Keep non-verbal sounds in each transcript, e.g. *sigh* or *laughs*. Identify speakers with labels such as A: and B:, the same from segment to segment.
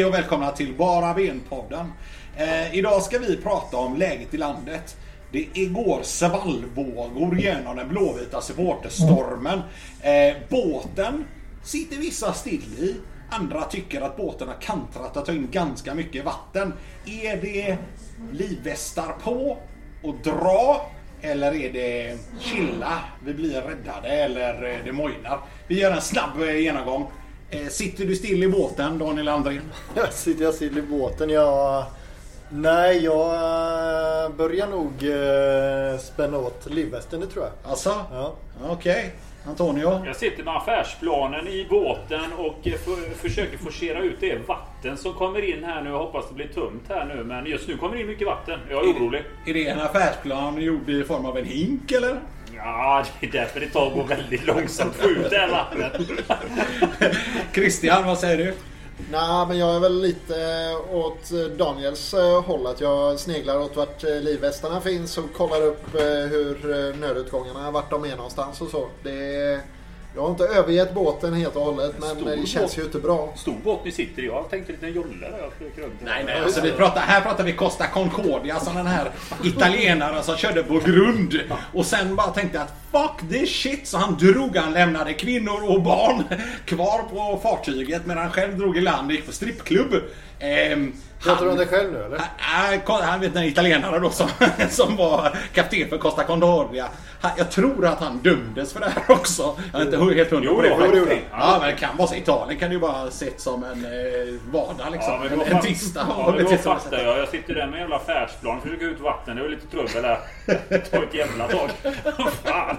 A: Hej och välkomna till Bara Ben-podden. Eh, idag ska vi prata om läget i landet. Det går svallvågor genom den blåvita supporterstormen. Eh, båten sitter vissa still i. Andra tycker att båten har kantrat och tagit in ganska mycket vatten. Är det livvästar på och dra? Eller är det chilla, vi blir räddade eller eh, det mojnar? Vi gör en snabb eh, genomgång. Eh, Sitter du still i båten, Daniel Andrén? *laughs*
B: Sitter jag still i båten? Jag... Nej, jag eh, börjar nog eh, spänna åt livvästen, det tror jag.
A: Alltså?
B: Ja.
A: Okej. Antonio?
C: Jag sitter med affärsplanen i båten och försöker forcera ut det vatten som kommer in här nu. Jag hoppas det blir tömt här nu. Men just nu kommer det in mycket vatten. Jag är orolig.
A: Är det en affärsplan gjord i form av en hink eller?
C: Ja, det är därför det tar att gå väldigt långsamt att få ut det här vattnet.
A: Christian, vad säger du?
B: Nej, men jag är väl lite eh, åt eh, Daniels eh, håll. Att jag sneglar åt vart livvästarna finns och kollar upp hur nödutgångarna, vart de är någonstans och så. Det, jag har inte övergett båten helt och hållet, men
C: Stor
B: det känns
C: båt.
B: ju inte bra.
C: Stor båt ni sitter i. Jag tänkte en liten jolle där jag flög runt.
A: Nej, nej, alltså vi pratar, här pratar vi Costa Concordia som den här italienaren som körde på grund och sen bara tänkte att fuck this shit så han drog, han lämnade kvinnor och barn kvar på fartyget medan han själv drog i land och gick på strippklubb. Ehm,
B: Pratar du om dig själv nu eller?
A: Nej, han vet den italienare då som, *laughs* som var kapten för Costa Concordia. Han, jag tror att han dömdes för det här också. Jag är inte helt hundra
C: Jo,
A: på det.
C: jo,
B: det han.
A: Ja, men det kan vara så. Italien kan det ju bara sett som en eh, vardag liksom.
C: Ja, men
A: en, en tisdag.
C: ja, *laughs* men då fattar jag. Jag sitter där med en jävla affärsplan. Försöker ut vatten. Det var lite trubbel där. Det tar ett jävla tag. Fan.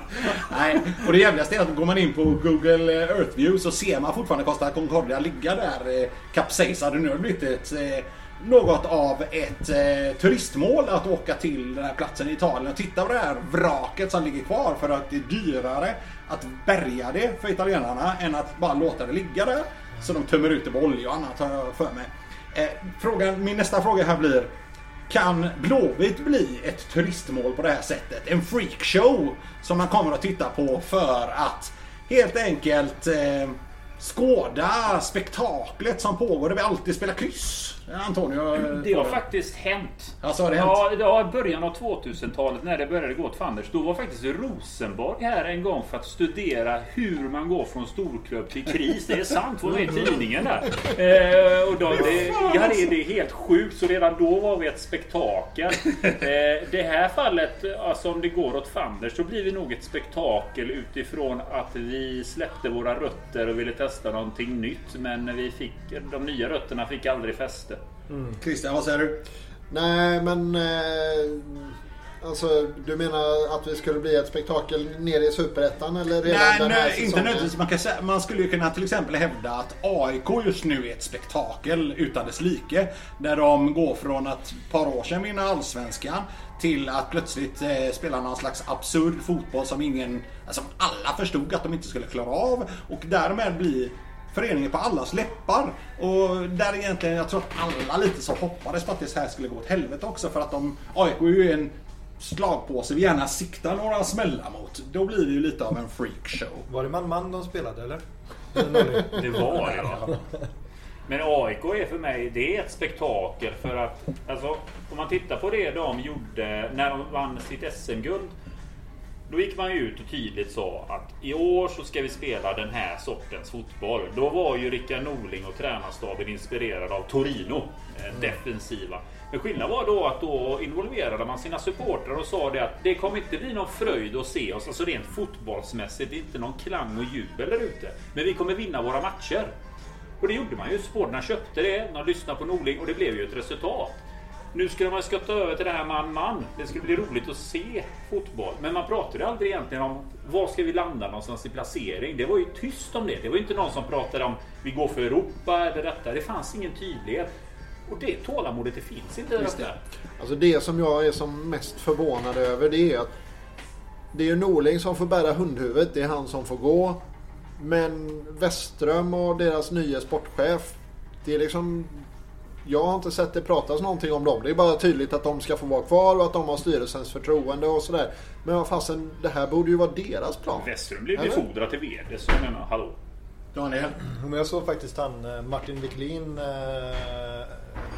A: Nej, och det jävligaste är att går man in på Google Earth View så ser man fortfarande Costa Concordia ligga där eh, kapsejsad. Nu har det blivit ett, eh, något av ett eh, turistmål att åka till den här platsen i Italien och titta på det här vraket som ligger kvar för att det är dyrare att bärga det för italienarna än att bara låta det ligga där. Så de tömmer ut det på olja och annat har jag för mig. Eh, frågan, min nästa fråga här blir kan Blåvitt bli ett turistmål på det här sättet? En freakshow som man kommer att titta på för att helt enkelt eh, skåda spektaklet som pågår där vi alltid spelar kryss. Antonio?
C: Det har faktiskt hänt.
A: Alltså, har det hänt?
C: Ja, det var i början av 2000-talet när det började gå åt fanders. Då var faktiskt Rosenborg här en gång för att studera hur man går från storklubb till kris. Det är sant, var med i tidningen där. Eh, och då, det, ja, det, det är helt sjukt. Så redan då var vi ett spektakel. Eh, det här fallet, alltså om det går åt fanders, så blir vi nog ett spektakel utifrån att vi släppte våra rötter och ville testa någonting nytt. Men vi fick, de nya rötterna fick aldrig fäste.
A: Christian, vad säger du?
B: Nej, men... Eh, alltså, du menar att vi skulle bli ett spektakel nere i Superettan eller redan
A: Nej,
B: den här
A: nej inte nödvändigtvis. Man, kan säga, man skulle ju kunna till exempel hävda att AIK just nu är ett spektakel utan dess like. Där de går från att ett par år sedan vinna Allsvenskan till att plötsligt eh, spela någon slags absurd fotboll som ingen, alltså alla förstod att de inte skulle klara av och därmed bli föreningen på allas läppar. Och där egentligen, jag tror att alla lite så hoppades på att det här skulle gå åt helvete också för att de, AIK är ju en slagpåse vi gärna siktar några smällar mot. Då blir det ju lite av en freakshow.
D: Var det man-man de spelade eller?
C: Det var det ja. Men AIK är för mig, det är ett spektakel för att alltså, om man tittar på det de gjorde när de vann sitt SM-guld. Då gick man ju ut och tydligt sa att i år så ska vi spela den här sortens fotboll. Då var ju Rickard Norling och tränarstaben inspirerade av Torino, eh, defensiva. Men skillnaden var då att då involverade man sina supportrar och sa det att det kommer inte bli någon fröjd att se oss, alltså rent fotbollsmässigt. Det är inte någon klang och jubel där ute. Men vi kommer vinna våra matcher. Och det gjorde man ju. Supportrarna köpte det, de lyssnade på Norling och det blev ju ett resultat. Nu skulle man skotta över till det här man-man. Det skulle bli roligt att se fotboll. Men man pratade aldrig egentligen om var ska vi landa någonstans i placering. Det var ju tyst om det. Det var inte någon som pratade om vi går för Europa eller detta. Det fanns ingen tydlighet. Och det tålamodet det finns inte
A: Just det.
B: Alltså det som jag är som mest förvånad över det är att det är ju Norling som får bära hundhuvudet. Det är han som får gå. Men Westström och deras nya sportchef. Det är liksom... Jag har inte sett det pratas någonting om dem. Det är bara tydligt att de ska få vara kvar och att de har styrelsens förtroende och sådär. Men vad fasen, det här borde ju vara deras plan.
C: Westerholm blev befordrad till VD. Så jag menar, hallå.
A: Daniel?
D: Men jag såg faktiskt han eh, Martin Wiklin eh,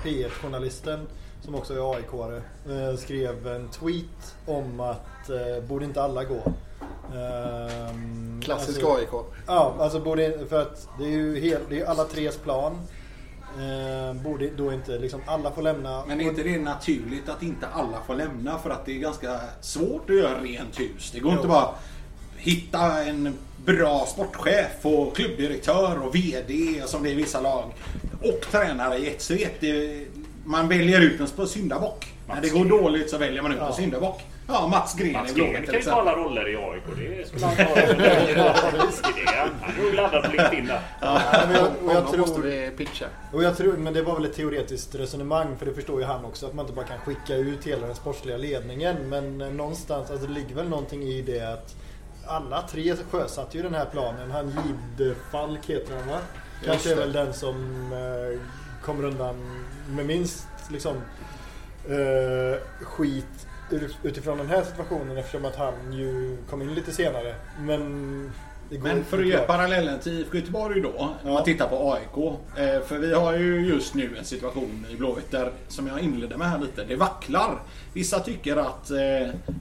D: P1-journalisten som också är AIK-are eh, skrev en tweet om att borde inte alla gå? Ehm,
B: Klassisk
D: alltså-
B: AIK.
D: Ja, alltså borde, för att det är ju hel, det är alla tres plan. Eh, borde då inte liksom alla få lämna?
A: Men är inte det naturligt att inte alla får lämna för att det är ganska svårt att göra rent hus. Det går
D: Jo.
A: inte bara hitta en bra sportchef och klubbdirektör och VD som det är i vissa lag och tränare i ett svep. Man väljer ut en syndabock. När det går dåligt så väljer man ut en
D: Ja.
A: syndabock. Ja, Mats Gren
C: Mats
A: i
C: Gren
A: Blåvitt till
C: kan ju ta alla roller i AIK. Det *laughs* skulle han ta. Det- Han är nog laddad på LinkedIn där.
D: Ja, men jag, och jag tror,
B: vi pitcha.
D: och jag tror, men det var väl ett teoretiskt resonemang för det förstår ju han också att man inte bara kan skicka ut hela den sportsliga ledningen. Men eh, någonstans, alltså det ligger väl någonting i det att alla tre sjösatte ju den här planen. Han Gidfalk heter han va? Kanske är väl den som eh, kommer undan med minst liksom eh, skit utifrån den här situationen eftersom att han ju kom in lite senare. Men
A: Men för att göra parallellen till IFK Göteborg då,
D: Ja.
A: man tittar på AIK. Eh, För vi har ju just nu en situation i Blåvitt där, som jag inledde med här lite, det vacklar. Vissa tycker att eh,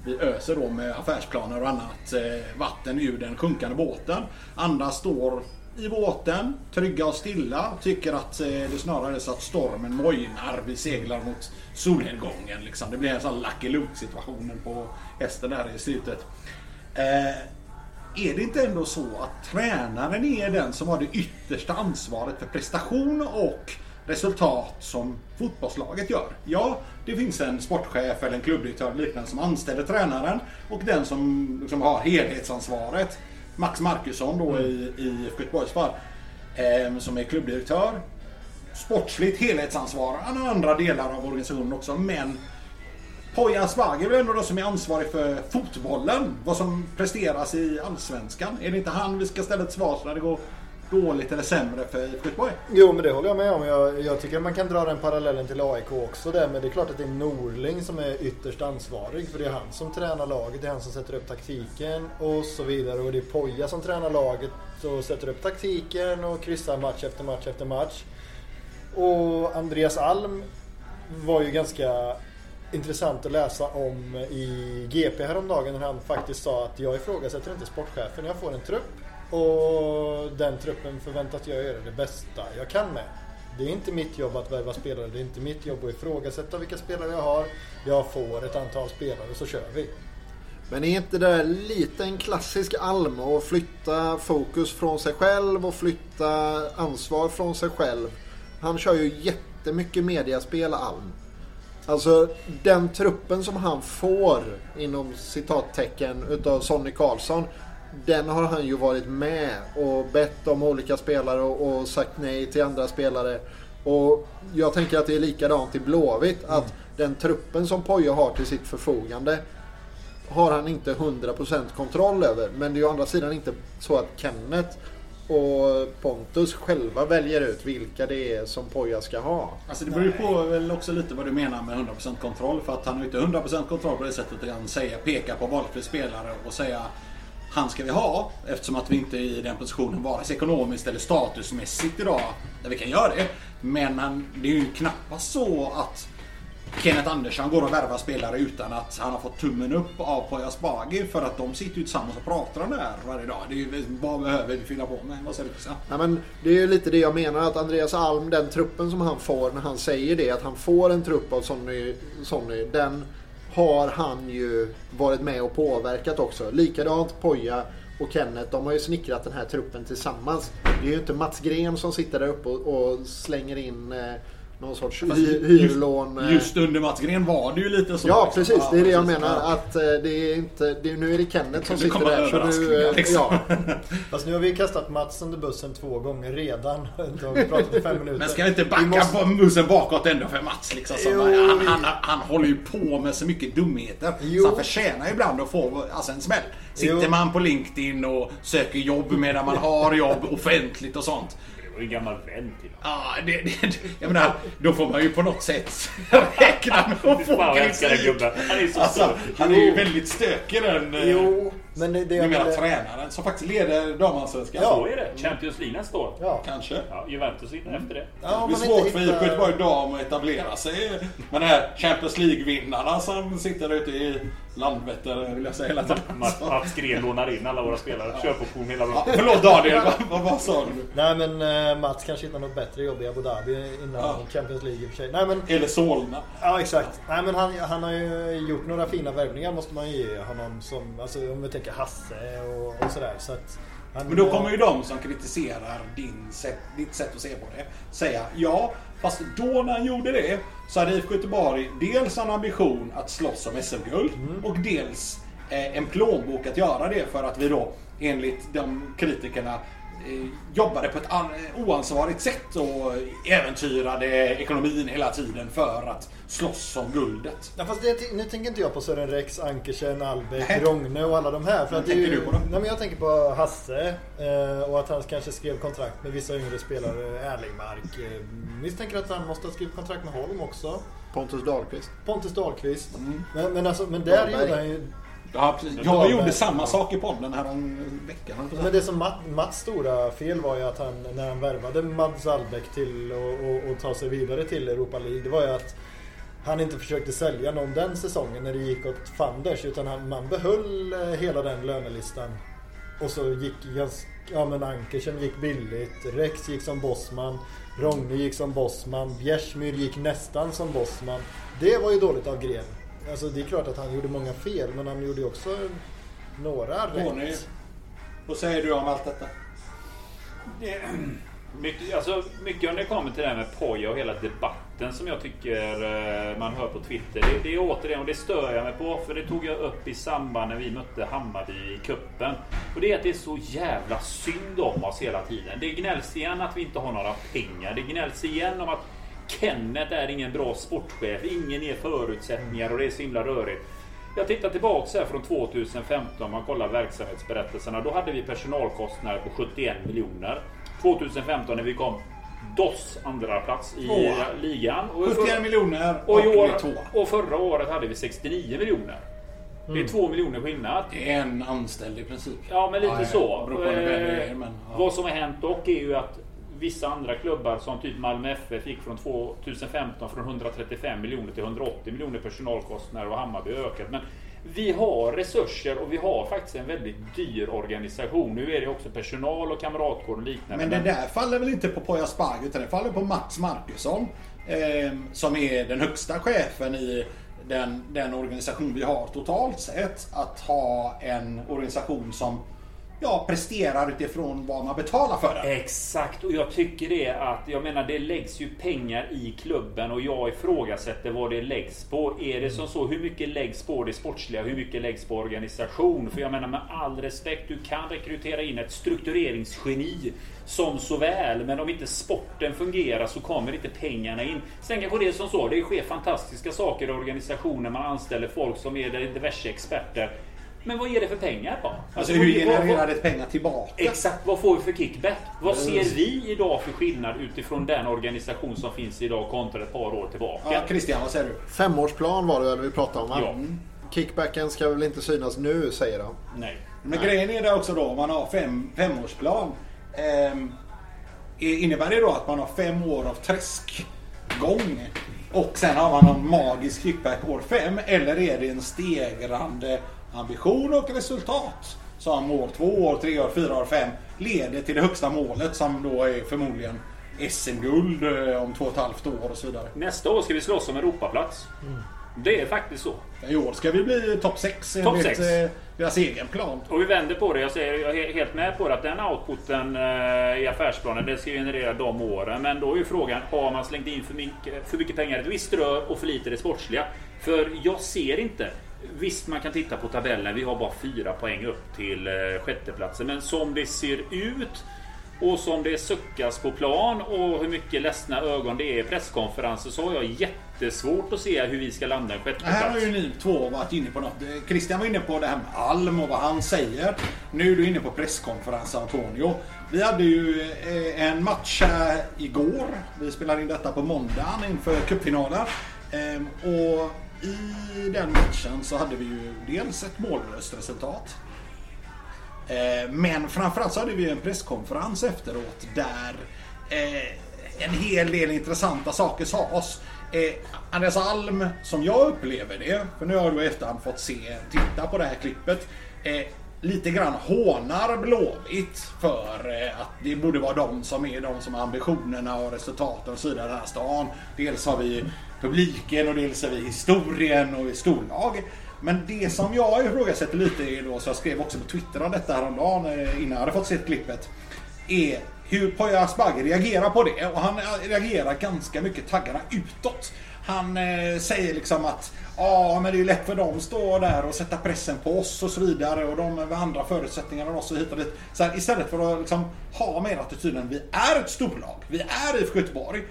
A: vi öser då med affärsplaner och annat eh, vatten ur den sjunkande båten. Andra står i båten, trygga och stilla, tycker att eh, det snarare är så att stormen mojnar, vi seglar mot solnedgången. Liksom. Det blir en sån Lucky Luke situationen på hästen där i slutet. Eh, är det inte ändå så att tränaren är den som har det yttersta ansvaret för prestation och resultat som fotbollslaget gör? Ja, det finns en sportchef eller en klubbdirektör eller liknande som anställer tränaren och den som liksom har helhetsansvaret. Max Markusson då i, i Göteborgs fall, eh, som är klubbdirektör. Sportsligt helhetsansvar. Han har andra delar av organisationen också, men Poya Asbaghi är väl ändå den som är ansvarig för fotbollen. Vad som presteras i Allsvenskan. Är det inte han vi ska ställa till svars när det går dåligt eller sämre för IFK Göteborg?
D: Jo men det håller jag med om. Jag, jag tycker man kan dra den parallellen till AIK också där. Men det är klart att det är Norling som är ytterst ansvarig. För det är han som tränar laget, det är han som sätter upp taktiken och så vidare. Och det är Poja som tränar laget och sätter upp taktiken och kryssar match efter match efter match. Och Andreas Alm var ju ganska intressant att läsa om i GP häromdagen när han faktiskt sa att jag ifrågasätter inte sportchefen. Jag får en trupp och den truppen förväntas jag göra det bästa jag kan med. Det är inte mitt jobb att värva spelare. Det är inte mitt jobb att ifrågasätta vilka spelare jag har. Jag får ett antal spelare så kör vi.
B: Men är inte det där lite en klassisk alm att flytta fokus från sig själv och flytta ansvar från sig själv? Han kör ju jättemycket mediaspel Alm. Alltså den truppen som han får inom citattecken utav Sonny Karlsson. Den har han ju varit med och bett om olika spelare och, och sagt nej till andra spelare. Och jag tänker att det är likadant i Blåvitt. Att den truppen som Poja har till sitt förfogande har han inte 100% kontroll över. Men det är ju å andra sidan inte så att Kenneth och Pontus själva väljer ut vilka det är som Poja ska ha.
A: Alltså det beror ju på väl också lite vad du menar med 100% kontroll. För att han har ju inte 100% kontroll på det sättet att han säga, peka på valfri spelare och säga han ska vi ha. Eftersom att vi inte är i den positionen vare sig ekonomiskt eller statusmässigt idag där vi kan göra det. Men han, det är ju knappast så att Kenneth Andersson går och värvar spelare utan att han har fått tummen upp av Poya Asbaghi för att de sitter ju tillsammans och pratar om det här varje dag. Det är ju, vad behöver vi fylla på med? Vad säger du Christian?
B: Nej, men det är ju lite det jag menar att Andreas Alm, den truppen som han får när han säger det, att han får en trupp av Sonny, Sonny den har han ju varit med och påverkat också. Likadant Poja och Kenneth, de har ju snickrat den här truppen tillsammans. Det är ju inte Mats Gren som sitter där uppe och, och slänger in eh, någon sorts hy, hyrlån. eh,
A: Just under Mats Gren var det ju lite så.
B: Ja
A: liksom.
B: precis, det är det jag menar. Att eh, det är inte, det är, nu är det Kenneth som sitter där. Så nu, eh,
A: liksom.
B: ja. *laughs*
D: Fast nu har vi kastat Mats under bussen två gånger redan. *laughs* Då har vi pratat i fem minuter.
A: Men ska vi inte
D: Vi
A: backa
D: måste-
A: på bussen bakåt ändå för Mats liksom? Som,
D: Jo,
A: han,
D: vi-
A: han, han håller ju på med så mycket dumheter.
D: Jo.
A: Så han förtjänar ju ibland att få alltså, en smäll. Sitter
D: Jo.
A: man på LinkedIn och söker jobb medan man *laughs* har jobb offentligt och sånt.
C: Det var ju en gammal vän till honom.
A: Ja, det, det, jag menar, då får man ju på något sätt *laughs* räkna med att få kritik.
C: Han är så
A: Alltså,
C: stökig.
A: han är ju väldigt stökig den. eh,
D: Jo, Men det, det jag
A: Numera
D: ville-
A: tränaren som faktiskt leder damallsvenskan.
C: Så är det. Champions League nästa år.
D: Ja.
A: Kanske.
C: Ja, Juventus in efter det.
D: Ja,
A: det blir svårt
D: inte
A: för
D: hittar-
A: IFK Göteborg dam att etablera sig med de här Champions League-vinnarna som sitter ute i Landvetter vill jag säga hela tiden. *laughs*
C: Mats, Gren lånar in alla våra spelare. Köpoption hela
A: Ja,
C: bra.
A: förlåt Daniel, vad, vad, vad sa du?
D: Nej men eh, Mats kanske hittar något bättre jobb i Abu Dhabi innan
A: Ja.
D: Champions League i och för sig. Nej men,
A: Eller Solna.
D: ja exakt. Nej men han, han har ju gjort några fina värvningar måste man ju ge honom som, alltså om vi tänker Hasse och, och sådär. Så att han,
A: Men då kommer ju de som kritiserar din sätt, ditt sätt att se på det säga ja, fast då när han gjorde det så hade IFK Göteborg dels en ambition att slåss om SM-guld och dels eh, en plånbok att göra det för att vi då enligt de kritikerna jobbade på ett an- oansvarigt sätt och äventyrade ekonomin hela tiden för att slåss om guldet.
D: Ja, fast det, nu tänker inte jag på Sören Rex, Ankersen, Albeck,
A: Nej.
D: Rogne och alla de här. För att är ju,
A: tänker du på då?
D: Nej, men jag tänker på Hasse eh, och att han kanske skrev kontrakt med vissa yngre spelare. Erlingmark. Eh, misstänker att han måste ha skrivit kontrakt med Holm också.
B: Pontus Dahlqvist.
D: Pontus Dahlqvist.
A: Mm.
D: Men, men, alltså, men där gjorde han ju...
A: Ja, precis. Jag
D: Dahlberg.
A: gjorde samma sak i podden här om veckan. att.
D: Men det som Matt, Mats stora fel var ju att han, när han värvade Mads Albeck till och, och, och ta sig vidare till Europa League. Det var ju att han inte försökte sälja någon den säsongen när det gick åt fanders. Utan han, man behöll eh, hela den lönelistan. Och så gick ganska, ja men Ankersen gick billigt. Rex gick som bossman. Rogne gick som bossman. Bjärsmyr gick nästan som bossman. Det var ju dåligt av Gren. Alltså det är klart att han gjorde många fel men han gjorde också några
A: Tony,
D: rätt.
A: vad säger du om allt detta?
C: Det, mycket, alltså, mycket om det kommer till det här med Poja och hela debatten som jag tycker eh, man hör på Twitter. Det, det är återigen, och det stör jag mig på, för det tog jag upp i samband när vi mötte Hammarby i kuppen. Och det är att det är så jävla synd om oss hela tiden. Det gnälls igen att vi inte har några pengar. Det gnälls igen om att Kenneth är ingen bra sportchef, ingen ger förutsättningar och det är så himla rörigt. Jag tittar tillbaks här från 2015 om man kollar verksamhetsberättelserna. Då hade vi personalkostnader på 71 miljoner. 2015 när vi kom DOS andra plats i
A: Tvåa.
C: ligan. Och,
A: 71 miljoner
C: och,
A: och,
C: år, och förra året hade vi 69 miljoner. Det är 2 miljoner skillnad.
A: Det är en anställd i princip.
C: Ja, men lite
A: Ja,
C: så.
A: på
C: Eh,
A: men, ja.
C: Vad som har hänt dock är ju att vissa andra klubbar som typ Malmö FF gick från 2015 från 135 miljoner till 180 miljoner personalkostnader och Hammarby ökat. Men vi har resurser och vi har faktiskt en väldigt dyr organisation. Nu är det också personal och kamratkår och liknande.
A: Men det där faller väl inte på Poya Asbaghi utan det faller på Mats Markusson. Eh, som är den högsta chefen i den, den organisation vi har totalt sett. Att ha en organisation som ja, presterar utifrån vad man betalar för den.
C: Exakt, och jag tycker det att, jag menar det läggs ju pengar i klubben och jag ifrågasätter vad det läggs på. Är det som så, hur mycket läggs på det sportsliga, hur mycket läggs på organisation? För jag menar med all respekt, du kan rekrytera in ett struktureringsgeni som så väl, men om inte sporten fungerar så kommer inte pengarna in. Sen kanske det är som så, det sker fantastiska saker i organisationen, man anställer folk som är diverse experter. Men vad ger det för pengar då?
A: Alltså
C: vad-
A: hur genererar det pengar tillbaka?
C: Exakt, vad får vi för kickback? Vad ser vi idag för skillnad utifrån den organisation som finns idag kontra ett par år tillbaka?
A: Ja, Christian, vad säger du?
B: Femårsplan var det vi pratade om va?
C: Ja.
B: Kickbacken ska väl inte synas nu säger de.
C: Nej.
A: Men grejen är det också då, om man har fem, femårsplan. ehm, innebär det då att man har fem år av träskgång? Och sen har man någon magisk kickback år fem? Eller är det en stegrande ambition och resultat? Som år två, år tre, år fyra, år fem leder till det högsta målet som då är förmodligen SM-guld eh, om två och ett halvt år och så vidare.
C: Nästa år ska vi slåss om Europaplats. Det är faktiskt så.
A: I år ska vi bli topp 6
C: Topp
A: enligt
C: sex.
A: eh, deras egen plan.
C: Och vi vänder på det. Jag, säger, jag är helt med på det att den outputen eh, i affärsplanen det ska generera de åren. Men då är ju frågan, har man slängt in för mycket, för mycket pengar i ett visst rör och för lite i det sportsliga? För jag ser inte. Visst, man kan titta på tabellen. Vi har bara fyra poäng upp till eh, sjätteplatsen. Men som det ser ut och som det suckas på plan och hur mycket ledsna ögon det är i presskonferenser så har jag jättesvårt att se hur vi ska landa en
A: Här har ju ni två varit inne på något. Eh, Christian var inne på det här med Alm och vad han säger. Nu är du inne på presskonferens Antonio. Vi hade ju eh, en match igår. Vi spelar in detta på måndagen inför cupfinalen. Ehm, och i den matchen så hade vi ju dels ett mållöst resultat. Eh, men framförallt så hade vi en presskonferens efteråt där eh, en hel del intressanta saker sades. Eh, Andreas Alm, som jag upplever det, för nu har du i efterhand fått se, titta på det här klippet. Eh, lite grann hånar Blåvitt för eh, att det borde vara de som är de som har ambitionerna och resultaten och så vidare i den här stan. Dels har vi publiken och dels är vi historien och storlag. Men det som jag ifrågasätter lite är då, så jag skrev också på Twitter om detta häromdagen eh, innan jag hade fått se klippet. Är hur Poya Asbaghi reagerar på det. Och han eh, reagerar ganska mycket taggarna utåt. Han eh, säger liksom att ja, men det är ju lätt för dem att stå där och sätta pressen på oss och så vidare och de med andra förutsättningar än oss och hit och dit. Så här, istället för att liksom ha mer attityden vi är ett storlag. Vi är IFK Göteborg.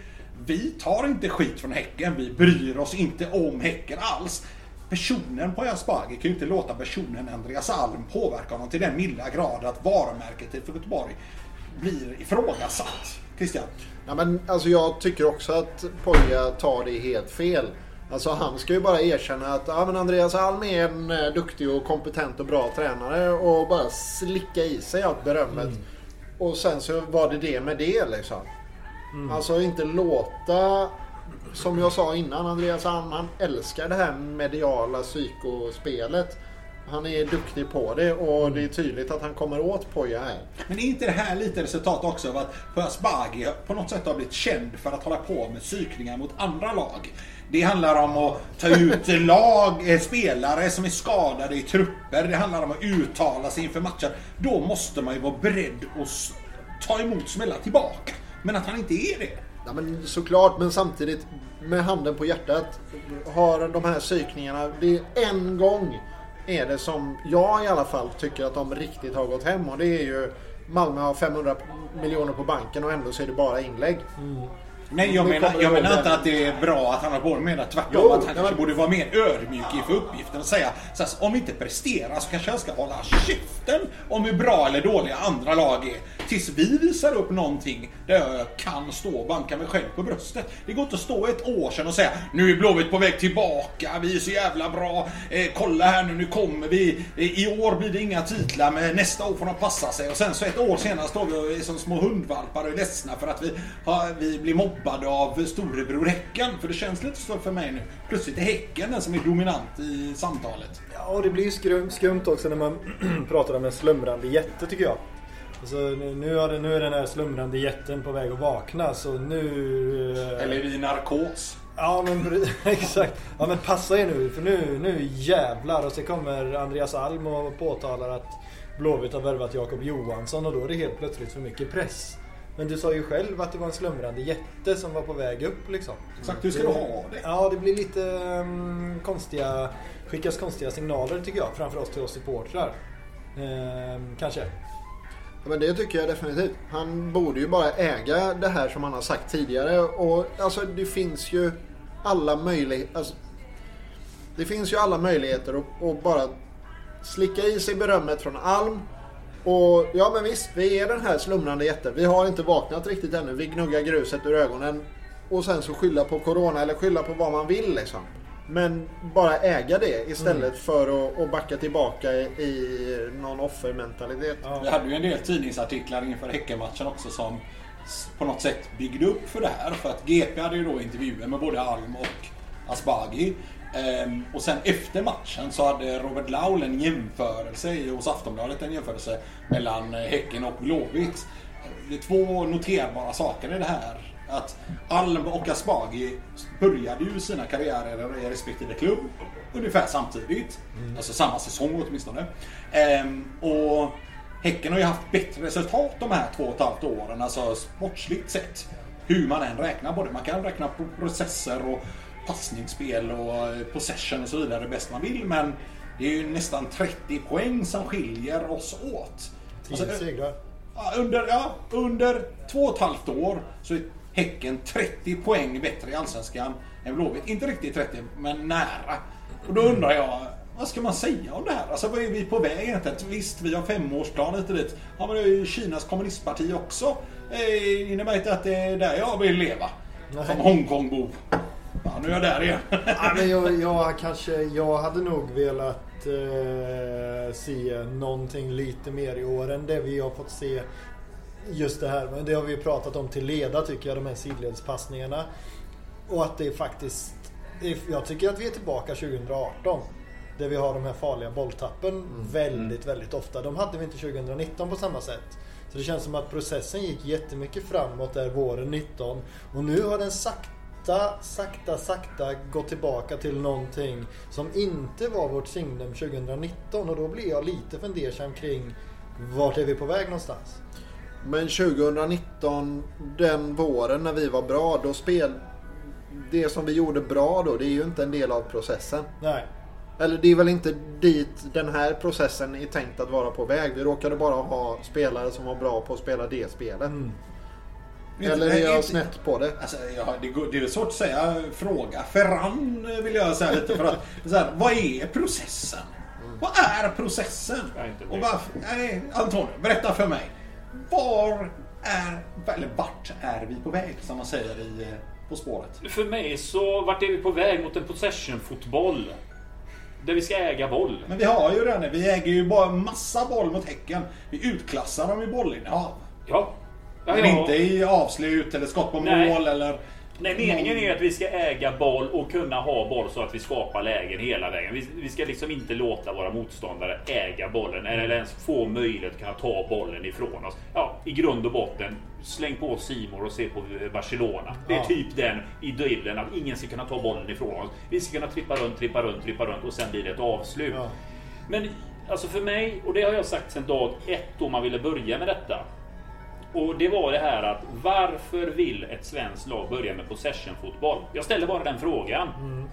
A: Vi tar inte skit från Häcken. Vi bryr oss inte om Häcken alls. Personen på Asbaghi kan ju inte låta personen Andreas Alm påverka honom till den milda grad att varumärket IFK Göteborg blir ifrågasatt. Christian?
B: Ja, men, alltså, jag tycker också att Poja tar det helt fel. Alltså, han ska ju bara erkänna att ja, men Andreas Alm är en eh, duktig och kompetent och bra tränare och bara slicka i sig allt berömmet.
D: Mm.
B: Och sen så var det det med det liksom. Alltså inte låta, som jag sa innan, Andreas Alm han älskar det här mediala psykospelet. Han är duktig på det och det är tydligt att han kommer åt Poja här.
A: Men är inte det här lite resultat också av att Asbaghi på något sätt har blivit känd för att hålla på med psykningar mot andra lag? Det handlar om att ta ut *laughs* lag, eh, spelare som är skadade i trupper. Det handlar om att uttala sig inför matcher. Då måste man ju vara beredd att ta emot smälla tillbaka. Men att han inte är det.
B: Ja, men såklart, men samtidigt med handen på hjärtat. Har de här psykningarna, det är en gång är det som jag i alla fall tycker att de riktigt har gått hem och det är ju Malmö har 500 miljoner på banken och ändå så är det bara inlägg.
A: Nej, jag menar, jag menar inte att det är bra att han har på det. menar tvärtom
B: Jo,
A: att han kanske borde vara mer ödmjuk inför uppgiften och säga så här, om vi inte presterar så kanske jag ska hålla käften om hur bra eller dåliga andra lag är. Tills vi visar upp någonting där jag kan stå och banka mig själv på bröstet. Det går inte att stå ett år sedan och säga nu är Blåvitt på väg tillbaka, vi är så jävla bra, eh, kolla här nu, nu kommer vi. Eh, I år blir det inga titlar men nästa år får de passa sig. Och sen så ett år senare står vi och är som små hundvalpar och är ledsna för att vi, har, vi blir mobbade av storebror Häcken. För det känns lite så för mig nu. Plötsligt är Häcken den som är dominant i samtalet.
D: Ja, och det blir ju skrum, skumt också när man *clears throat* pratar om en slumrande jätte tycker jag. Alltså, nu, har det, nu är den här slumrande jätten på väg att vakna så nu... eh,
A: Eller i narkos.
D: Ja men *laughs* exakt. Ja men passa er nu för nu, nu jävlar. Och så kommer Andreas Alm och påtalar att Blåvitt har värvat Jakob Johansson och då är det helt plötsligt för mycket press. Men du sa ju själv att det var en slumrande jätte som var på väg upp liksom.
A: Exakt, hur ska du ha det?
D: Ja, det blir lite um, konstiga... Skickas konstiga signaler tycker jag. Framför oss till oss supportrar. Ehm, kanske.
B: Ja, Men det tycker jag definitivt. Han borde ju bara äga det här som han har sagt tidigare. Och alltså det finns ju alla möjligheter. Alltså, det finns ju alla möjligheter att, att bara slicka i sig berömmet från Alm. Och ja men visst, vi är den här slumrande jätten. Vi har inte vaknat riktigt ännu. Vi gnuggar gruset ur ögonen. Och sen så skylla på Corona eller skylla på vad man vill liksom. Men bara äga det istället för att, att backa tillbaka i, i någon offermentalitet.
A: Vi hade ju en del tidningsartiklar inför Häckenmatchen också som på något sätt byggde upp för det här. För att GP hade ju då intervjuer med både Alm och Asbaghi. Ehm, och sen efter matchen så hade Robert Laul en jämförelse hos Aftonbladet, en jämförelse mellan Häcken och Blåvitt. Det är två noterbara saker i det här. Att Alm och Asbaghi började ju sina karriärer i respektive klubb ungefär samtidigt. Alltså samma säsong åtminstone. Ehm, och Häcken har ju haft bättre resultat de här två och ett halvt åren, alltså sportsligt sett. Hur man än räknar på det. Man kan räkna på processer och passningsspel och possession och så vidare bäst man vill. Men det är ju nästan 30 poäng som skiljer oss åt.
D: Tio
A: Alltså,
D: segrar.
A: Under, ja, under två och ett halvt år så är Häcken 30 poäng bättre i Allsvenskan än Blåvitt. Inte riktigt 30, men nära. Och då undrar jag, vad ska man säga om det här? Alltså vad är vi på väg egentligen? Visst, vi har femårsplan hit och dit. Ja, men det är ju Kinas kommunistparti också. Eh, innebär inte att det är där jag vill leva.
D: Nej.
A: Som Hongkongbo. Ja, nu är jag där igen. *laughs*
D: Ja, men jag, jag, kanske, jag hade nog velat eh, se någonting lite mer i år än det vi har fått se. Just det här, men det har vi ju pratat om till leda tycker jag, de här sidledspassningarna. Och att det faktiskt... Jag tycker att vi är tillbaka 2018. Där vi har de här farliga bolltappen väldigt, väldigt ofta. De hade vi inte 2019 på samma sätt. Så det känns som att processen gick jättemycket framåt där våren 19. Och nu har den sakta, sakta, sakta gått tillbaka till någonting som inte var vårt signum 2019. Och då blir jag lite fundersam kring vart är vi på väg någonstans?
B: Men 2019, den våren när vi var bra, då spel... Det som vi gjorde bra då, det är ju inte en del av processen.
D: Nej.
B: Eller det är väl inte dit den här processen är tänkt att vara på väg. Vi råkade bara ha spelare som var bra på att spela det spelet.
D: Mm.
B: Eller är jag snett på det?
A: Alltså, ja, det, går, det är svårt att säga. Fråga Ferran vill jag säga lite. För att, så här, vad är processen? Vad är processen? Och varför, nej, Antonio, berätta för mig. Var är, eller vart är vi på väg som man säger i, eh, På spåret?
C: För mig så vart är vi på väg mot en possession-fotboll. Där vi ska äga boll.
A: Men vi har ju den. Vi äger ju bara massa boll mot Häcken. Vi utklassar dem i bollinnehav.
C: Ja. Ja,
A: Men inte i avslut eller skott på mål eller...
C: Nej, meningen är att vi ska äga boll och kunna ha boll så att vi skapar lägen hela vägen. Vi, vi ska liksom inte låta våra motståndare äga bollen eller ens få möjlighet att kunna ta bollen ifrån oss. Ja, i grund och botten, släng på Simor och se på Barcelona. Det är
D: Ja.
C: typ den i dribblen att ingen ska kunna ta bollen ifrån oss. Vi ska kunna trippa runt, trippa runt, trippa runt och sen blir det ett avslut.
D: Ja.
C: Men alltså för mig, och det har jag sagt sedan dag ett då man ville börja med detta. Och det var det här att varför vill ett svenskt lag börja med possession-fotboll? Jag ställer bara den frågan.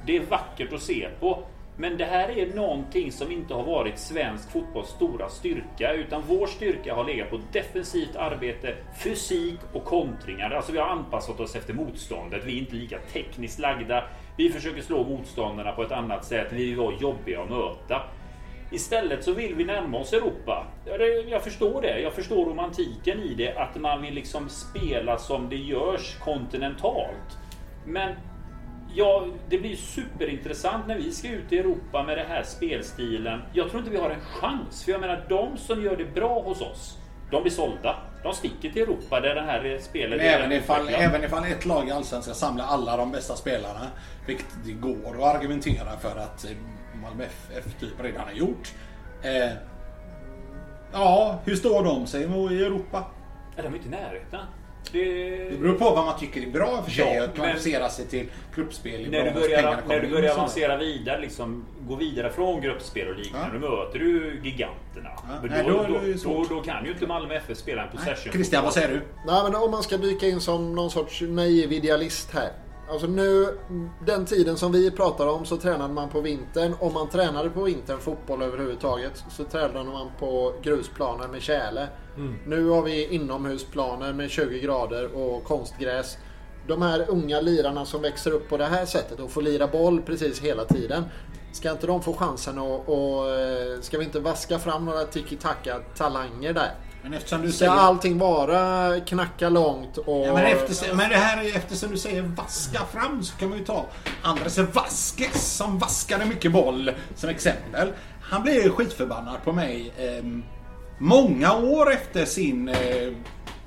C: Det är vackert att se på. Men det här är någonting som inte har varit svensk fotbolls stora styrka. Utan vår styrka har legat på defensivt arbete, fysik och kontringar. Alltså vi har anpassat oss efter motståndet. Vi är inte lika tekniskt lagda. Vi försöker slå motståndarna på ett annat sätt. Vi vill vara jobbiga att möta. Istället så vill vi närma oss Europa. Jag förstår det. Jag förstår romantiken i det. Att man vill liksom spela som det görs kontinentalt. Men ja, det blir superintressant när vi ska ut i Europa med den här spelstilen. Jag tror inte vi har en chans. För jag menar, de som gör det bra hos oss, de blir sålda. De sticker till Europa där det här spelet
A: Men
C: är
A: även ifall, även ifall ett lag i Allsvenskan samlar alla de bästa spelarna, vilket det går att argumentera för att Malmö FF typ redan har gjort. Eh, ja, hur står de sig i Europa?
C: Ja, de är inte i närheten. Det...
A: Det beror på vad man tycker är bra för sig.
C: Ja,
A: att kvalificera sig till gruppspel i
C: När du börjar, när du börjar avancera vidare, liksom, gå vidare från gruppspel och liknande,
A: Ja.
C: då möter du giganterna. Men
A: nej,
C: då,
A: då
C: då, då, då kan ju inte Malmö FF spela en
A: Nej.
C: possession.
A: Christian, vad säger du?
B: Nej, men om man ska dyka in som någon sorts naiv idealist här. Alltså nu, den tiden som vi pratar om så tränade man på vintern. Om man tränade på vintern fotboll överhuvudtaget så tränade man på grusplaner med tjäle. Nu har vi inomhusplaner med 20 grader och konstgräs. De här unga lirarna som växer upp på det här sättet och får lira boll precis hela tiden. Ska inte de få chansen och, och eh, ska vi inte vaska fram några tiki-taka-talanger där?
A: Men eftersom du
B: Ska
A: säger...
B: allting vara knacka långt och...
A: Ja, men, efter, men det här är eftersom du säger vaska fram så kan man ju ta Andres Vasquez som vaskade mycket boll som exempel. Han blev skitförbannad på mig eh, många år efter sin eh,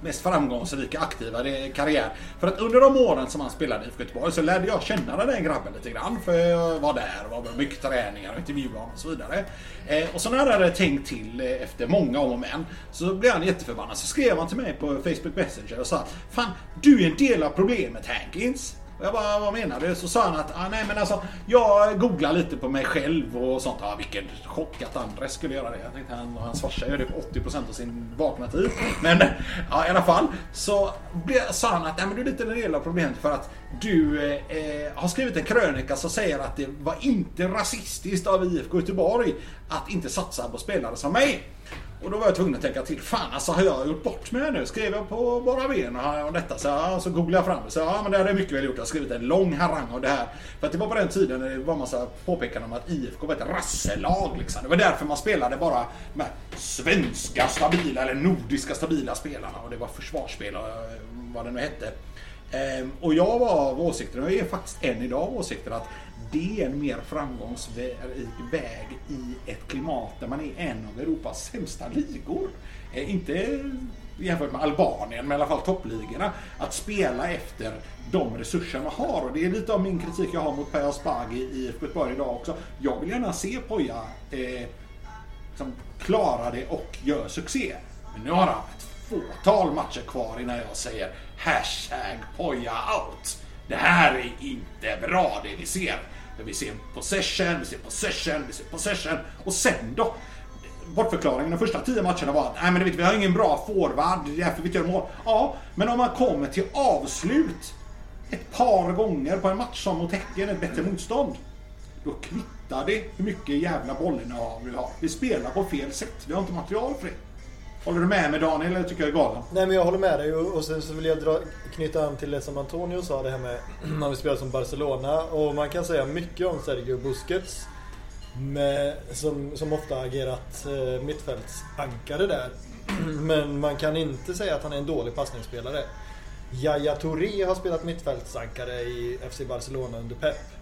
A: mest framgångsrika aktiva karriär. För att under de åren som han spelade i IFK Göteborg så lärde jag känna den där grabben lite grann. För jag var där och var med mycket träningar och intervjuade honom och så vidare. Eh, och så när jag hade tänkt till eh, efter många om och men så blev han jätteförbannad. Så skrev han till mig på Facebook Messenger och sa Fan, du är en del av problemet Hankins. Och jag bara, vad menar du? Så sa han att, ah, nej men alltså, jag googlar lite på mig själv och sånt. Ah, vilken chock att Andres skulle göra det. Jag tänkte han och hans farsa gör det på 80% av sin vakna tid. Men ja, i alla fall. Så sa han att, nej men du är lite en del av problemet för att du eh, eh, har skrivit en krönika som säger att det var inte rasistiskt av IFK Göteborg att inte satsa på spelare som mig. Och då var jag tvungen att tänka till. Fan alltså har jag gjort bort mig nu? Skrev jag på bara ben och detta? Så, ja, så googlade jag fram det. Så ja men det hade jag mycket väl gjort. Jag har skrivit en lång harang av det här. För att det var på den tiden när det var massa påpekanden om att IFK var ett rasselag. Liksom. Det var därför man spelade bara med svenska stabila eller nordiska stabila spelarna. Och det var försvarsspel och eh, vad det nu hette. Ehm, och jag var av åsikten, och jag är faktiskt än idag av åsikten att det är en mer framgångsrik väg i ett klimat där man är en av Europas sämsta ligor. Eh, inte jämfört med Albanien, men i alla fall toppligorna. Att spela efter de resurser man har. Och det är lite av min kritik jag har mot Per Asbaghi i IFK Göteborg idag också. Jag vill gärna se Poja eh, som klarar det och gör succé. Men nu har han ett fåtal matcher kvar innan jag säger hashtag Poja out. Det här är inte bra det vi ser. För vi ser possession, vi ser possession, vi ser possession. Och sen då? Bortförklaringen de första tio matcherna var att Nej, men du vet, vi har ingen bra forward, det är därför vi inte gör mål. Ja, men om man kommer till avslut ett par gånger på en match som mot Häcken, ett bättre motstånd. Då kvittar det hur mycket jävla bollinnehav vi har. Vi spelar på fel sätt. Vi har inte material för det. Håller du med mig Daniel eller tycker jag är galen?
D: Nej men jag håller med dig och sen så vill jag dra, knyta an till det som Antonio sa det här med *clears throat* när vi spelar som Barcelona och man kan säga mycket om Sergio Busquets med, som, som ofta agerat eh, mittfältsankare där. *clears throat* Men man kan inte säga att han är en dålig passningsspelare. Yahya Touré har spelat mittfältsankare i FC Barcelona under Pep.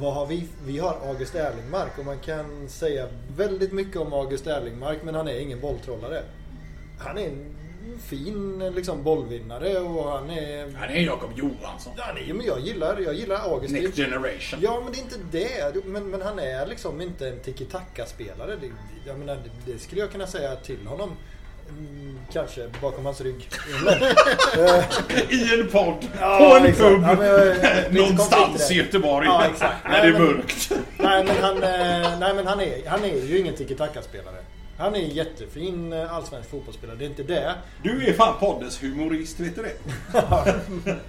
D: Vad har vi? Vi har August Erlingmark och man kan säga väldigt mycket om August Erlingmark men han är ingen bolltrollare. Han är en fin liksom, bollvinnare och han är...
A: Han är Jakob Johansson.
D: Ja, nej, men jag gillar, jag gillar August.
A: Next generation.
D: Ja, men det är inte det. Men, men han är liksom inte en tiki-taka-spelare. Det, jag menar, det, det skulle jag kunna säga till honom. Kanske bakom hans rygg. *laughs*
A: I en podd.
D: Ja,
A: på en
D: exakt.
A: pub.
D: Ja, men lite
A: Någonstans i. Göteborg.
D: Ja.
A: När det är mörkt.
D: Nej men han, eh, nej, men han, är, han är ju ingen tiki-taka-spelare. Han är en jättefin eh, allsvensk fotbollsspelare. Det är inte det.
A: Du är fan poddens humorist, vet du det?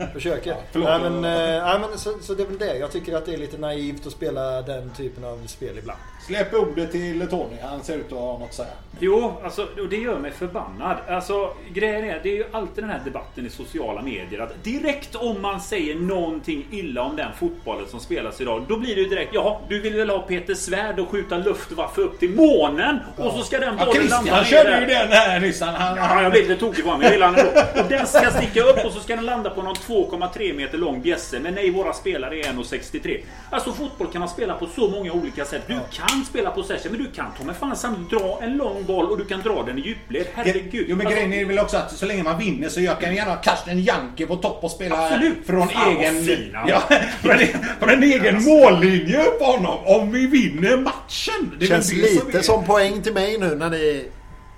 A: *laughs*
D: Försöker.
A: förlåt.
D: nej, men, eh, nej, men så, så det är väl det. Jag tycker att det är lite naivt att spela den typen av spel ibland.
A: Släpp ordet till Tony. Han ser ut att ha något att säga.
C: Jo, alltså, och det gör mig förbannad. Alltså, grejen är, det är ju alltid den här debatten i sociala medier. Att direkt om man säger någonting illa om den fotbollen som spelas idag. Då blir det ju direkt, jaha, du vill väl ha Peter Svärd och skjuta luftwaffe upp till månen? Och så ska den
A: Ja,
C: bollen
A: Christian
C: landa ner
A: körde ju den här nyss. Han, han,
C: Ja, jag blev lite tokig på honom. Jag gillar ändå. Och den ska sticka upp och så ska den landa på någon 2,3 meter lång bjässe. Men nej, våra spelare är 1,63. Alltså fotboll kan man spela på så många olika sätt. Du kan spela possession, men du kan ta med fan dra en lång boll och du kan dra den i djupled. Herregud.
A: Jo men
C: Alltså,
A: grejen är väl också att så länge man vinner så jag kan gärna ha Karsten Janke på topp och spela
C: Absolut.
A: från
C: Fan,
A: egen... ja, *laughs* från, från en egen mållinje på honom. Om vi vinner matchen. Det
B: Känns
A: det som
B: lite
A: är-
B: som poäng till mig nu när ni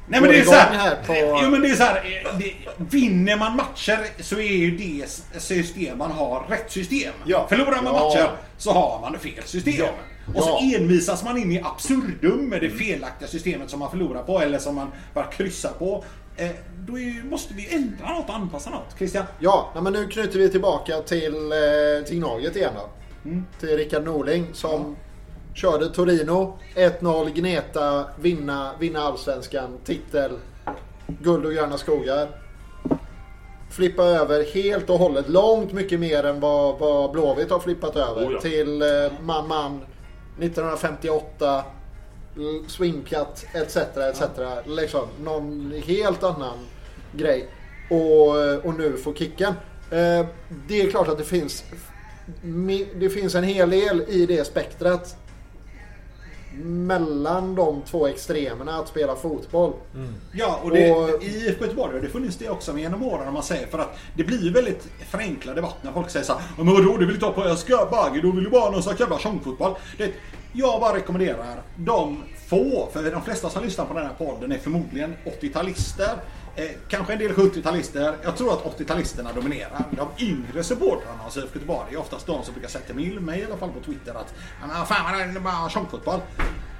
A: Nej men det är så här,
B: här på...
A: Jo men det är så här, eh, det, vinner man matcher så är ju det system man har rätt system.
D: Ja.
A: Förlorar man
B: Ja.
A: matcher så har man fel system.
B: Ja.
A: Och så envisas man in i absurdum med det felaktiga systemet som man förlorar på eller som man bara kryssar på. Eh, då är, måste vi ändra något och anpassa något. Christian?
B: Ja, men nu knyter vi tillbaka till, eh, till Gnaget igen då.
A: Mm.
B: Till Rickard Norling som körde Torino. 1-0, gneta, vinna, vinna allsvenskan, titel, guld och gröna skogar. Flippa över helt och hållet, långt mycket mer än vad, vad Blåvitt har flippat över.
C: Oh ja.
B: Till eh, man-man 1958. l- Swingcut etc. etc. Liksom någon helt annan grej. Och, och nu får kicken. Eh, Det är klart att det finns Det finns en hel del i det spektrat. Mellan de två extremerna att spela fotboll.
A: Ja, och, det,
B: Och-
A: i IFK Göteborg har det funnits det också genom åren om man säger. För att det blir ju väldigt förenklad debatt när folk säger så här, "Ja, Men vadå, du vill inte ha på Öska Bagge, du vill ju bara ha någon slags jävla tjongfotboll. Det, jag bara rekommenderar de få, för de flesta som lyssnar på den här podden är förmodligen 80-talister. Eh, kanske en del 70-talister. Jag tror att 80-talisterna dominerar. De yngre supportrarna hos IFK Göteborg är oftast de som brukar säga till mig, mig i alla fall på Twitter att fan vad det är bara tjongfotboll.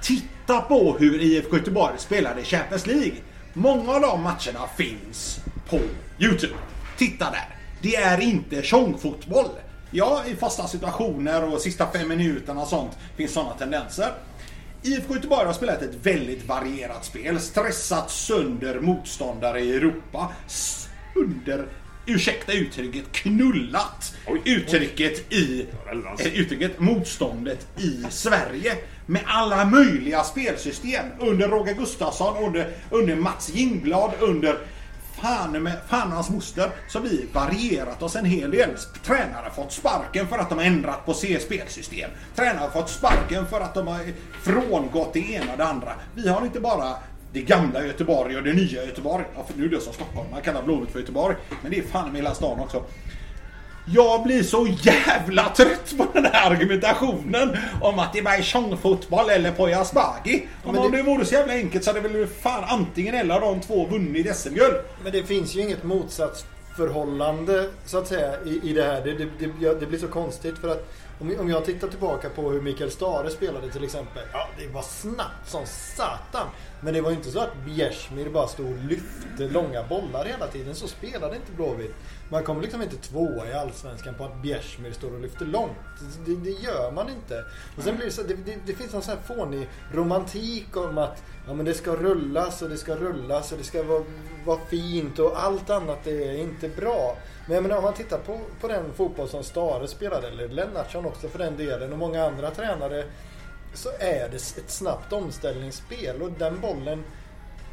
A: Titta på hur IFK Göteborg spelade i Champions League. Många av de matcherna finns på Youtube. Titta där. Det är inte tjongfotboll. Ja, i fasta situationer och sista fem minuterna och sånt finns sådana tendenser. IFK Göteborg har spelat ett väldigt varierat spel. Stressat sönder motståndare i Europa. Sönder, ursäkta uttrycket, knullat
C: Oj.
A: uttrycket i
C: Väldans.
A: eh, uttrycket motståndet i Sverige. Med alla möjliga spelsystem. Under Roger Gustafsson, under, under Mats Jingblad, under fan med fan och hans moster så vi varierat oss en hel del. Tränare har fått sparken för att de har ändrat på C-spelsystem. Tränare har fått sparken för att de har frångått det ena och det andra. Vi har inte bara det gamla Göteborg och det nya Göteborg. Ja, för nu är det som Stockholm, man kallar Blåvitt för Göteborg. Men det är fan med hela stan också. Jag blir så jävla trött på den här argumentationen om att det bara är tjongfotboll eller Poya Asbaghi.
D: Men
A: om
D: det-
A: det vore så jävla enkelt så hade väl fan antingen eller av de två vunnit SM-guld.
D: Men det finns ju inget motsatsförhållande så att säga i, i det här. Det, det, det, ja, blir så konstigt för att om, om jag tittar tillbaka på hur Mikael Stare spelade till exempel. Ja, det var snabbt som satan. Men det var ju inte så att Bjärsmyr bara stod och lyfte långa bollar hela tiden. Så spelade inte Blåvitt. Man kommer liksom inte tvåa i Allsvenskan på att Bjärsmyr står och lyfter långt. Det, det gör man inte. Och sen blir det så, det, det, det finns någon sån här fånig romantik om att ja, men det ska rullas och det ska rullas och det ska vara, vara fint och allt annat är inte bra. Men jag menar, om man tittar på, på den fotboll som Stare spelade, eller Lennartsson också för den delen och många andra tränare. Så är det ett snabbt omställningsspel och den bollen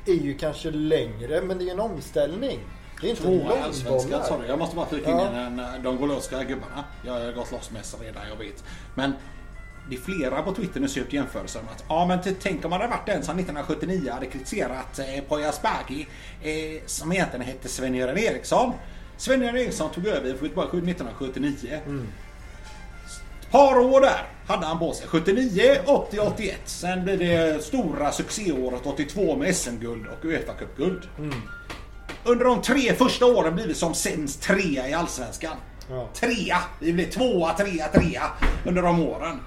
D: är ju kanske längre men det är en omställning. Det är inte
A: Tvåa i Allsvenskan,
D: långbollar.
A: sorry. Jag måste bara flika in
D: Ja.
A: en, de golöska gubbarna. Jag har gått loss med redan, jag vet. Men det är flera på Twitter nu som gjort jämförelser med att ja men tänk om man hade varit den som 1979 hade kritiserat eh, Poya Asbaghi eh, som egentligen hette Sven-Göran Eriksson. Sven-Göran Eriksson tog över i Göteborg 1979. Ett par år där hade han på sig. 79, 80, 81. Sen blev det stora succéåret 82 med SM-guld och Uefa-cupguld. Under de tre första åren blir vi som sämst trea i Allsvenskan.
D: Ja.
A: Trea! Vi blir tvåa, trea, trea under de åren.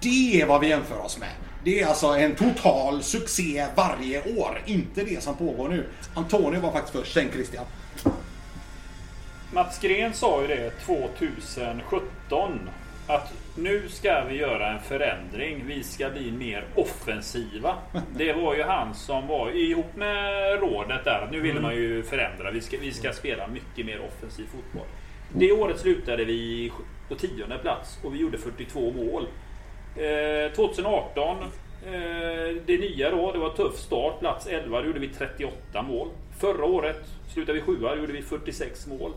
A: Det är vad vi jämför oss med. Det är alltså en total succé varje år. Inte det som pågår nu. Antonio var faktiskt först, sen Christian.
C: Mats Gren sa ju det 2017. Att nu ska vi göra en förändring. Vi ska bli mer offensiva. Det var ju han som var ihop med rådet där. Nu ville man ju förändra. Vi ska, vi ska spela mycket mer offensiv fotboll. Det året slutade vi på tionde plats och vi gjorde 42 mål. Eh, 2018, eh, det nya då, det var tuff start. Plats 11, då gjorde vi 38 mål. Förra året slutade vi sjua, då gjorde vi 46 mål.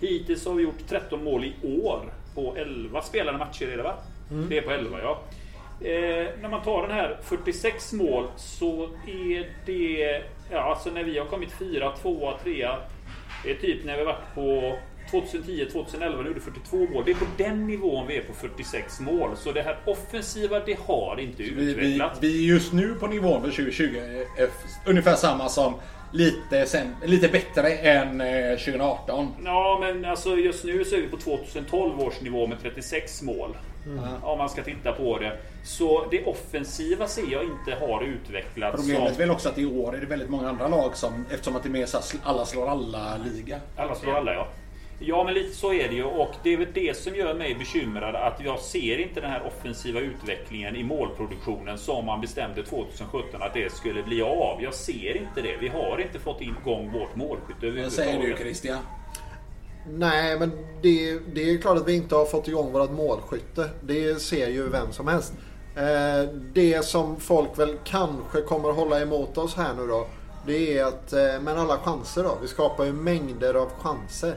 C: Hittills har vi gjort 13 mål i år på 11 spelade matcher är det va? Det är på 11 ja. Eh, när man tar den här 46 mål så är det... Ja, alltså när vi har kommit 4, 2, 3. Det är typ när vi varit på 2010, 2011 och gjorde 42 mål. Det är på den nivån vi är på 46 mål. Så det här offensiva, det har inte
A: Vi, vi,
C: utvecklats.
A: vi är just nu på nivån för 2020 eh, f- ungefär samma som lite, sen, lite bättre än eh, 2018.
C: Ja, men alltså just nu så är vi på 2012 års nivå med 36 mål. Om man ska titta på det. Så det offensiva ser jag inte har utvecklats
A: Problemet är
C: som...
A: väl också att i år är det väldigt många andra lag som, eftersom att det är mer alla slår alla-liga.
C: Alla slår alla ja. Ja men lite så är det ju och det är väl det som gör mig bekymrad att jag ser inte den här offensiva utvecklingen i målproduktionen som man bestämde 2017 att det skulle bli av. Jag ser inte det. Vi har inte fått igång vårt målskytte
A: Vad säger du
C: överhuvudtaget.
A: Christian?
B: Nej, men det, det är klart att vi inte har fått igång vårt målskytte. Det ser ju vem som helst. Eh, det som folk väl kanske kommer hålla emot oss här nu då. Det är att, eh, men alla chanser då. Vi skapar ju mängder av chanser.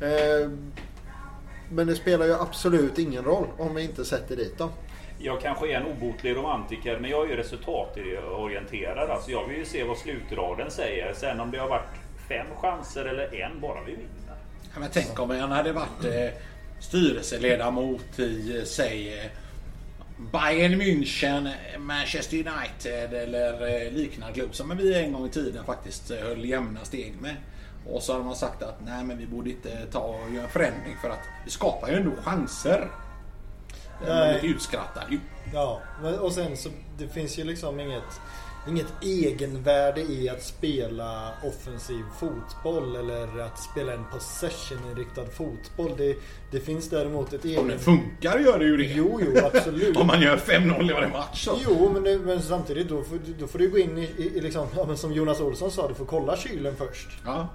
B: Eh, men det spelar ju absolut ingen roll om vi inte sätter dit dem.
C: Jag kanske är en obotlig romantiker men jag är ju resultatorienterad. Alltså jag vill ju se vad slutraden säger. Sen om det har varit fem chanser eller en, bara vi vinner.
A: Ja, men tänk om han hade varit eh, styrelseledamot i, eh, säg, eh, Bayern München, Manchester United eller liknande klubb som vi en gång i tiden faktiskt höll jämna steg med. Och så hade man sagt att nej men vi borde inte ta och göra en förändring för att vi skapar ju ändå chanser. Man
D: Nej.
A: blir utskrattad ju.
D: Ja, och sen så det finns ju liksom inget, inget egenvärde i att spela offensiv fotboll eller att spela en possession-inriktad fotboll. Det, det finns däremot ett
A: Om
D: eget...
A: det funkar gör det ju det.
D: Jo, jo, absolut. *laughs*
A: Om man gör 5-0 i varje match så.
D: Jo, men, det, men samtidigt då, får- då får du gå in i, i, i liksom, ja, men som Jonas Olsson sa, du får kolla kylen först.
A: Ja.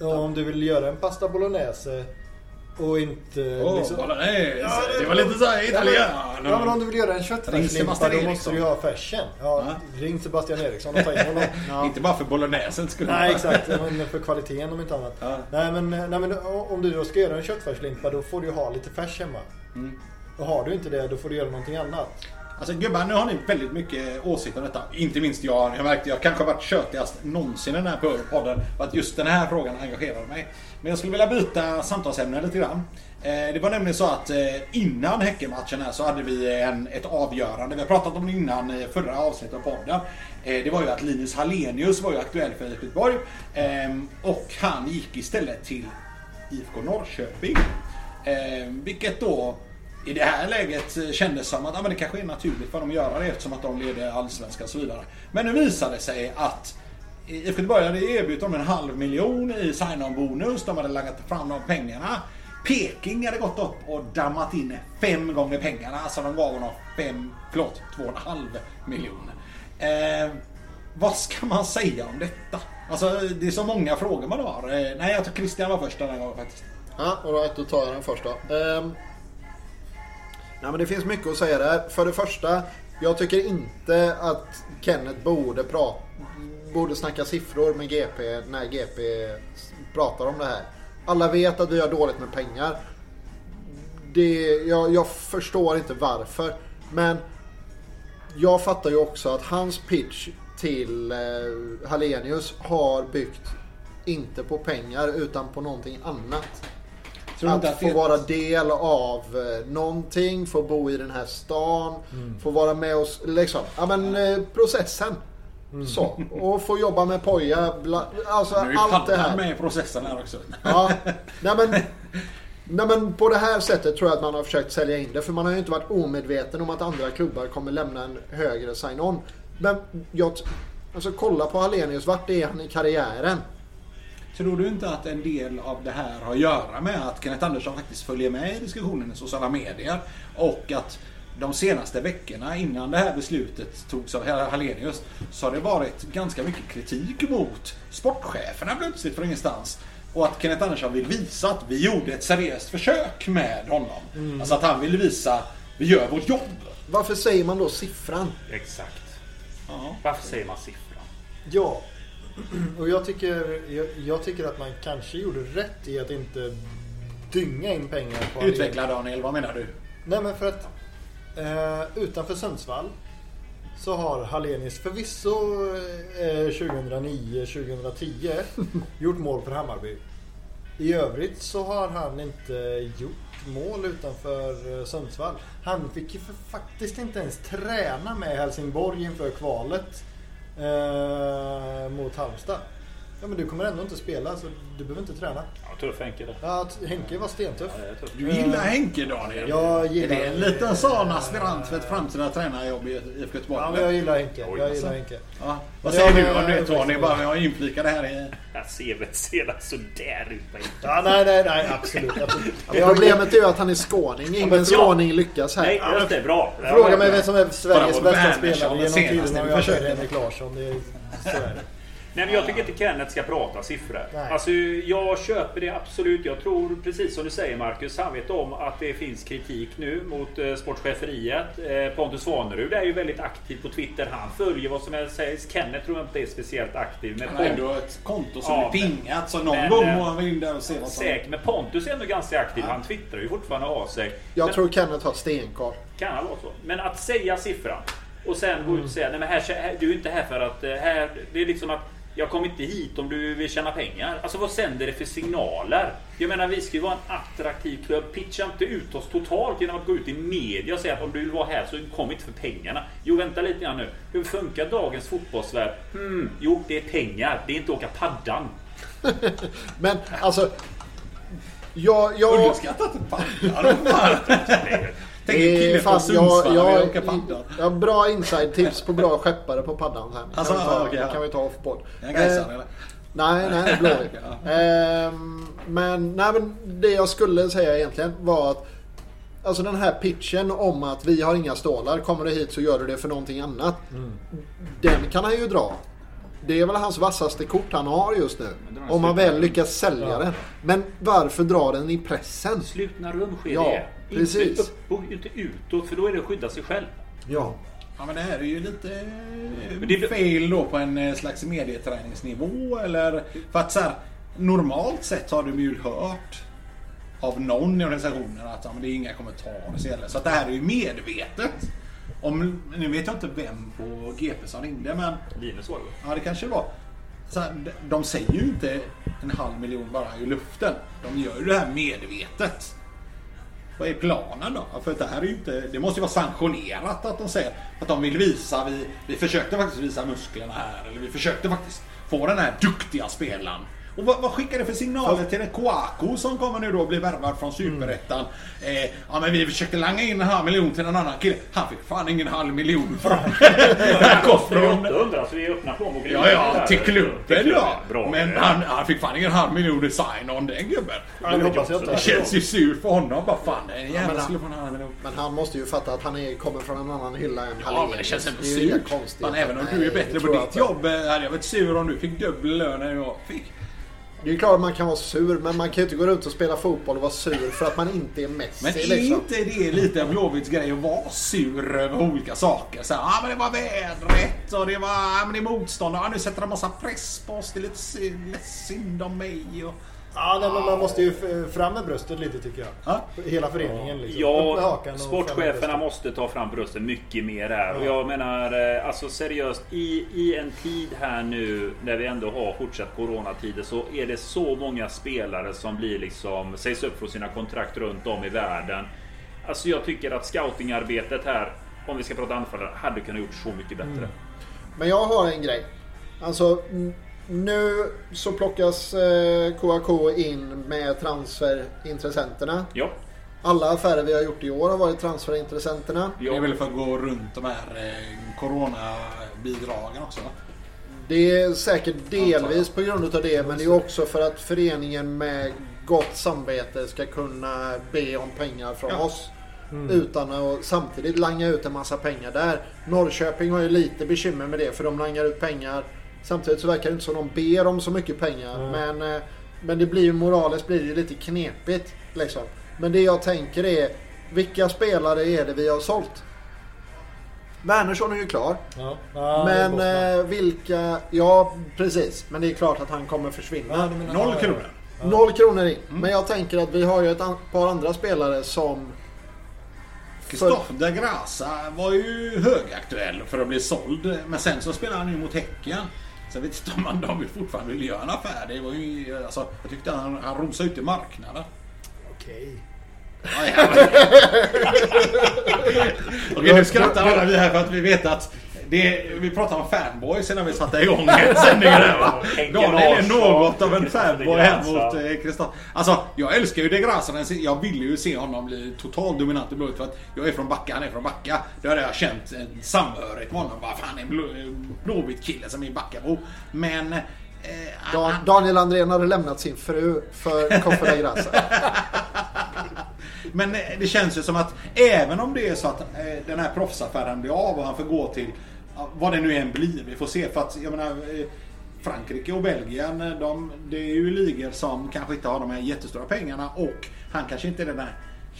D: Och om du vill göra en pasta bolognese Och inte
A: Åh,
D: liksom...
A: bolognese.
D: Ja, det-
A: det var lite såhär italiano.
D: Ja men om du vill göra en köttfärslimpa då
A: Eriksson.
D: måste du ju ha färsen. Ja,
A: Ja.
D: ring Sebastian Eriksson och ta in honom. *laughs* Ja.
A: Inte bara för bolognesen skulle
D: Nej exakt, men för kvaliteten om inte annat.
A: Ja.
D: Nej, men, nej men om du då ska göra en köttfärslimpa då får du ju ha lite färs hemma.
A: Mm.
D: Och har du inte det då får du göra någonting annat.
A: Alltså gubbar, nu har ni väldigt mycket åsikter om detta. Inte minst jag. Jag märkte jag kanske har varit tjötigast någonsin i den här podden. För att just den här frågan engagerar mig. Men jag skulle vilja byta samtalsämne lite grann. Eh, det var nämligen så att eh, innan Häckenmatchen här så hade vi en, ett avgörande. Vi har pratat om det innan i förra avsnittet av podden. Eh, det var ju att Linus Hallenius var ju aktuell för IFK Göteborg. Och han gick istället till IFK Norrköping. Vilket då i det här läget eh, kändes som att ja, men det kanske är naturligt för dem att göra det eftersom att de leder allsvenskan och så vidare. Men nu visade det sig att IFK Göteborg hade erbjudit dem en halv miljon i sign-on-bonus. De hade lagt fram de pengarna. Peking hade gått upp och dammat in fem gånger pengarna. Alltså de gav honom fem, förlåt, två och en halv miljon. Eh, vad ska man säga om detta? Alltså det är så många frågor man har. Eh, nej, jag tror Christian var först den här gången faktiskt.
B: Ja, alright då, då tar jag den först då. Ehm, Nej, men det finns mycket att säga där. För det första, jag tycker inte att Kenneth borde, prata, borde snacka siffror med GP när GP pratar om det här. Alla vet att vi har dåligt med pengar. Det, jag, jag förstår inte varför. Men jag fattar ju också att hans pitch till eh, Hallenius har byggt inte på pengar utan på någonting annat. Att
A: att
B: få vara del av eh, någonting, få bo i den här stan, få vara med oss, liksom, ja men eh, processen. Så, och få jobba med poja, alltså
A: Nu är
B: allt det här.
A: med i processen här också.
B: Ja, nej men, *laughs* nej men på det här sättet tror jag att man har försökt sälja in det. För man har ju inte varit omedveten om att andra klubbar kommer lämna en högre sign-on. Men jag, alltså kolla på Hallenius, vart är han i karriären?
A: Tror du inte att en del av det här har att göra med att Kenneth Andersson faktiskt följer med i diskussionen i sociala medier och att de senaste veckorna innan det här beslutet togs av Hallenius så har det varit ganska mycket kritik mot sportcheferna plötsligt från ingenstans. Och att Kenneth Andersson vill visa att vi gjorde ett seriöst försök med honom. Alltså att han vill visa vi gör vårt jobb.
B: Varför säger man då siffran?
C: Exakt.
A: Ja.
C: Varför säger man siffran?
D: Ja. Och jag tycker, jag, jag tycker att man kanske gjorde rätt i att inte dynga in pengar på.
A: Utveckla Daniel, vad menar du?
D: Nej men för att eh, utanför Sundsvall så har Hallenius förvisso eh, 2009-2010 *laughs* gjort mål för Hammarby. I övrigt så har han inte gjort mål utanför eh, Sundsvall. Han fick ju för faktiskt inte ens träna med Helsingborg inför kvalet eh, mot Halmstad. Ja men du kommer ändå inte spela så du behöver inte träna.
C: Ja, tuff Henke det.
D: Ja, Henke var stentuff.
C: Ja.
A: Du gillar Henke Daniel?
D: Jag gillar-
A: Är det en liten sån aspirant för ett framtida tränarjobb i IFK Göteborg?
D: Ja men jag gillar Henke.
C: Oj,
D: Jag
C: alltså.
D: gillar Henke.
A: Ja. Vad
D: Ja,
A: säger du om det Tony? Bara jag inflikar det här i...
C: Jag ser väl sedan sådär ut.
D: Ja, nej, nej, nej, absolut. absolut. Jag, *laughs*
B: Problemet är ju att han är skåning. Ingen
C: bra.
B: skåning lyckas här.
C: Nej, just det. Bra.
D: Fråga mig vem som är Sveriges bästa spelare
A: det
D: genom tiderna och
A: vi
D: jag säger Henrik Larsson. Det är, så är det.
C: Nej, men jag tycker inte Kenneth ska prata siffror.
D: Nej.
C: Alltså, jag köper det absolut. Jag tror precis som du säger Marcus. Han vet om att det finns kritik nu mot eh, sportcheferiet. Eh, Pontus Svanerud är ju väldigt aktiv på Twitter. Han följer vad som helst sägs. Kenneth tror jag inte är speciellt aktiv. Men
A: Han har ändå ett konto som
C: Ja,
A: är pingat så någon
C: men,
A: gång
C: eh,
A: må han in där och se vad som...
C: Säkert. Men Pontus är ändå ganska aktiv. Han twittrar ju fortfarande av sig.
B: Jag
C: men,
B: tror Kenneth har stenkoll.
C: Kan han vara så? Men att säga siffran och sen gå ut och säga nej men här, här, du är inte här för att... eh, Här, det är liksom att jag kom inte hit om du vill tjäna pengar. Alltså vad sänder det för signaler? Jag menar vi ska ju vara en attraktiv klubb. Pitcha inte ut oss totalt genom att gå ut i media och säga att om du vill vara här så kom inte för pengarna. Jo vänta lite grann nu. Hur funkar dagens fotbollsvärld? Hmm, jo det är pengar. Det är inte åka paddan. *laughs*
B: Men alltså... Jag, jag,
A: Underskattat paddar. Tänk en kille
B: är
A: från
B: jag,
A: Sundsvall vill
B: jag,
A: åka paddar.
B: jag har bra inside-tips på bra skeppare på paddan sen.
A: Alltså,
B: kan, vi ta,
A: okej, ja.
B: kan vi ta off podd.
A: Är han gaisare
B: Eh,
A: eller?
B: Nej, nej, Blåvitt. *laughs*
A: Ja.
B: Ehm, men, nej, men det jag skulle säga egentligen var att Alltså den här pitchen om att vi har inga stålar, kommer du hit så gör du det för någonting annat. Den kan han ju dra. Det är väl hans vassaste kort han har just nu. Om man
C: slutat.
B: väl lyckas sälja
D: Ja.
B: den. Men varför dra den i pressen?
C: Slutna rum sker
B: Ja,
C: det.
B: Precis.
C: Inte upp och inte utåt för då är det att skydda sig själv.
B: Ja.
A: Ja men det här är ju lite
C: det-
A: fail då på en eh, slags medieträningsnivå eller för att så här, normalt sett har du ju hört av någon i organisationen att ja, men det är inga kommentarer så gäller. Så att det här är ju medvetet. Om, nu vet jag inte vem på GP som ringde men
C: Linus var det
A: ja det kanske det var. Så här, de- de säger ju inte en halv miljon bara i luften. De gör ju det här medvetet. Vad är planen då? För det här är ju inte, det måste ju vara sanktionerat att de säger att de vill visa, vi, vi försökte faktiskt visa musklerna här. Eller vi försökte faktiskt få den här duktiga spelaren. Och vad, vad skickar det för signaler till en Kouakou som kommer nu då och blir värvad från Superettan? Eh, ja men vi försökte langa in en halv miljon till en annan kille. Han fick fan ingen halv miljon från... *laughs* Han kom från...
C: 800 så vi är öppna plånböcker.
A: Ja, ja, till klubben ja.
C: Bra.
A: Men han, han fick fan ingen halv miljon i sign-on den gubben.
D: Ja, det.
A: Det känns ju surt för honom. Bara fan, den
B: men
A: jäveln
B: han-
A: skulle få en halv miljon.
B: Men han måste ju fatta att han är, kommer från en annan hylla än
A: Ja,
B: Hallenius.
A: men det känns ändå
B: är
A: surt. Fan, även om
B: Nej,
A: du är
B: det
A: bättre på ditt jobb eh, hade jag varit sur om du fick dubbel lön än jag fick.
B: Det är klart att man kan vara sur, men man kan ju inte gå runt och spela fotboll och vara sur för att man inte är Messi.
A: Men är
B: liksom.
A: inte det lite av Blåvitts grej att vara sur över olika saker? Så här, ah, men det var vädret och det var ah, men det är motstånd. Ah, nu sätter de massa press på oss. Det är lite synd, synd om mig. Och...
D: Ja, nej, men man måste ju fram med bröstet lite tycker jag.
A: Ja.
D: Hela föreningen liksom.
C: Ja,
D: och
C: sportcheferna
D: bröstet.
C: måste ta fram brösten mycket mer. Och
D: Ja.
C: jag menar, eh, alltså seriöst, i, i en tid här nu när vi ändå har fortsatt coronatider så är det så många spelare som blir liksom, sägs upp från sina kontrakt runt om i världen. Alltså jag tycker att scoutingarbetet här, om vi ska prata anfallare, hade kunnat gjort så mycket bättre.
A: Mm.
B: Men jag har en grej. Alltså, n- nu så plockas eh, Kouakou in med transferintressenterna.
C: Ja,
B: Alla affärer vi har gjort i år har varit transferintressenterna.
A: Det är väl för att gå runt de här eh, coronabidragen också? va?
B: Det är säkert delvis på grund av det, men det är också för att föreningen med gott samvete ska kunna be om pengar från
A: Ja.
B: oss. Utan att samtidigt langa ut en massa pengar där. Norrköping har ju lite bekymmer med det, för de langar ut pengar. Samtidigt så verkar det inte som de ber om så mycket pengar. Men, eh, men det blir ju moraliskt blir det ju lite knepigt. Liksom. Men det jag tänker är, vilka spelare är det vi har sålt? Wernersson är ju klar.
D: Ja. Ja,
B: Men eh, vilka... Ja, precis. Men det är klart att han kommer försvinna.
D: Ja,
A: Noll
D: ja,
A: kronor.
B: Noll kronor in. Men jag tänker att vi har ju ett an- par andra spelare som...
A: Kristoffer da Grasa var ju högaktuell för att bli såld. Men sen så spelade han ju mot Häcken. Jag vet inte om han, de vill fortfarande vill göra en affär. Det var ju, alltså, jag tyckte han, han rosade ut i marknaden.
D: Okej. *laughs*
A: Okej, nu skrattar alla vi här för att vi vet att det, vi pratar om fanboys innan vi satte igång *laughs* sändningen här va. Daniel är något av en fanboy här mot eh, Kristoffer. Alltså jag älskar ju De Grasa. men Jag ville ju se honom bli totalt dominant i Blåvitt för att jag är från Backa, han är från Backa. Då hade jag känt en samhörighet med honom. Bara fan en blå, Blåvitt-kille som är Backabo. Men... Eh,
B: Dan, Daniel Andrén hade lämnat sin fru för Koffe Grasa. *laughs*
A: Men eh, det känns ju som att även om det är så att eh, den här proffsaffären blir av och han får gå till vad det nu än blir. Vi får se. För att jag menar eh, Frankrike och Belgien, eh, de, det är ju ligor som kanske inte har de här jättestora pengarna och han kanske inte är den där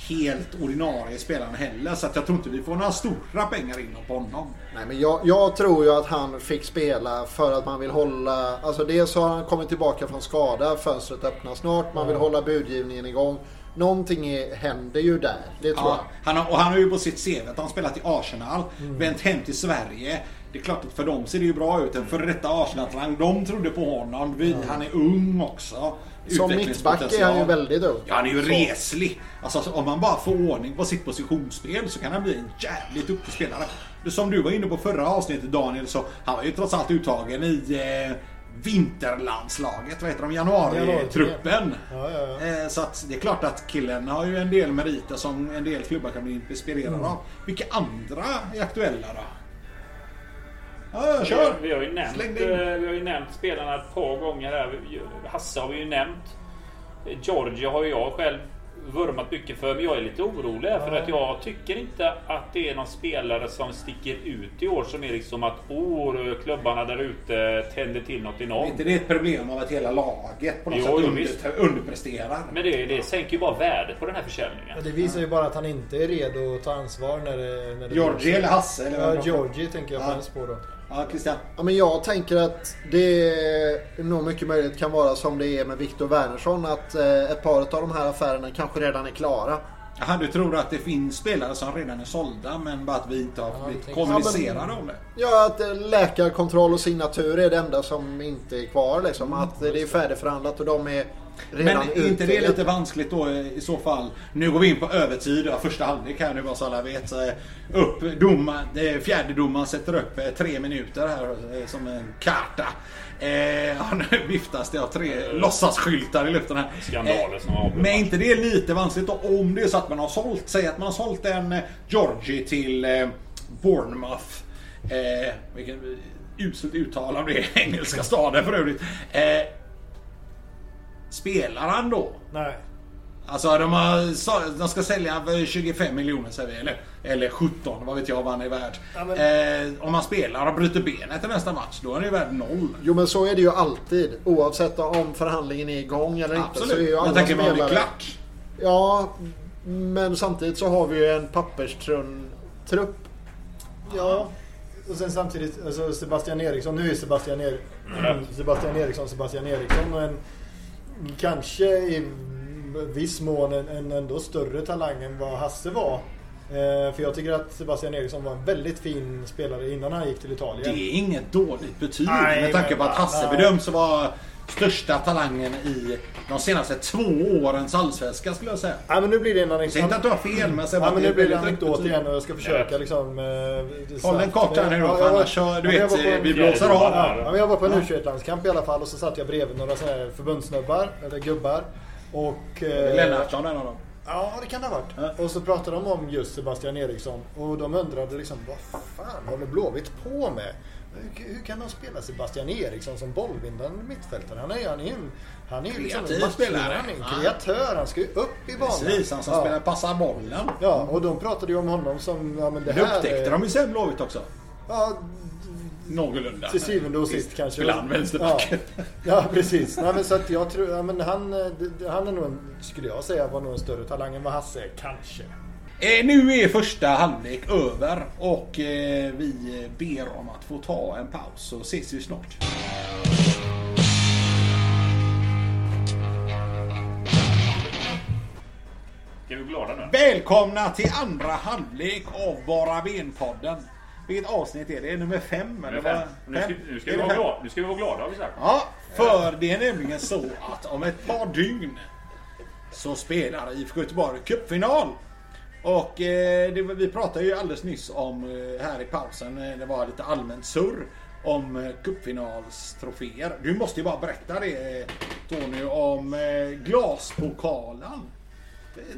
A: helt ordinarie spelaren heller. Så jag tror inte vi får några stora pengar in på honom.
B: Nej, men jag, jag tror ju att han fick spela för att man vill hålla... Alltså dels har han kommit tillbaka från skada. Fönstret öppnar snart. Man vill hålla budgivningen igång. Någonting är, händer ju där. Det tror
A: Ja, han har, och han har ju på sitt CV att han spelat i Arsenal, vänt hem till Sverige. Det är klart att för dem ser det ju bra ut. En före detta Arsenal-talang. De trodde på honom. Vi, Han är ung också.
B: jag. Som mittback är han ju väldigt ung.
A: Ja, han är ju
B: Så.
A: reslig. Alltså om man bara får ordning på sitt positionsspel så kan han bli en jävligt duktig spelare. Som du var inne på förra avsnittet Daniel, så han var ju trots allt uttagen i eh, vinterlandslaget. Vad heter de? Januari-truppen.
D: Ja, ja, ja.
A: Eh, Så att det är klart att killen har ju en del meriter som en del klubbar kan bli inspirerade
D: Mm.
A: av. Vilka andra är aktuella då? Ja, ja,
C: Vi,
A: kör!
C: vi, har ju nämnt, eh, vi har ju nämnt spelarna ett par gånger här. Hasse har vi ju nämnt. Georgia har ju jag själv vurmat mycket för. Men jag är lite orolig här, för att jag tycker inte att det är någon spelare som sticker ut i år som är liksom att oh, klubbarna där ute tänder till något
A: Är
C: enormt.
A: inte det ett problem av att hela laget på något
C: Jo,
A: sätt
C: jo,
A: under, underpresterar?
C: Men det, det sänker ju bara värdet på den här försäljningen.
D: Ja, Det visar ju bara att han inte är redo att ta ansvar när det... När det
A: Georgie eller Hasse? Eller
D: Ja? Georgie tänker jag
A: Ja.
D: främst på då.
A: Ja, Christian.
B: Ja, men jag tänker att det är nog mycket möjligt kan vara som det är med Viktor Wernersson. Att eh, ett par av de här affärerna kanske redan är klara.
A: Jaha, du tror att det finns spelare som redan är sålda men bara att vi inte har blivit
D: tänker-
A: kommunicerade om det?
B: Ja, att eh, läkarkontroll och signatur är det enda som inte är kvar. Liksom. Att det är färdigförhandlat och de är redan
A: Men är inte det lite vanskligt då eh, i så fall? Nu går vi in på övertid, ja, första halvlek här nu bara så alla vet. Så, eh, Upp eh, fjärde domaren sätter upp eh, tre minuter här eh, som en karta. Eh, ja, nu viftas det av tre låtsasskyltar i luften här.
C: Skandaler som har avblivit.
A: Men är inte det lite vanskligt då om det är så att man har sålt, säg att man har sålt en eh, Georgie till eh, Bournemouth. Eh, vilket uselt uttal av det *laughs* engelska staden för övrigt. Eh, spelar han då?
D: Nej.
A: Alltså de, har, de ska sälja för 25 miljoner säger vi, eller, eller 17, vad vet jag vad han är värd.
D: Ja, men-
A: eh, om man spelar och bryter benet i nästa match, då är han ju värd noll.
B: Jo men så är det ju alltid. Oavsett om förhandlingen är igång eller inte. Så är
A: Absolut.
B: ju alla
A: Jag tänker vanlig
B: spelare...
A: klack.
B: Ja, men samtidigt så har vi ju en papperstrunn-trupp.
D: Ja. Och sen samtidigt, alltså Sebastian Eriksson, nu är Sebastian, er, *clears throat* Sebastian Eriksson Sebastian Eriksson och en kanske i viss mån en, en ändå större talang än vad Hasse var. Eh, för jag tycker att Sebastian Eriksson var en väldigt fin spelare innan han gick till
A: Det
D: Italien.
A: är inget dåligt betyg
D: Nej,
A: med tanke på att Hasse
D: nej.
A: bedöms vara största talangen i de senaste två årens allsvenska skulle jag säga.
D: Ja, men nu blir det en
A: Jag säger inte att du har fel men
D: Ja, men nu blir det anekdot igen och jag ska försöka liksom... Eh,
A: Håll den kort här nu då för annars kör, du vet,
D: på-
A: vi blåser av.
D: Ja, jag var på en U21-landskamp i alla fall och så satt jag bredvid några sådana här förbundssnubbar, eller gubbar. Och... eh,
A: Lennartsson en av dem.
D: Ja, det kan det ha varit. Och så pratade de om just Sebastian Eriksson. Och de undrade liksom, vad fan håller Blåvitt på med? Hur, hur kan de spela Sebastian Eriksson som bollvinnande mittfältare? Han är han är han är ju liksom en
A: spelare.
D: Han är en
A: Ja.
D: kreatör. Han ska ju upp i banan.
A: Precis, han som
D: ja.
A: spelar passar bollen.
D: Ja, och de pratade ju om honom som, ja men det
A: Det
D: här
A: upptäckte
D: är-
A: de ju sen Blåvitt också.
D: Ja,
A: Någorlunda.
D: till syvende och sist kanske.
A: Han vänsterback.
D: Ja, *laughs* ja precis. Nej, men så att jag tror, ja, men han, eh, han är nog, en, skulle jag säga, var nog en större talang än vad Hasse är, kanske.
A: Eh, nu är första halvlek över och eh, vi ber om att få ta en paus så ses vi snart.
C: Är vi glada nu?
A: Välkomna till andra halvlek av Bara Ben-podden. Vilket avsnitt är det? Är det nummer fem?
C: Nummer fem. Nu ska, nu, ska
A: Är
C: vi vara glada, nu ska vi vara glada har vi sagt.
A: Ja, för det är nämligen så att om ett par dygn så spelar IFK Göteborg cupfinal. Och eh, det, vi pratade ju alldeles nyss om eh, här i pausen, eh, det var lite allmänt surr om eh, cupfinalstroféer. Du måste ju bara berätta det Tony om eh,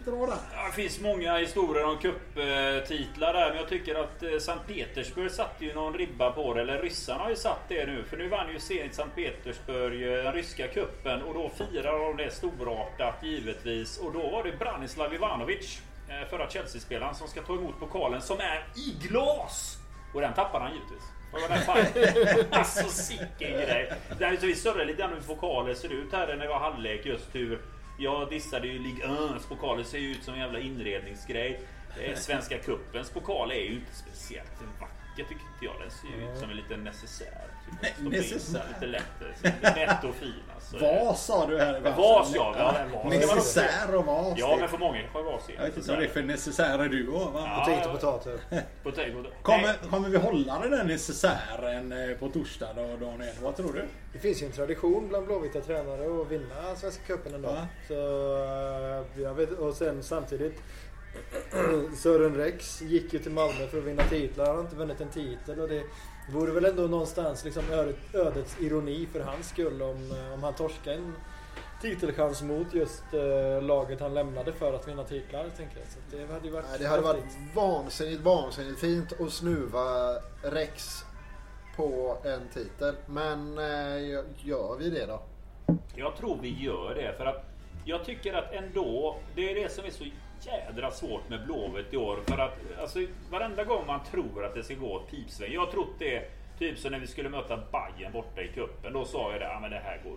A: Dra där.
C: Ja, det finns många historier om cuptitlar där, men jag tycker att eh, Sankt Petersburg satte ju någon ribba på det. Eller ryssarna har ju satt det nu. För nu vann ju Zenit Sankt Petersburg eh, den ryska kuppen och då firar de det storartat givetvis. Och då var det Branislav Ivanovic, eh, förra Chelsea-spelaren, som ska ta emot pokalen som är i glas! Och den tappar han givetvis. Alltså sicken grej. Det är så vi surrade lite grann hur pokaler ser ut här när det var halvlek just hur jag dissade ju Ligue 1. pokaler ser ju ut som en jävla inredningsgrej. Svenska cupens pokal är ju inte speciellt vacker tycker inte jag. Den ser ju ut som en liten necessär.
A: Necessär.
C: Lite lätt, lite lätt och fin alltså.
A: Vas sa du här i pausen.
C: Vas, ja. Ja, vas.
A: Necessär och vas.
C: Ja, men för många har vas
A: Jag vet inte vad det är för necessärer du har va?
C: Ja.
D: Potatis och potatis. *laughs*
C: Potato.
A: Kommer, kommer vi hålla den där necessären eh, på torsdag då, Daniel? Vad tror du?
D: Det finns ju en tradition bland blåvita tränare att vinna Svenska cupen en dag.
A: Ja.
D: Så, eh, jag vet, och sen samtidigt *clears throat* Sören Rex gick ju till Malmö för att vinna titlar. Han har inte vunnit en titel och det vore väl ändå någonstans liksom ödet, ödets ironi för hans skull om, eh, om han torskar en titelchans mot just eh, laget han lämnade för att vinna titlar. Tänker jag. Så det hade ju varit
B: Nej, det hade varit vansinnigt, vansinnigt fint att snuva Rex på en titel. Men eh, gör vi det då?
C: Jag tror vi gör det för att jag tycker att ändå, det är det som är så jädra svårt med Blåvitt i år. För att alltså, varenda gång man tror att det ska gå ett pipsväng. Jag har trott det typ som när vi skulle möta Bayern borta i kuppen. Då sa jag det, ah, men det här går,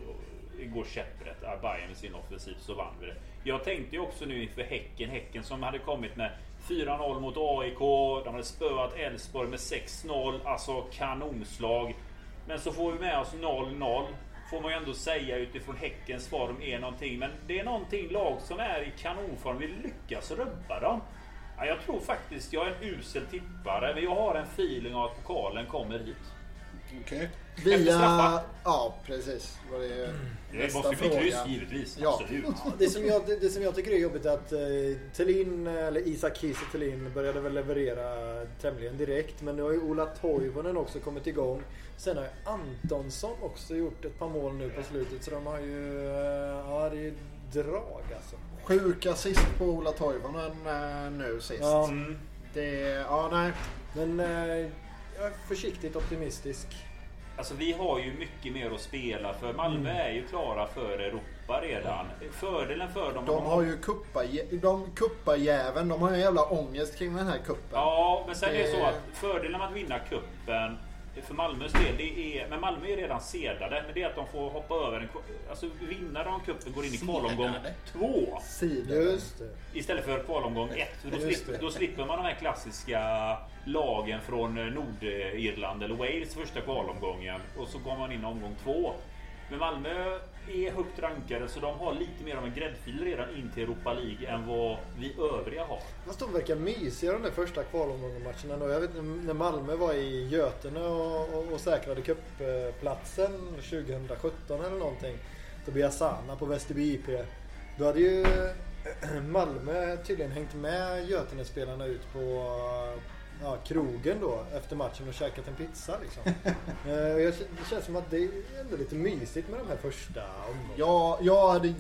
C: går käpprätt. Ah, Bayern med sin offensiv så vann vi det. Jag tänkte ju också nu inför Häcken. Häcken som hade kommit med 4-0 mot AIK. De hade spöat Elfsborg med 6-0. Alltså kanonslag. Men så får vi med oss 0-0 får man ju ändå säga utifrån Häckens form är någonting. Men det är någonting lag som är i kanonform. Vi lyckas rubba dem. Ja, jag tror faktiskt jag är en usel tippare. Men jag har en feeling av att pokalen kommer hit.
A: Okej.
C: Efter
B: Via... Ja, precis. Var det
C: Det
B: nästa
C: måste bli kryss givetvis.
B: Ja.
C: Absolut.
D: Det som, jag, det, det som jag tycker är jobbigt är att eh, Thelin, eller Isak Kiese Thelin började väl leverera tämligen direkt. Men nu har ju Ola Toivonen också kommit igång. Sen har ju Antonsson också gjort ett par mål nu på slutet. Så de har ju... eh, Ja, det är drag alltså.
B: Sjuk assist på Ola Toivonen eh, nu sist.
D: Ja,
C: Mm.
B: Det... Ja, nej.
D: men eh, jag är försiktigt optimistisk.
C: Alltså vi har ju mycket mer att spela för. Malmö
B: Mm.
C: är ju klara för Europa redan. Fördelen för dem...
B: De har ju kuppa, de kuppajäveln. De har ju en jävla ångest kring den här kuppen.
C: Ja, men sen är det
B: Det-
C: så att fördelen med att vinna kuppen för Malmös del, det är, men Malmö är redan sedade, men det är att de får hoppa över en, alltså vinnare av kuppen går in i kvalomgång två.
D: Det.
C: Istället för kvalomgång ett. Då, slipper, då slipper man de här klassiska lagen från eh, Nordirland eller Wales första kvalomgången. Och så går man in i omgång två. Men Malmö är högt rankade så de har lite mer av en gräddfil redan in till Europa League än vad vi övriga har.
D: Fast de verkar mysiga de där första kvalomgångarna. då. Jag vet när Malmö var i Götene och, och, och säkrade cupplatsen 2017 eller någonting. Tobias Sana på Västerby IP. Då hade ju *clears throat* Malmö tydligen hängt med Götene-spelarna ut på ja, krogen då efter matchen och käkat en pizza liksom. *laughs* Eh, jag, det känns som att det är ändå lite mysigt med de här första omgångarna.
B: Jag, jag hade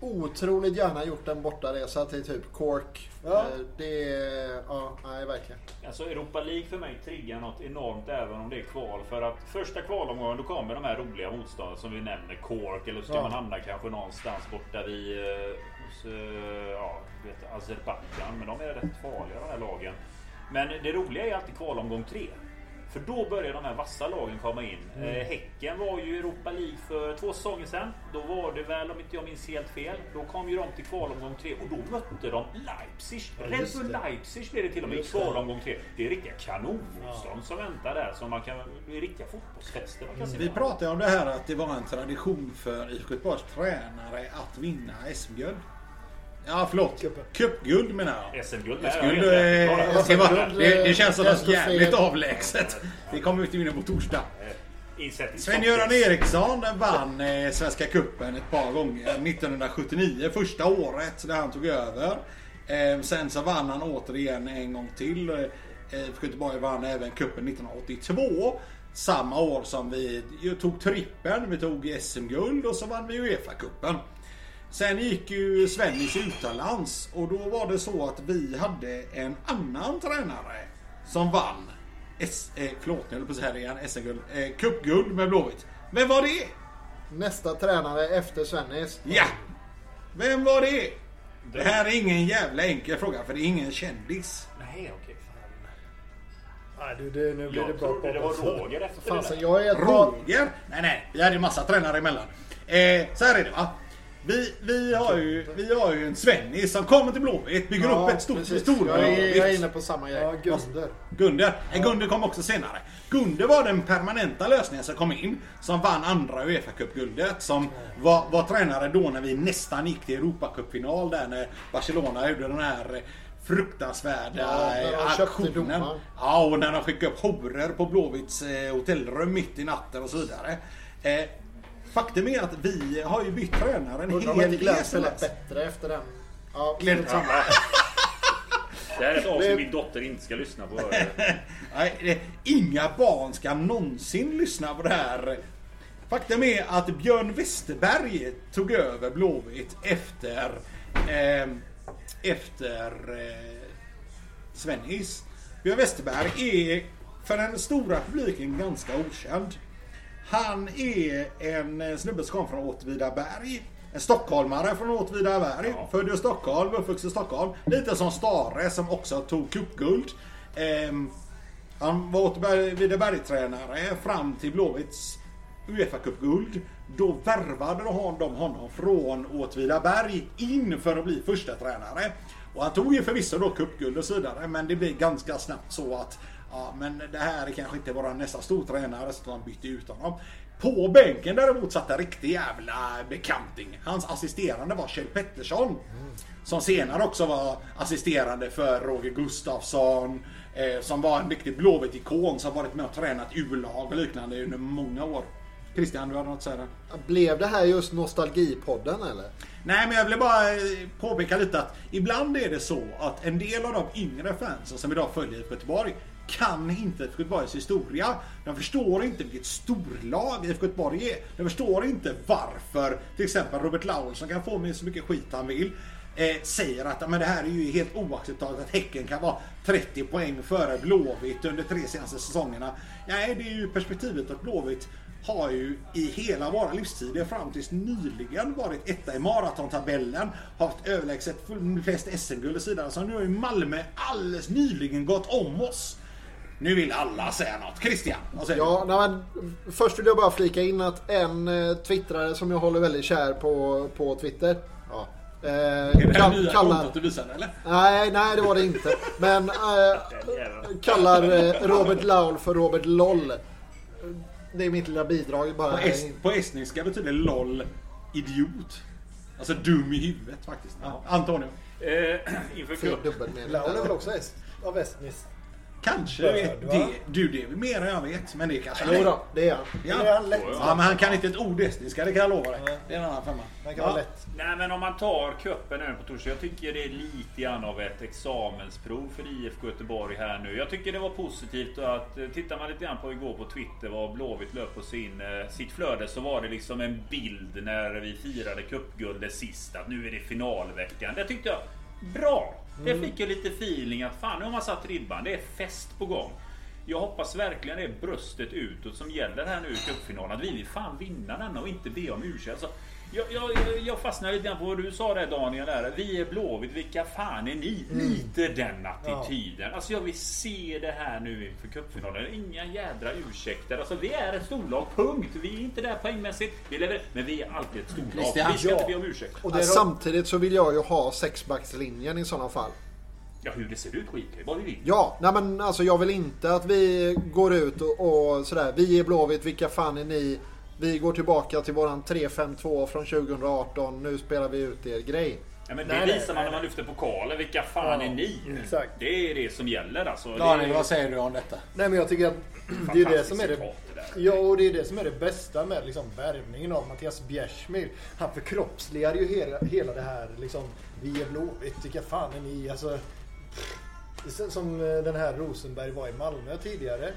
B: otroligt gärna gjort en bortaresa till typ Cork.
D: Ja.
B: Eh, Det... Ja, nej verkligen.
C: Alltså Europa League för mig triggar något enormt även om det är kval. För att första kvalomgången då kommer de här roliga motstånden som vi nämner. Cork eller så ska
D: Ja.
C: man hamna kanske någonstans borta vid eh, hos, eh, ja, vet, Azerbajdzjan. Men de är rätt farliga de här lagen. Men det roliga är alltid kvalomgång tre. För då börjar de här vassa lagen komma in. Eh, häcken var ju i Europa League för två säsonger sedan. Då var det väl, om inte jag minns helt fel, då kom ju de till kvalomgång tre och då mötte de Leipzig.
D: Ja,
C: Red Bull. Leipzig blev det till och med i kvalomgång tre. Det är riktiga kanonmotstånd som väntar där. Som man kan, det är riktiga fotbollsfester man kan se
A: Vi pratade om det här att det var en tradition för IFK Göteborgs tränare att vinna SM-guld. Ja, förlåt. Cupguld menar jag.
C: SM-guld med.
A: Eh,
C: Ja,
A: det, det, det känns som något
B: desto
A: jävligt avlägset. Det kommer vi inte vinna på torsdag.
C: eh,
A: Sven-Göran Eriksson vann eh, Svenska Cupen ett par gånger. 1979, första året när han tog över. Eh, sen så vann han återigen en gång till. Eh, IFK Göteborg vann även cupen 1982. Samma år som vi tog trippen, vi tog SM-guld och så vann vi Uefa-cupen. Sen gick ju Svennis utomlands och då var det så att vi hade en annan tränare som vann S, eh, förlåt, jag höll på att säga det igen. SM-guld. Eh, cupguld med Blåvitt. Vem var det?
B: Nästa tränare efter Svennis.
A: Ja! Vem var det? Det här är ingen jävla enkel fråga för det är ingen kändis.
C: Nej, okej. fan.
D: Nej, du, det, nu blir det
C: Jag
D: bra
C: trodde det var. Roger efter det
B: Fasen,
C: där.
B: jag är ett.
A: Roger? Nej, nej. Vi hade ju massa tränare emellan. Eh, så här är det va. Vi, vi, har ju, vi har ju en Svennis som kommer till Blåvitt, bygger
B: Ja,
A: upp ett stort storlag.
B: Jag är, jag är inne på samma grej.
D: Ja, Gunder.
A: Gunder. Eh, Gunder kom också senare. Gunder var den permanenta lösningen som kom in. Som vann andra Uefa-cupguldet. Som var, var tränare då när vi nästan gick till Europacup-final där när Barcelona gjorde den här eh, fruktansvärda
B: Ja,
A: eh, aktionen. Ja, och när de skickade upp horor på Blåvitts eh, hotellrum mitt i natten och så vidare. Faktum är att vi har ju bytt tränare en
B: Undrar
A: hel del sedan dess.
B: bättre efter den. Ja,
A: Glenn-
B: samma. *laughs*
C: Det här är ett avsnitt min dotter inte ska lyssna på. *laughs*
A: Nej, det, inga barn ska någonsin lyssna på det här. Faktum är att Björn Westerberg tog över Blåvitt efter eh, efter eh, Svennis. Björn Westerberg är för den stora publiken ganska okänd. Han är en eh, snubbe som kom från Åtvidaberg. En stockholmare från Åtvidaberg.
C: Ja.
A: Född i Stockholm, uppvuxen i Stockholm. Lite som Stare som också tog cupguld. Ehm, han var Åtvidaberg-tränare fram till Blåvitts Uefa-cupguld. Då värvade de de honom från Åtvidaberg in för att bli första tränare. Och han tog ju förvisso då cupguld och så vidare, men det blev ganska snabbt så att ja, men det här är kanske inte vår nästa stortränare, så de bytte ut honom. På bänken däremot satt en riktig jävla bekanting. Hans assisterande var Kjell Pettersson. Som senare också var assisterande för Roger Gustafsson. Eh, som var en riktig Blåvitt-ikon som varit med och tränat U-lag och liknande under många år. Christian, du hade något att säga?
B: Blev det här just Nostalgipodden eller?
A: Nej, men jag vill bara eh, påpeka lite att ibland är det så att en del av de yngre fansen som idag följer IFK Göteborg kan inte IFK Göteborgs historia. De förstår inte vilket storlag IFK Göteborg är. De förstår inte varför till exempel Robert Laulsson kan få med så mycket skit han vill eh, säger att men det här är ju helt oacceptabelt att Häcken kan vara 30 poäng före Blåvitt under tre senaste säsongerna. Nej, det är ju perspektivet att Blåvitt har ju i hela våra livstider fram tills nyligen varit etta i maratontabellen. Haft överlägset flest SM-guld och så vidare. Så nu har ju Malmö alldeles nyligen gått om oss. Nu vill alla säga något. Christian, vad säger
B: Ja, nej, men först vill jag bara flika in att en eh, twittrare som jag håller väldigt kär på, på Twitter. Ja, eh,
A: du? Är det
B: kall-
A: nya
B: kallar,
A: du visade eller?
B: nej, nej, det var det inte. Men eh, kallar eh, Robert Laul för Robert LOL. Det är mitt lilla bidrag bara.
A: På, es- på estniska betyder LOL idiot. Alltså dum i huvudet faktiskt. Ja. Antonio?
C: Eh, *clears throat* inför cup.
D: Laul är väl också est, av estniskt?
A: Kanske
D: Börd,
A: vet det. Du, det är väl mer än jag vet. Men det kanske
B: Jo då, det är han.
D: Det är
A: Ja.
D: han lätt.
A: ja, men han kan inte ett ord estniska, det kan jag lova dig. Det är en annan femma.
D: Han kan vara
A: Ja.
D: lätt.
C: Nej men om man tar cupen nu på torsdag. Jag tycker det är lite grann av ett examensprov för IFK Göteborg här nu. Jag tycker det var positivt att eh, tittar man lite grann på igår på Twitter vad Blåvitt löp på sin, eh, sitt flöde så var det liksom en bild när vi firade cupguldet sist att nu är det finalveckan. Det tyckte jag bra. Det fick jag lite feeling att fan nu har man satt ribban. Det är fest på gång. Jag hoppas verkligen det är bröstet utåt som gäller här nu i cupfinalen. Att vi vill fan vinna denna och inte be om ursäkt. Alltså, jag, jag, jag- fastnade lite grann på vad du sa där Daniel. Där. Vi är Blåvitt, vilka fan är ni? Lite den attityden. Alltså jag vill se det här nu inför cupfinalen. Inga jädra ursäkter. Alltså vi är ett storlag, punkt. Vi är inte där poängmässigt. Vi lever, men vi är alltid ett storlag.
A: Christian,
C: Vi ska
D: ja.
C: inte be om ursäkt.
D: Och
B: Ja,
D: det är
B: Samtidigt så vill jag ju ha sexbackslinjen i sådana fall.
C: Ja, hur det ser ut skiter. Vad vi vill.
B: Ja, nej men alltså jag vill inte att vi går ut och, och sådär. Vi är Blåvitt, vilka fan är ni? Vi går tillbaka till våran 3-5-2 från 2018. Nu spelar vi ut er grej.
C: Ja, men det
D: nej,
C: visar man
D: nej,
C: när man lyfter pokalen. Vilka fan
D: Ja,
C: är ni?
D: exakt.
C: Det är det som gäller alltså.
A: Daniel,
C: det är
A: vad säger du om detta?
D: Nej men jag tycker att det är det som är det...
C: det.
D: Ja, och det är det som är det bästa med liksom värvningen av Mattias Bjärsmyr. Han förkroppsligar ju hela, hela det här liksom, vi är Blåvitt, vilka fan är ni? Alltså, det är som eh, den här Rosenberg var i Malmö tidigare.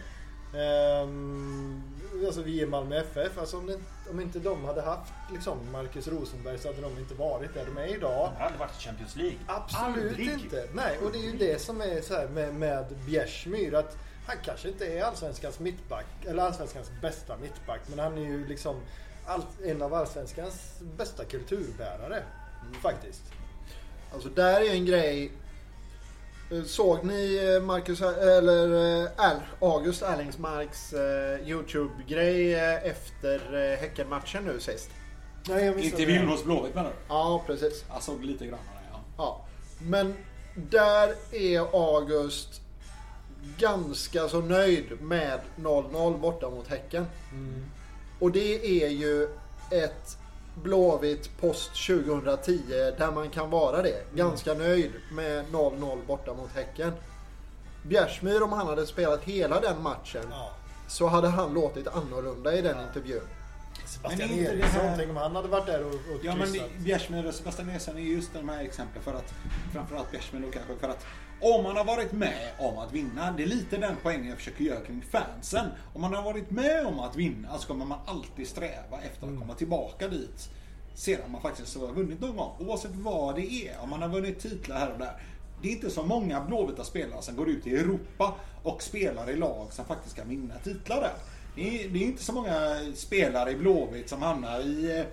D: Ehm, alltså vi är Malmö FF. Alltså om, det, om inte de hade haft liksom, Marcus Rosenberg så hade de inte varit där de är idag.
C: Det hade varit Champions League.
D: Absolut
C: Aldrig.
D: inte. Nej, och det är ju det som är så här med, med Bjärsmyr. Att han kanske inte är allsvenskans mittback, eller allsvenskans bästa mittback. Men han är ju liksom all, en av allsvenskans bästa kulturbärare. Faktiskt.
B: Alltså där är en grej. Eh, Såg ni eh, Marcus, eller eh, August Erlingsmarks Youtube-grej efter Häckenmatchen nu sist?
D: Nej,
A: Intervjun hos Blåvitt menar du?
B: Ja, precis.
A: Jag såg lite grann ja.
B: Ja. Men där är August ganska så nöjd med 0-0 borta mot Häcken. Och det är ju ett Blåvitt post 2010 där man kan vara det. Ganska nöjd med 0-0 borta mot Häcken. Bjärsmyr om han hade spelat hela den matchen
D: Ja.
B: så hade han låtit annorlunda i den intervjun.
D: Sebastian
A: Men är inte det
D: Eriksson,
A: här-
D: tänk om han hade varit där och, och
A: Ja men. Bjärsmyr och Sebastian Eriksson är just de här exemplen för att framförallt Bjärsmyr då kanske för att om man har varit med om att vinna, det är lite den poängen jag försöker göra kring fansen. Om man har varit med om att vinna så kommer man alltid sträva efter att komma tillbaka dit sedan man faktiskt har vunnit någon gång. Oavsett vad det är, om man har vunnit titlar här och där. Det är inte så många blåvita spelare som går ut i Europa och spelar i lag som faktiskt kan vinna titlar där. Det är, det är inte så många spelare i Blåvitt som hamnar i eh,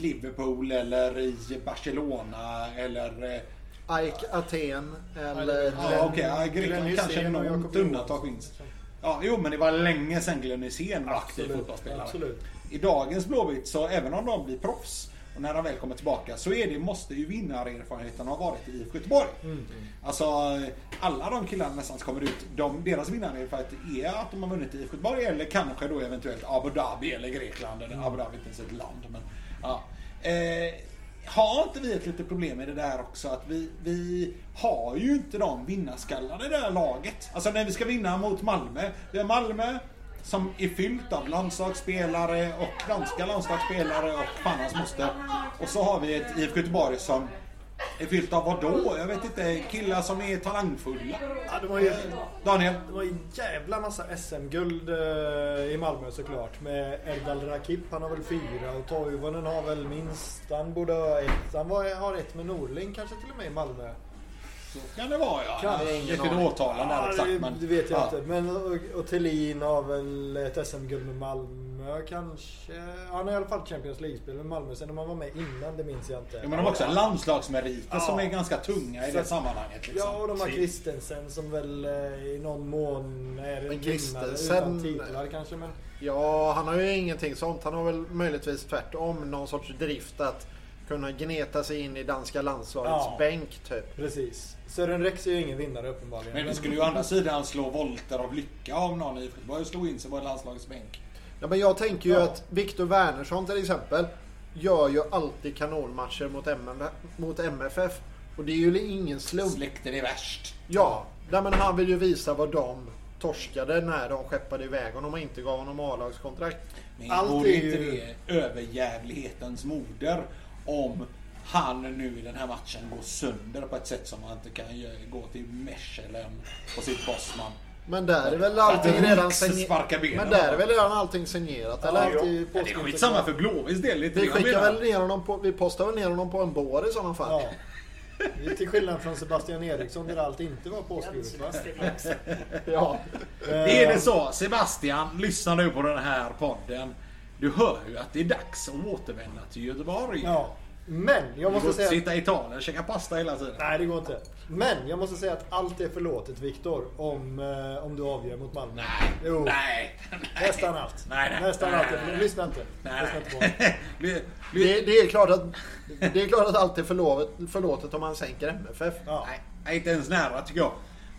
A: Liverpool eller i Barcelona eller...
B: Ike Aten eller...
A: Ja, okej. Ja, Grekland
D: Glenn
A: kanske något undantag finns. Ja, jo, men det var länge sedan Glenn Hysén var aktiv fotbollsspelare.
D: absolut.
A: I dagens Blåvitt, så även om de blir proffs och när de väl kommer tillbaka så är det, måste ju vinnarerfarenheten ha varit i IFK Göteborg.
D: Mm.
A: Alltså alla de killarna nästan som kommer ut, de, deras vinnarerfarenhet är att de har vunnit i IFK Göteborg eller kanske då eventuellt Abu Dhabi eller Grekland. Eller
D: Mm.
A: Abu Dhabi är inte ens ett land. Men, ja. eh, har inte vi ett litet problem med det där också? Att vi, vi har ju inte de vinnarskallarna i det här laget. Alltså när vi ska vinna mot Malmö. Vi har Malmö som är fyllt av landslagsspelare och danska landslagsspelare och fan hans moster. Och så har vi ett IFK Göteborg som är fyllt av vad då? Jag vet inte. Killar som är talangfulla.
D: Ja, det var ju...
A: Daniel?
D: Det var en jävla massa SM-guld eh, i Malmö såklart. Med Erdal Rakip, han har väl fyra och Toivonen har väl minst. Han borde ha ett. Han var, har ett med Norling kanske till och med i Malmö.
A: Så kan det vara ja.
D: Kan-
A: Jag inte årtalen där
D: Ja,
A: exakt.
D: det,
A: Men,
D: det vet jag
A: ja.
D: inte. Men och, och Thelin har väl ett SM-guld med Malmö kanske. Han har i alla fall Champions League-spel med Malmö. Sen om han var med innan, det minns jag inte.
A: Ja, men de har också landslagsmeriter
D: Ja.
A: som är ganska tunga i
D: Så-
A: det sammanhanget. Liksom.
D: Ja, och de har Christensen som väl eh, i någon mån är en vinnare utan titlar kanske. Men
B: Ja, han har ju ingenting sånt. Han har väl möjligtvis tvärtom någon sorts drift att kunna gneta sig in i danska landslagets
D: Ja.
B: bänk typ.
D: precis. Sören Rex är ju ingen vinnare uppenbarligen.
A: Men vi skulle ju å andra sidan slå volter av lycka om någon i Göteborg slog in sig på en landslagsbänk.
B: Ja, men jag tänker ju
D: Ja.
B: att Viktor Wernersson till exempel gör ju alltid kanonmatcher mot, MF, mot MFF. Och det är ju ingen slump.
A: Släkten är värst.
B: Ja, nej, men han vill ju visa vad de torskade när de skeppade iväg honom och inte gav honom A-lagskontrakt.
A: Men
D: Allt
A: vore
D: är
A: inte
D: ju-
A: det överjävlighetens moder om han nu i den här matchen går sönder på ett sätt som man inte kan göra, gå till Mechelen på sitt bossman.
B: Men där är väl allting redan signerat. Men där är väl redan allting signerat? Eller?
D: Ja,
C: ja.
A: Ja, det är skitsamma för Blåvitts del. inte
B: Vi skickar väl ner honom på, vi postar väl ner honom på en bår i sådana fall.
D: Ja. Det är Till skillnad från Sebastian Eriksson där allt inte var påskrivet va? *laughs*
B: Ja.
A: Det är det så. Sebastian, lyssnar du på den här podden. Du hör ju att det är dags att återvända till Göteborg.
D: Ja. Men jag måste säga...
A: sitta i Italien och käka pasta hela tiden.
D: Nej det går inte. Men jag måste säga att allt är förlåtet Viktor om, eh, om du avgör mot Malmö.
A: Nej,
D: Jo.
A: nej, nej.
D: Nästan allt.
A: Nej, nej.
D: Nästan
A: Nej,
D: allt.
A: nej, nej.
D: Lyssna inte.
A: Nej,
D: Lyssna inte på *laughs*
B: Det, det, är klart att, det är klart att allt är förlåtet, förlåtet om man sänker MFF.
D: Ja.
A: Nej, nej, inte ens nära tycker jag.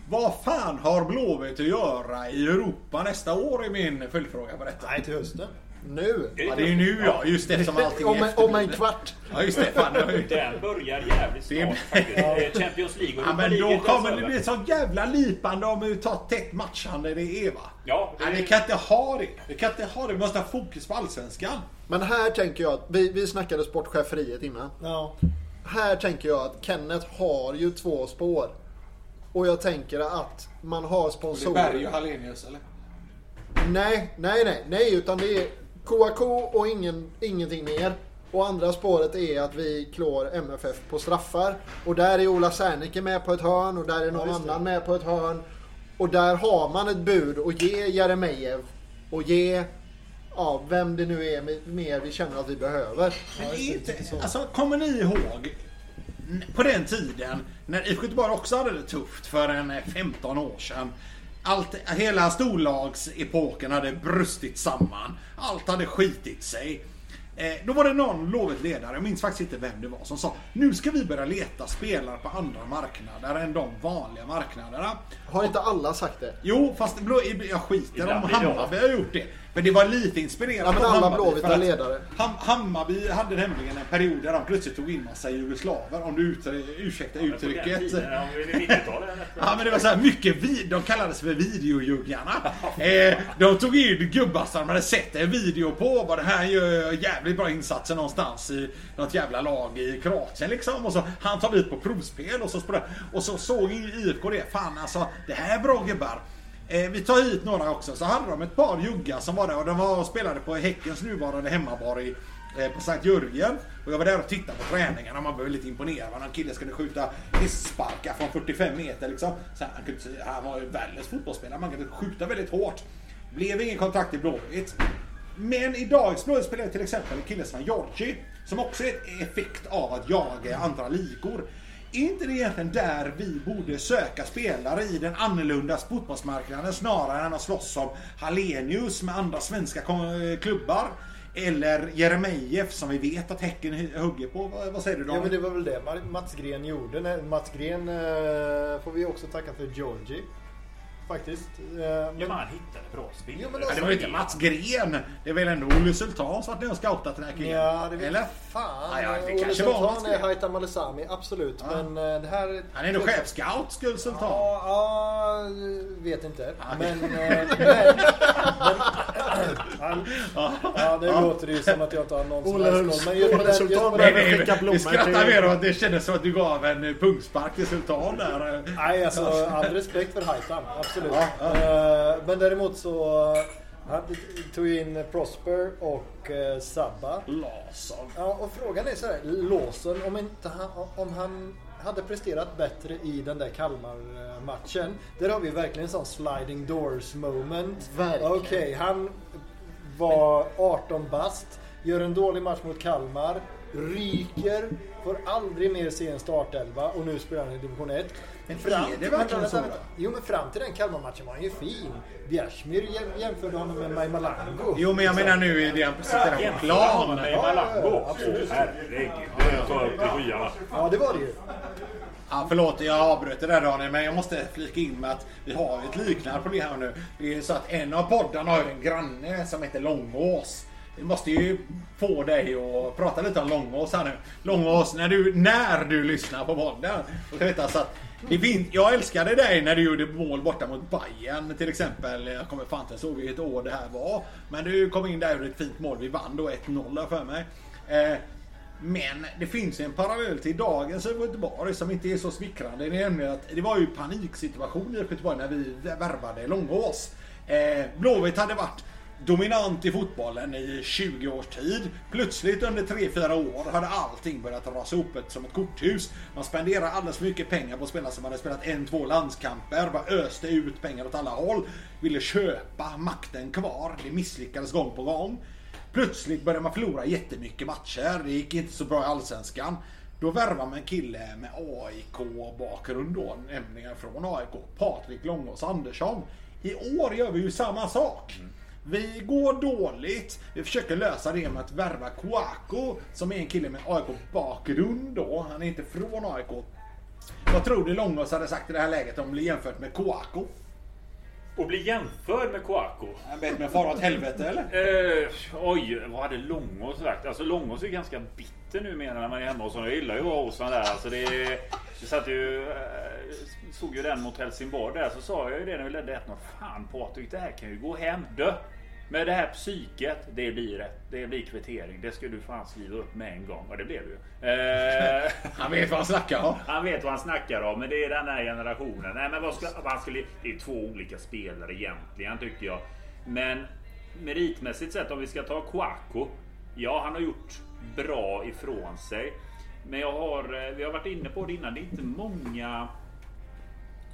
A: Vad fan har Blåvitt att göra i Europa nästa år är min följdfråga på detta.
D: Nej till hösten.
B: Nu.
A: Ja, det är ju nu ja, just det som allting
B: Om om en kvart.
A: Ja, just det. Fan, det har ju-
C: Den börjar jävligt snart faktiskt. Champions League och
A: Ja, men då kommer
C: ens
A: det bli så jävla lipande om vi tar tätt matchande det är va?
C: Ja, det-
A: Nej, vi kan inte ha det. Vi kan inte ha det. Vi måste ha fokus på Allsvenskan.
B: Men här tänker jag att, vi, vi snackade sportcheferiet innan.
D: Ja.
B: Här tänker jag att Kenneth har ju två spår. Och jag tänker att man har
A: Det är
B: sponsorer.
A: Berg och Hallenius eller?
B: Nej, nej, nej, nej, utan det är KAK och ingen, ingenting mer. Och andra spåret är att vi klår MFF på straffar. Och där är Ola Serneke med på ett hörn och där är någon
D: det.
B: annan med på ett hörn. Och där har man ett bud att ge Jeremejeff och ge ja, vem det nu är mer vi känner att vi behöver.
A: Men är inte,
D: så.
A: alltså, kommer ni ihåg på den tiden när IFK Göteborg också hade det tufft för en eh, 15 år sedan. Allt, hela storlagsepoken hade brustit samman. Allt hade skitit sig. Eh, då var det någon lovet ledare, jag minns faktiskt inte vem det var, som sa nu ska vi börja leta spelare på andra marknader än de vanliga marknaderna.
B: Har inte alla sagt det?
A: Jo, fast jag skiter
C: Ibland
A: om Hammarby har gjort det. Men det var lite inspirerande
B: Ja, men
A: av
B: alla
A: att
B: ledare.
A: Ham, Hammarby hade nämligen en period där de plötsligt tog in massa jugoslaver, om du ut, ursäktar
C: den
A: uttrycket.
C: tiden, ja, men det är 90-talet.
A: Ja men det var så här mycket vid, de kallades för videojuggarna. Eh, de tog in gubbar som de hade sett en video på vad det här gör jävligt bra insatser någonstans i något jävla lag i Kroatien liksom. Och så han tar dit på provspel och så, och så såg IFK det. Fan alltså, det här är bra gubbar. Eh, vi tar hit några också. Så hade de ett par juggar som var där och de var och spelade på Häckens nuvarande hemmabar i eh, på Sankt Jörgen. Och jag var där och tittade på träningarna. Man blev lite imponerad. Någon kille skulle skjuta hissparkar från 45 meter liksom. Så han, kunde, han var ju världens fotbollsspelare. Man kunde skjuta väldigt hårt. Blev ingen kontakt i Blåvitt. Men i dagens Blåvitt spelar till exempel en kille som är Georgi, som också är en effekt av att jaga andra ligor. Är inte det egentligen där vi borde söka spelare i den annorlunda fotbollsmarknaden snarare än att slåss om Hallenius med andra svenska ko- klubbar? Eller Jeremejeff som vi vet att Häcken hugger på. Vad, säger du
D: Ja
A: då?
D: men det var väl det Mats Gren gjorde. Mats Gren eh, får vi också tacka för Georgie. Faktiskt. Eh,
C: Ja,
D: men,
C: han hittade bra spelare.
D: Jo, men
A: Ja,
D: alltså-
A: det var ju inte Mats Gren. Det är väl ändå Olle Sultan som varit ner och scoutat den här killen?
D: Ja, det vet
A: Eller?
D: fan.
A: Ja, ja, det
D: Olle
A: kanske var
D: Sultan
A: Mats
D: är. Haitham Malesami, absolut. Men eh, det här...
A: Han är ändå chefscout, Skull Sultan.
D: Ja, ja, vet inte.
A: Ja.
D: Men, eh, *laughs* men, men han, ja, det låter ju som att jag inte har någon som
B: Olle
D: helst koll. Men
B: Olle Sultan behöver skicka blommor
A: vi skrattar mer åt att det kändes som att du gav en pungspark till Sultan där.
D: Nej, alltså all respekt för Haitham. Absolut.
A: Ja.
D: Eh, Men däremot så han tog in Prosper och eh, Sabba.
A: Larsson.
D: Ja, och frågan är så här, Lawson, om, inte han, om han hade presterat bättre i den där Kalmar-matchen. Där har vi verkligen en sån sliding doors moment.
B: Verkligen.
D: Okej, han var 18 bast, gör en dålig match mot Kalmar, ryker, får aldrig mer se en startelva och nu spelar han i division 1.
A: Men är det verkligen så?
D: Jo men fram till den Kalmar-matchen var han ju fin. Bjärsmyr jäm- jämförde honom med Maj Malango.
A: Jo, men jag menar nu i det han presenterar på
C: Jämför honom
A: plan.
C: med
D: Ja,
C: Malango.
D: ja, absolut.
C: Herregud, det tar upp i skyarna.
D: Ja, det var det ju.
A: Ja, förlåt, jag avbröt det där Daniel, men jag måste flika in med att vi har ett liknande problem här nu. Det är så att en av poddarna har ju en granne som heter Långås. Vi måste ju få dig att prata lite om Långås här nu. Långås, när du, när du lyssnar på podden. Och veta så att det finns, jag älskade dig när du gjorde mål borta mot Bayern till exempel. Jag kommer fan inte ihåg vilket år det här var. Men du kom in där och gjorde ett fint mål. Vi vann då 1-0 för mig. Eh, men det finns en parallell till dagens Göteborg som inte är så smickrande. Det är nämligen att det var ju paniksituation i Göteborg när vi värvade Långås. Eh, Blåvitt hade varit dominant i fotbollen i 20 års tid. Plötsligt under 3-4 år hade allting börjat rasa ihop som ett korthus. Man spenderade alldeles för mycket pengar på spelare som hade spelat en, två landskamper. Bara öste ut pengar åt alla håll. Ville köpa makten kvar. Det misslyckades gång på gång. Plötsligt började man förlora jättemycket matcher. Det gick inte så bra i Allsvenskan. Då värvar man en kille med AIK-bakgrund då, nämligen från AIK. Patrik Långås Andersson. I år gör vi ju samma sak. Mm. Vi går dåligt. Vi försöker lösa det med att värva Kouakou som är en kille med AIK-bakgrund då. Han är inte från AIK. Vad tror du Långås hade sagt i det här läget om att bli jämfört med Kouakou?
C: Och bli jämförd med Kouakou.
A: Han vet med fara åt helvete eller? *laughs*
C: Eh, oj, vad hade Långås sagt? Alltså Långås är ganska bitter numera när man är hemma hos honom. Jag gillar ju att vara hos honom där. Alltså, det, det satt ju, eh, såg ju den mot Helsingborg där så sa jag ju det när vi ledde 1 Fan Patrik, det här kan ju gå hem. Dö! Med det här psyket, det blir rätt. Det blir kvittering. Det ska du fan skriva upp med en gång. Och det blev det ju. Eh, *laughs*
A: Han vet vad han snackar om.
C: han vet vad han snackar om, men det är den här generationen. Nej, men vad ska, vad han skulle, det är två olika spelare egentligen tycker jag. Men meritmässigt sett, om vi ska ta Kouakou. Ja, han har gjort bra ifrån sig. Men jag har, eh, vi har varit inne på det innan, det är inte många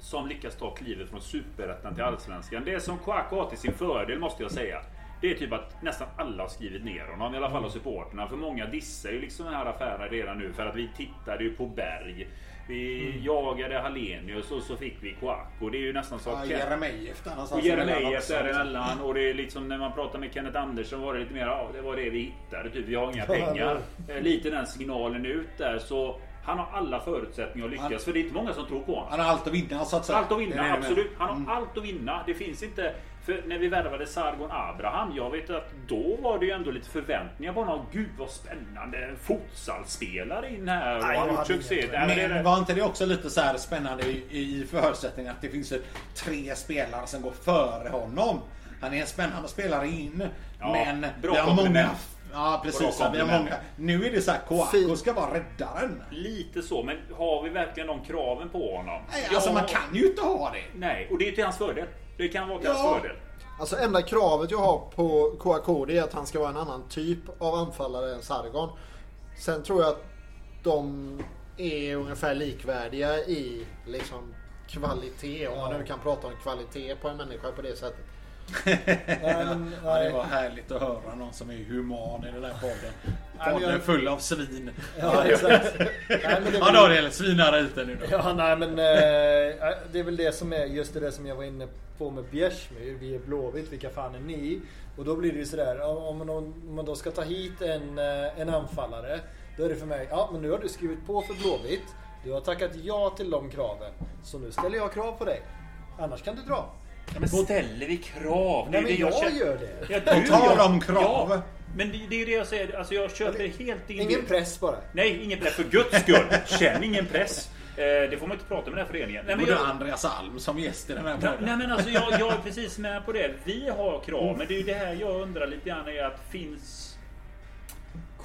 C: som lyckas ta klivet från superettan till allsvenskan. Det som Kouakou har till sin fördel måste jag säga. Det är typ att nästan alla har skrivit ner honom, i alla fall av supporterna. För många dissar ju liksom den här affären redan nu för att vi tittade ju på Berg. Vi jagade Hallenius och så fick vi Kouakou. Det är ju nästan så
A: Ja,
C: att...
A: Jeremejeff där.
C: Och Jeremejeff däremellan. Och det är liksom när man pratar med Kenneth Andersson var det lite mer ja det var det vi hittade. Typ vi har inga pengar. Eh, Lite den signalen ut där. Så han har alla förutsättningar att lyckas.
A: Han-
C: För det är inte många som tror på honom.
A: Han har allt att vinna så att säga.
C: Allt att vinna,
A: det
C: absolut. Han har allt att vinna. Det finns inte... För när vi värvade Sargon Abraham, jag vet att då var det ju ändå lite förväntningar på honom. Gud vad spännande! En futsalspelare in här och har gjort succé. men
A: var inte det också lite så här spännande i, i förutsättningen att det finns tre spelare som går före honom? Han är en spännande spelare in.
C: Ja,
A: men vi har många... Ja precis, vi har många. Nu är det så här, Kouakou ska vara räddaren.
C: Lite så, men har vi verkligen de kraven på honom?
A: Nej, alltså
C: Ja,
A: man kan ju inte ha det.
C: Nej, och det är till hans fördel. Det kan vara till
A: Ja.
C: hans fördel.
B: Alltså enda kravet jag har på Kouakou är att han ska vara en annan typ av anfallare än Sargon. Sen tror jag att de är ungefär likvärdiga i liksom kvalitet. Om man nu kan prata om kvalitet på en människa på det sättet.
D: Nej, men, *laughs*
A: Ja, det
D: nej.
A: var härligt att höra någon som är human i den här podden.
D: Nej,
A: Podden
D: jag-
A: full av svin.
D: Ja, exakt. Nej, men det är
A: Ja,
D: väl-
A: Daniel, svinare ut den nu då.
D: Ja, nej men eh, det är väl det som är just det där som jag var inne på med Bjärsmyr. Vi är Blåvitt, vilka fan är ni? Och då blir det ju sådär, om man, om man då ska ta hit en, eh, en anfallare. Då är det för mig, ja men nu har du skrivit på för Blåvitt. Du har tackat ja till de kraven. Så nu ställer jag krav på dig. Annars kan du dra.
C: Ja, men ställer vi krav? Det är
D: Nej men
C: det
D: jag
C: känner.
D: gör det.
C: Ja,
A: På
C: du
A: tal
C: gör-
A: om krav.
C: Ja, men det, det är ju det jag säger. Alltså jag köper helt din
D: Ingen press bara.
C: Nej, ingen press. För guds skull. Känn ingen press. Eh, det får man inte prata med den här föreningen. Nej, men
A: Både
C: jag,
A: Andreas Alm som gäst i den här
C: Nej,
A: podden.
C: nej men alltså jag, jag är precis med på det. Vi har krav, men det är ju det här jag undrar lite grann är att finns...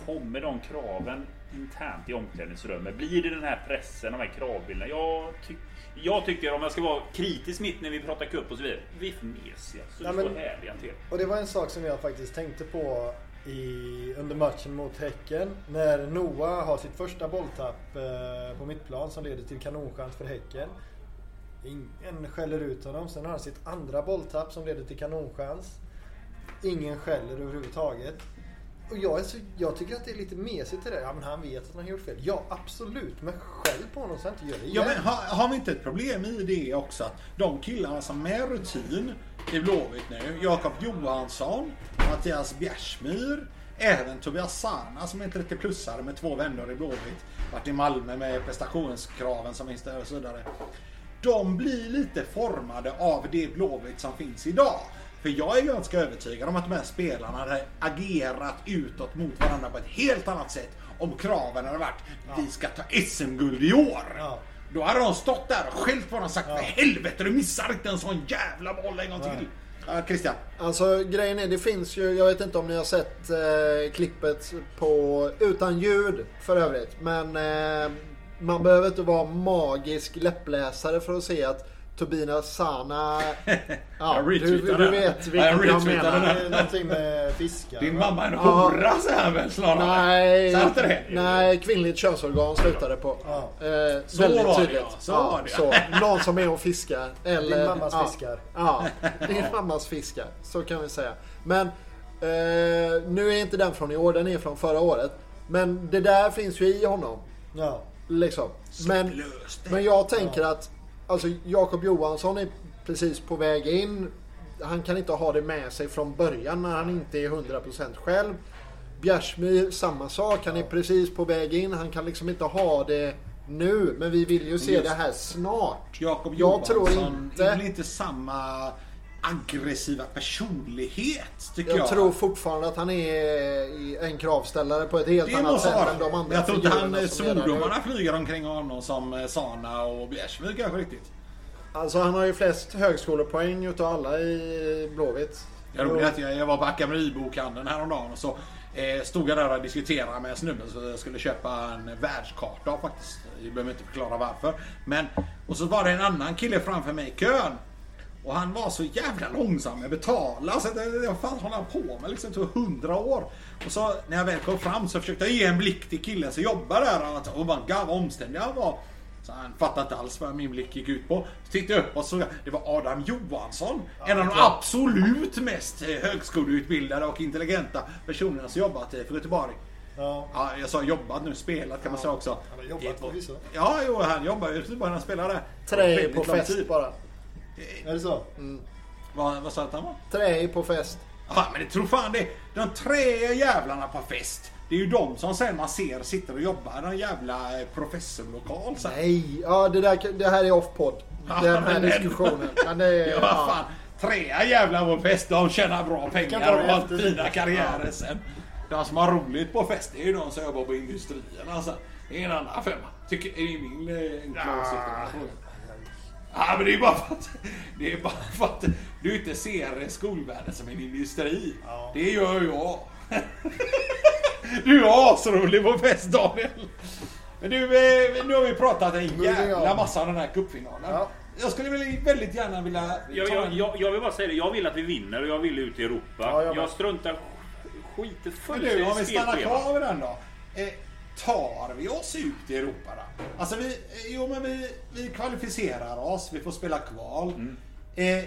C: Kommer de kraven internt i omklädningsrummet? Blir det den här pressen, de här kravbilderna? Jag, ty jag tycker, om jag ska vara kritisk mitt när vi pratar cup och så vidare. Vi är för mesiga. Så
D: Nej, men-
C: härliga till.
D: Och det var en sak som jag faktiskt tänkte på i, under matchen mot Häcken. När Noah har sitt första bolltapp eh, på mittplan som leder till kanonchans för Häcken. Ingen skäller ut honom. Sen har han sitt andra bolltapp som leder till kanonchans. Ingen skäller överhuvudtaget. Och jag, är så, jag tycker att det är lite mesigt det där. Ja men han vet att han har gjort fel. Ja absolut. Men skäll på honom så han inte gör det igen.
A: Ja, men har, har vi inte ett problem i det också? Att de killarna som med rutin i Blåvitt nu, Jakob Johansson, Mattias Bjärsmyr, även Tobias Sana som är 30-plussare med två vänner i Blåvitt, varit i Malmö med prestationskraven som finns där och så vidare. De blir lite formade av det Blåvitt som finns idag. För jag är ganska övertygad om att de här spelarna hade agerat utåt mot varandra på ett helt annat sätt om kraven hade varit vi ska ta SM-guld i år.
D: Ja.
A: Då hade de stått där och skällt på honom och sagt för helvete du missar inte en sån jävla boll en gång till. Ja, Christian.
B: Alltså grejen är, det finns ju, jag vet inte om ni har sett eh, klippet på, utan ljud för övrigt. Men eh, man behöver inte vara magisk läppläsare för att se att Tobias Sana, *laughs* ja, du, du vet
A: Ja,
B: vilket
A: jag
B: menar.
D: Det någonting med fiskar.
A: Din
D: va?
A: mamma är en
B: Ja.
A: hora säger han väl snarare?
B: Nej,
A: det?
B: nej, kvinnligt könsorgan slutade på.
D: Ja.
B: Eh,
A: Så
B: väldigt
A: var det,
B: tydligt.
A: ja. Så var det.
B: så. Någon som är och fiskar. Eller,
D: Din mammas
B: ja,
D: fiskar.
B: Ja, din mammas fiskar. Så kan vi säga. Men eh, nu är inte den från i år, den är från förra året. Men det där finns ju i honom.
D: Ja.
B: Liksom. Men,
A: det.
B: men jag tänker att alltså, Jakob Johansson är precis på väg in. Han kan inte ha det med sig från början när han inte är 100% själv. Bjärsmyr, samma sak. Han är precis på väg in. Han kan liksom inte ha det nu. Men vi vill ju se
A: Just-
B: det här snart.
A: Jakob
B: Jag
A: Johansson
B: tror
A: är
B: inte...
A: väl inte samma aggressiva personlighet tycker jag.
B: Jag tror fortfarande att han är en kravställare på ett helt
A: det
B: annat sätt än de andra
A: jag tror inte han
B: som
A: svordomarna flyger omkring honom som eh, Sana och Bjärsmyr kanske riktigt.
B: Alltså han har ju flest högskolepoäng utav alla i Blåvitt.
A: Jag roligt att jag, jag var på Akameribokhandeln häromdagen och så eh, stod jag där och diskuterade med snubben som jag skulle köpa en världskarta faktiskt. Jag behöver inte förklara varför. Men, och så var det en annan kille framför mig i kön. Och han var så jävla långsam med att betala. Så det, vad fan håller han på med? Liksom, det tog hundra år. Och så när jag väl kom fram så försökte jag ge en blick till killen som jobbar där. Och, att, och bara, "God, vad omständig han var. Så han fattade inte alls vad min blick gick ut på. Så tittade jag upp och såg det var Adam Johansson. en av de absolut mest eh, högskoleutbildade och intelligenta personerna som jobbat eh, för Göteborg.
D: Ja.
A: Ja, jag sa jobbat nu, spelat kan man säga också.
D: Han har jobbat förvisso.
A: Ja, jo, han jobbar ju bara när han spelar där. Väldigt
B: på fest
A: tid.
B: bara.
D: Är det så?
A: Vad, vad sa att han var?
B: Trä är på fest.
A: Ja, men det tror fan det. De tre jävlarna på fest. Det är ju de som sen man ser sitter och jobbar i någon jävla eh, professorlokal sen.
B: Nej, ja det, där, det här är off-podd.
A: Ja,
B: Den här diskussionen. Men det, *laughs*
A: Ja, vad fan. Tre jävlar på fest. De tjänar bra pengar
D: det
A: och har fina
D: det.
A: karriärer sen. De som har roligt på fest det är ju de som jobbar på industrierna. Alltså. Det är en annan femma. Tycker, är min eh, enkla åsikt Ja, men det är bara för att, det är bara för att du inte ser skolvärlden som en industri.
D: Ja.
A: Det gör jag. Du är asrolig på fest Daniel. Men du, eh, nu har vi pratat en jävla massa om den här cupfinalen.
B: Ja.
A: Jag skulle väl väldigt gärna vilja
C: Jag, jag, jag, jag vill bara säga det. Jag vill att vi vinner och jag vill ut i Europa.
B: Ja, jag
C: jag struntar skiter
A: Men
C: fullständigt
A: du,
C: i
A: om vi stannar kvar vid den då. Eh, tar vi oss ut i Europa då? Alltså vi, eh, jo men vi, vi kvalificerar oss, vi får spela kval.
C: Mm.
A: Eh,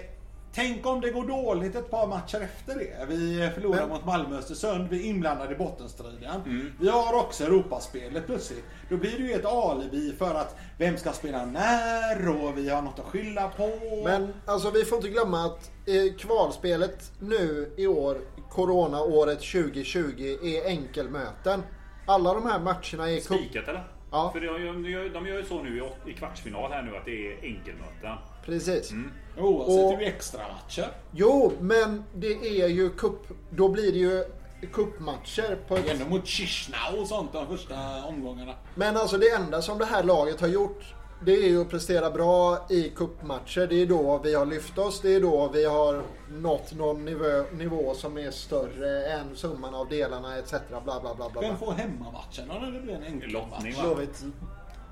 A: Tänk om det går dåligt ett par matcher efter det. Vi förlorar
B: Men-
A: mot Malmö Östersund. Vi är inblandade i bottenstriden.
C: Mm.
A: Vi har också Europaspelet plötsligt. Då blir det ju ett alibi för att vem ska spela när och vi har något att skylla på.
B: Men alltså vi får inte glömma att eh, kvalspelet nu i år, Corona-året 2020, är enkelmöten. Alla de här matcherna är.
C: Spikat eller?
B: Ja.
C: För de, gör, de gör ju så nu i, kvartsfinal här nu att det är enkelmöten.
B: Precis.
A: Oavsett
B: Och-
A: är det ju extra matcher.
B: Jo, men det är ju cup... Då blir det ju cupmatcher på ett...
A: Ändå mot Chisinau och sånt de första omgångarna.
B: Men alltså det enda som det här laget har gjort det är ju att prestera bra i cupmatcher. Det är då vi har lyft oss. Det är då vi har nått någon nivå, nivå som är större än summan av delarna etc. Bla bla bla bla.
A: Vem får hemmamatcherna när det blir en enkel
C: Lottning
A: match?
C: va?
D: Blåvitt.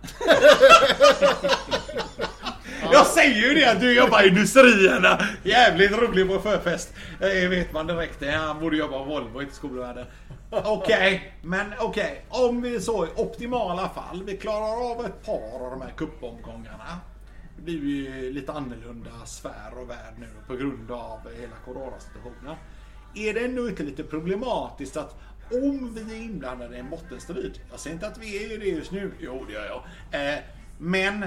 D: *laughs*
A: Jag säger ju det att du jobbar i industrierna. Jävligt rolig på förfest. Det vet man direkt. Han borde jobba på Volvo, inte skolvärlden. Okej, men okej. Om vi så i optimala fall, vi klarar av ett par av de här cupomgångarna. Det blir ju lite annorlunda sfär och värld nu på grund av hela coronasituationen. Är det ändå inte lite problematiskt att om vi är inblandade i en bottenstrid, jag säger inte att vi är det just nu, jo det gör jag. Eh, men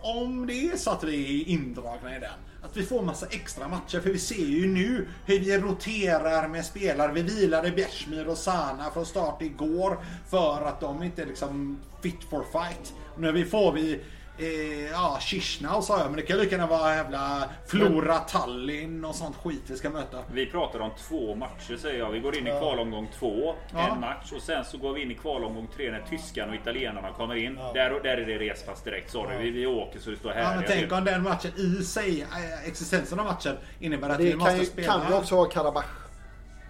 A: om det är så att vi är indragna i den, att vi får massa extra matcher. För vi ser ju nu hur vi roterar med spelare. Vi vilade Bjärsmyr och Sana från start igår för att de inte är liksom fit for fight. Nu får vi Eh, ja, Chisinau sa jag, men det kan lika gärna vara jävla Flora Tallinn och sånt skit vi ska möta.
C: Vi pratar om två matcher säger jag. Vi går in i kvalomgång två,
A: Ja.
C: en match. Och sen så går vi in i kvalomgång tre när tyskarna och italienarna kommer in. Där, där är det respass direkt. Sorry, vi, vi åker så det står här.
A: Ja, men tänk
C: vet-
A: om den matchen i sig, eh, existensen av matchen, innebär att vi
B: Det
A: måste
B: kan ju,
A: spela.
B: kan ju också vara Karabach.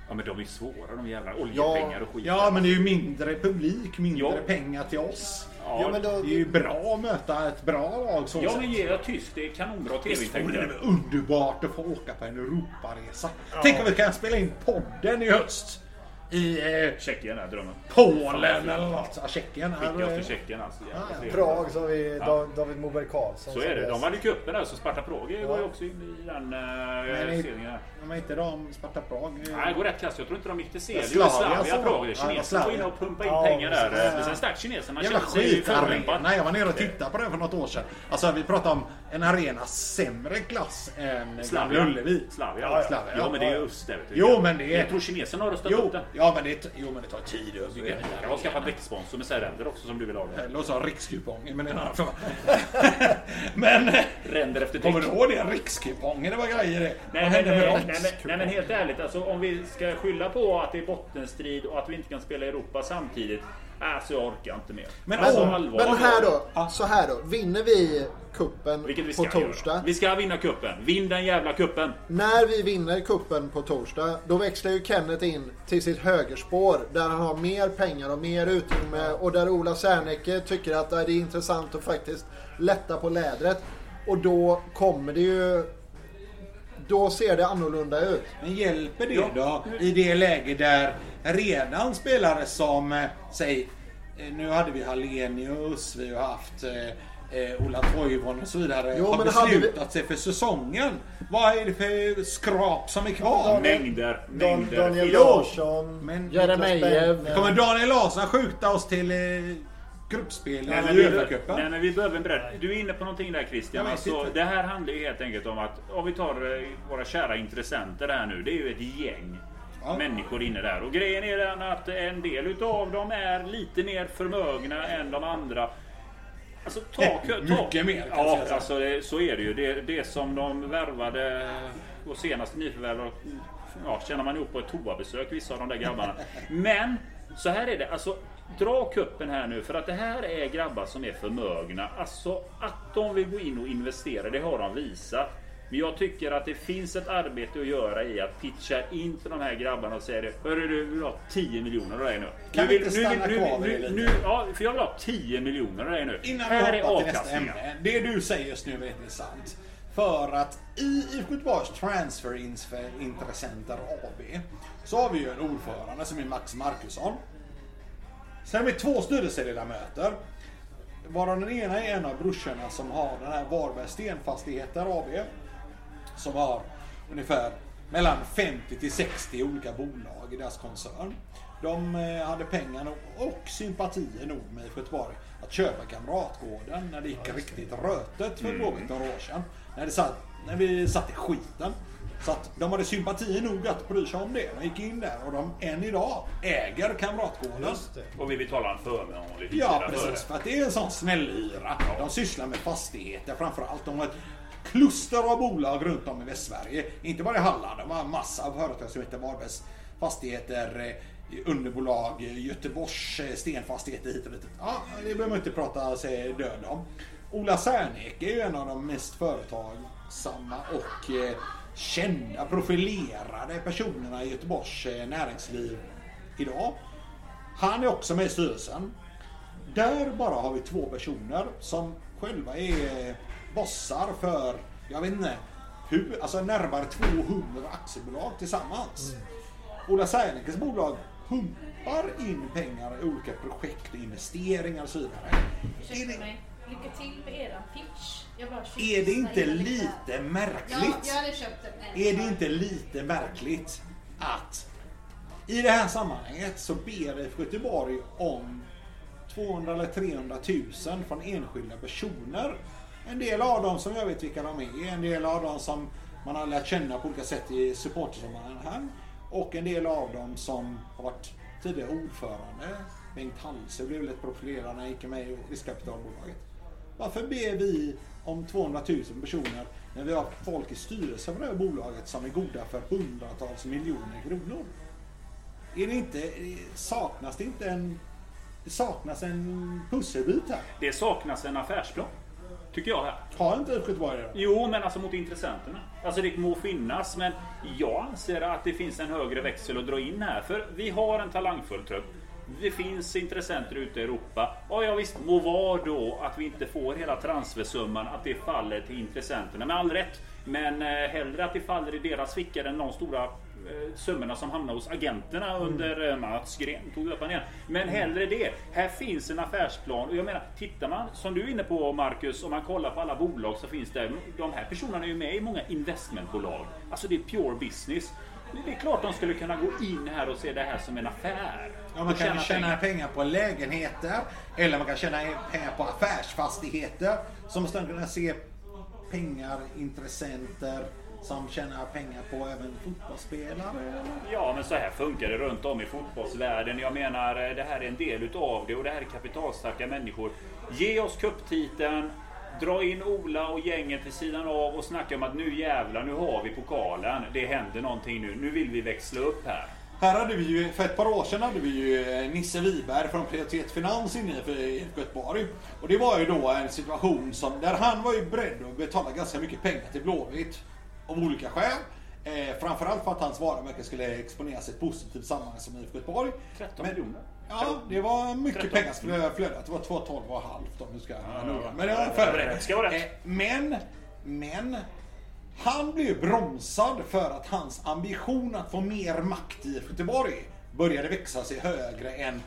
C: Ja men de är svåra de jävla oljepengar och skit.
A: Ja, men det är ju mindre publik, mindre
C: Ja.
A: pengar till oss.
C: Ja,
D: Ja, men då,
A: Det är ju bra att möta ett bra lag så
C: ja
A: sätt.
C: men ge jag tyst. Det är kanonbra
A: vore det
C: tv-intäkter.
A: väl underbart att få åka på en Europaresa. Tänk om vi kan spela in podden i höst. I eh,
C: Tjeckien är drömmen.
A: Polen eller något. Ja, Tjeckien.
C: Skicka oss till Tjeckien alltså.
A: Ja, ja.
C: trevligt.
D: Prag så har vi
C: Ja.
D: Dav- David Moberg Karlsson.
C: Så är det. De hade ju cupen där så Sparta Prag går ju
D: Ja.
C: också in i den
A: Men
C: serien
A: är inte de Sparta Prag.
C: Nej, det går rätt kast. Jag tror inte de gick till serie.
A: Slavia,
C: Slavia,
A: så.
C: Prag.
A: Ja,
C: Kineserna
A: Slavia.
C: går in och pumpar in
D: Ja,
C: pengar där. Men sen stack kineserna.
A: Jävla skitarena. Jag var nere och tittade på den för något år sedan. Alltså vi pratar om en arena sämre klass än
C: Slavia.
A: Gamla Ullevi.
C: Slavia.
A: Ja, Slavia.
C: Ja, men det är ju öst där.
A: Jo, men det är-
C: Jag tror kineserna har röstat upp den.
A: Ja, men det, jo, men det tar tid att bygga
C: Jag har skaffat däcksponsor med Säränder också som du vill ha.
A: Det låter som rikskupongen, men det är en annan fråga. *laughs* Men
C: Ränder efter
A: kommer du ihåg det? Rikskupongen, det var grejer det.
C: Nej men, nej, men, nej men helt ärligt, alltså, om vi ska skylla på att det är bottenstrid och att vi inte kan spela i Europa samtidigt. Alltså jag orkar inte mer.
A: Men
C: alltså,
A: om-.
B: Men här då, så här då. Vinner vi kuppen
C: vi
B: på torsdag.
C: göra. Vi ska vinna kuppen. Vinn den jävla kuppen.
B: När vi vinner kuppen på torsdag, då växlar ju Kenneth in till sitt högerspår där han har mer pengar och mer utrymme och där Ola Serneke tycker att det är intressant att faktiskt lätta på lädret. Och då kommer det ju... Då ser det annorlunda ut.
A: Men hjälper det då i det läge där redan spelare som, eh, säg, eh, nu hade vi Hallenius, vi har haft eh, eh, Ola Toivonen och så vidare,
B: Jo,
A: har
B: men hade
A: beslutat sig för säsongen. Vad är det för skrap som är kvar?
C: Mängder,
D: Dan,
C: mängder.
D: Daniel Larsson,
A: men-
B: Jeremejeff.
A: Kommer Daniel Larsson skjuta oss till eh, gruppspel
C: Nej,
A: i
C: vi,
A: Uefa-cupen?
C: nej men vi behöver en bredd. Du är inne på någonting där Christian. Alltså, det här handlar ju helt enkelt om att om vi tar våra kära intressenter här nu. Det är ju ett gäng
A: Ja.
C: människor inne där. Och grejen är den att en del utav dem är lite mer förmögna än de andra. Alltså ta,
A: Eh,
C: ta
A: mycket mer, kan
C: Ja, alltså det, så är det ju. Det, det som de värvade och senaste nyförvärv ja, tjänar man ihop på ett toabesök vissa av de där grabbarna. *laughs* Men så här är det. Alltså dra kuppen här nu för att det här är grabbar som är förmögna. Alltså att de vill gå in och investera, det har de visat. Men jag tycker att det finns ett arbete att göra i att pitcha in till de här grabbarna och säga. Hörru du, vill ha 10 miljoner av dig nu.
A: Kan vi inte stanna
C: nu,
A: kvar
C: nu, nu, Ja, för jag vill ha 10 miljoner av dig nu.
A: Innan vi
C: här är
A: hoppar till nästa ämne. Det du säger just nu är intressant. För att i IFK Göteborgs transferintressenter AB så har vi ju en ordförande som är Max Markusson. Sen har vi två styrelseledamöter. Varav den ena är en av brorsorna som har den här Varberg Stenfastigheter AB. Som har ungefär mellan 50 till 60 olika bolag i deras koncern. De eh, hade pengar nog och sympatier nog med IFK Göteborg att köpa Kamratgården när det gick riktigt rötet för Blåvitt några år sedan. När, det satt, när vi satt i skiten. Så att de hade sympatier nog att bry sig om det. De gick in där och de än idag äger Kamratgården.
C: Och vi betalar en förmånlig hyra
A: Ja,
C: för
A: precis.
C: det.
A: För att det är en sån snällhyra. De sysslar med fastigheter framför allt. De har ett kluster av bolag runt om i Västsverige. Inte bara i Halland. De har en massa företag som heter Varbergs Fastigheter, eh, underbolag, eh, Göteborgs eh, stenfastigheter hit och dit. Ja, det behöver man inte prata sig död om. Ola Serneke är ju en av de mest företagsamma och kända, profilerade personerna i Göteborgs näringsliv idag. Han är också med i styrelsen. Där bara har vi två personer som själva är bossar för, jag vet inte, hur, alltså närmare 200 aktiebolag tillsammans. Ola Sernekes bolag pumpar in pengar i olika projekt och investeringar och så vidare. Är
E: Ursäkta
A: det,
E: mig. Lycka till med eran pitch. Jag bara
A: är det inte lite
E: Ja, jag
A: märkligt?
E: hade köpt en.
A: Är det inte lite märkligt att i det här sammanhanget så ber IFK Göteborg om 200 eller 300 000 från enskilda personer. En del av dem som jag vet vilka de är, en del av dem som man har lärt känna på olika sätt i supportersammanhang och en del av dem som har varit tidigare ordförande. Bengt Halse blev väldigt profilerad när han gick med i riskkapitalbolaget. Varför ber vi om 200 000 personer när vi har folk i styrelsen för det här bolaget som är goda för hundratals miljoner kronor? Är det inte, saknas det inte en, det saknas en pusselbit här?
C: Det saknas en affärsplan. Tycker jag här.
A: Har inte IFK Göteborg det?
C: Jo, men alltså mot intressenterna. Alltså det må finnas, men jag anser att det finns en högre växel att dra in här. För vi har en talangfull trupp. Det finns intressenter ute i Europa. Ja, ja visst, må vara då att vi inte får hela transfersumman, att det faller till intressenterna med all rätt. Men eh, hellre att det faller i deras fickor än de stora summorna som hamnar hos agenterna under eh, Mats Gren. Tog upp igen. Men hellre det. Här finns en affärsplan. Och jag menar, tittar man som du är inne på Marcus, om man kollar på alla bolag så finns det. De här personerna är ju med i många investmentbolag. Alltså det är pure business. Det är klart de skulle kunna gå in här och se det här som en affär.
A: Ja, man kan tjäna
C: pengar.
A: pengar på lägenheter eller man kan tjäna pengar på affärsfastigheter. Som man skulle kunna se pengar, intressenter som tjänar pengar på även fotbollsspelare.
C: Ja, men så här funkar det runt om i fotbollsvärlden. Jag menar, eh, det här är en del utav det och det här är kapitalstarka människor. Ge oss kupptiteln, dra in Ola och gänget vid sidan av och snacka om att nu jävlar, nu har vi pokalen. Det händer någonting nu. Nu vill vi växla upp här.
A: Här hade vi ju, för ett par år sedan hade vi ju eh, Nisse Wiberg från Prioritet Finans inne för IFK Göteborg. Och det var ju då en situation som, där han var ju beredd att betala ganska mycket pengar till Blåvitt. Av olika skäl. Eh, framförallt för att hans varumärke skulle exponeras i ett positivt sammanhang som IFK Göteborg.
C: 13 miljoner.
A: Ja, det var mycket
C: 13.
A: pengar som flödat. Det var 2,12 och halvt om du ska vara noga. Men det var förberett.
C: det vara rätt.
A: Eh, Men, men. Han blev bromsad för att hans ambition att få mer makt i Göteborg började växa sig högre än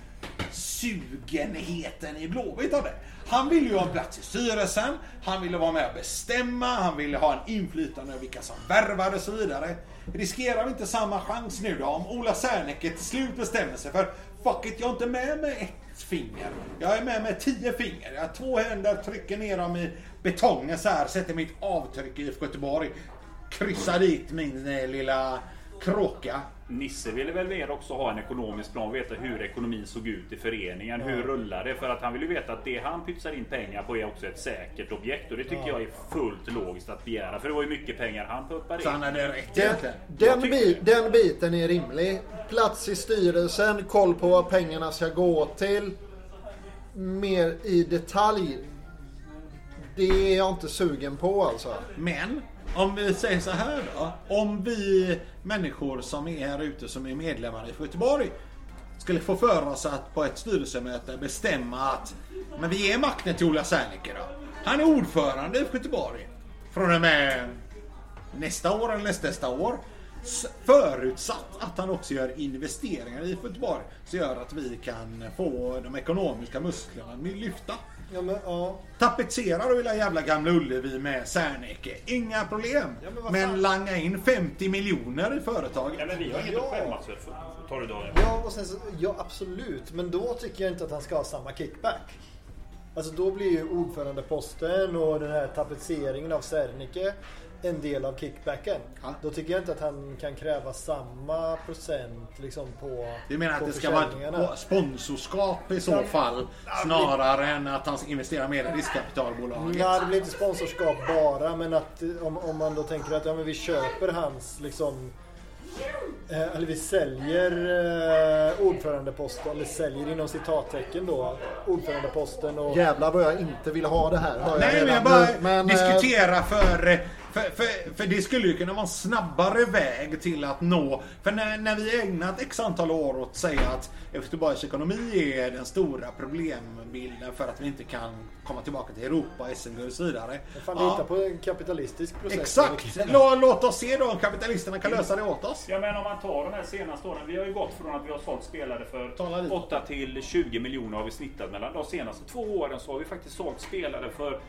A: sugenheten i Blåvitt hade. Han ville ju ha en plats i styrelsen, han ville vara med och bestämma, han ville ha en inflytande över vilka som värvade och så vidare. Riskerar vi inte samma chans nu då om Ola Serneke till slut bestämmer sig för Fuck it, jag är inte med med ett finger. Jag är med med tio finger. Jag har två händer, trycker ner dem i betongen så här, sätter mitt avtryck i IFK Göteborg. Kryssar dit min eh, lilla kråka.
C: Nisse ville väl mer också ha en ekonomisk plan, veta hur ekonomin såg ut i föreningen. Hur rullar det? För att han vill ju veta att det han pytsar in pengar på är också ett säkert objekt. Och det tycker jag är fullt logiskt att begära. För det var ju mycket pengar han pumpade
A: Så
C: in.
A: han hade rätt
B: Den,
A: egentligen.
B: den,
C: tycker
B: bi,
C: det.
B: den biten är rimlig. Plats i styrelsen, koll på vad pengarna ska gå till. Mer i detalj. Det är jag inte sugen på alltså.
A: Men om vi säger så här då. Om vi människor som är här ute som är medlemmar i Göteborg skulle få för oss att på ett styrelsemöte bestämma att men vi ger makten till Ola Serneke då. Han är ordförande i Göteborg. Från och med nästa år eller nästnästa år. Förutsatt att han också gör investeringar i Göteborg. Så gör att vi kan få de ekonomiska musklerna lyfta.
D: Ja, men, ja.
A: Tapetsera då hela jävla Gamla Ullevi med Serneke. Inga problem.
D: Ja, men
A: men langa in 50 miljoner i företaget.
C: Ja, men vi har inget
D: Ja.
C: att skämmas för. Tar du Daniel?
D: Ja, och sen så, ja, absolut. Men då tycker jag inte att han ska ha samma kickback. Alltså då blir ju ordförandeposten och den här tapetseringen av Sernike en del av kickbacken.
A: Ja.
D: Då tycker jag inte att han kan kräva samma procent liksom på
A: Du menar att
D: på
A: det ska vara ett sponsorskap i så
D: Ja.
A: fall snarare än att han investerar mer i riskkapitalbolaget?
D: Nej, det blir inte sponsorskap bara, men att eh, om, om man då tänker att ja, men vi köper hans liksom eh, eller vi säljer eh, ordförandeposten, eller säljer inom citattecken då, ordförandeposten och...
B: Jävlar vad jag inte vill ha det här.
A: Nej, men
B: redan
A: jag bara
B: nu. Men, eh,
A: diskutera för, för, för... För det skulle ju kunna vara en snabbare väg till att nå... För när, när vi ägnat x antal år åt att säga att Göteborgs ekonomi är den stora problembilden för att vi inte kan komma tillbaka till Europa, SM-guld och så vidare.
D: Fan,
A: Ja,
D: lita på en kapitalistisk process.
A: Exakt! Lå, låt oss se då om kapitalisterna kan lösa det åt oss.
C: Ja men om man tar de här senaste åren. Vi har ju gått från att vi har sålt spelare för
A: lite.
C: 8 till 20 miljoner har vi snittat mellan. De senaste två åren så har vi faktiskt sålt spelare för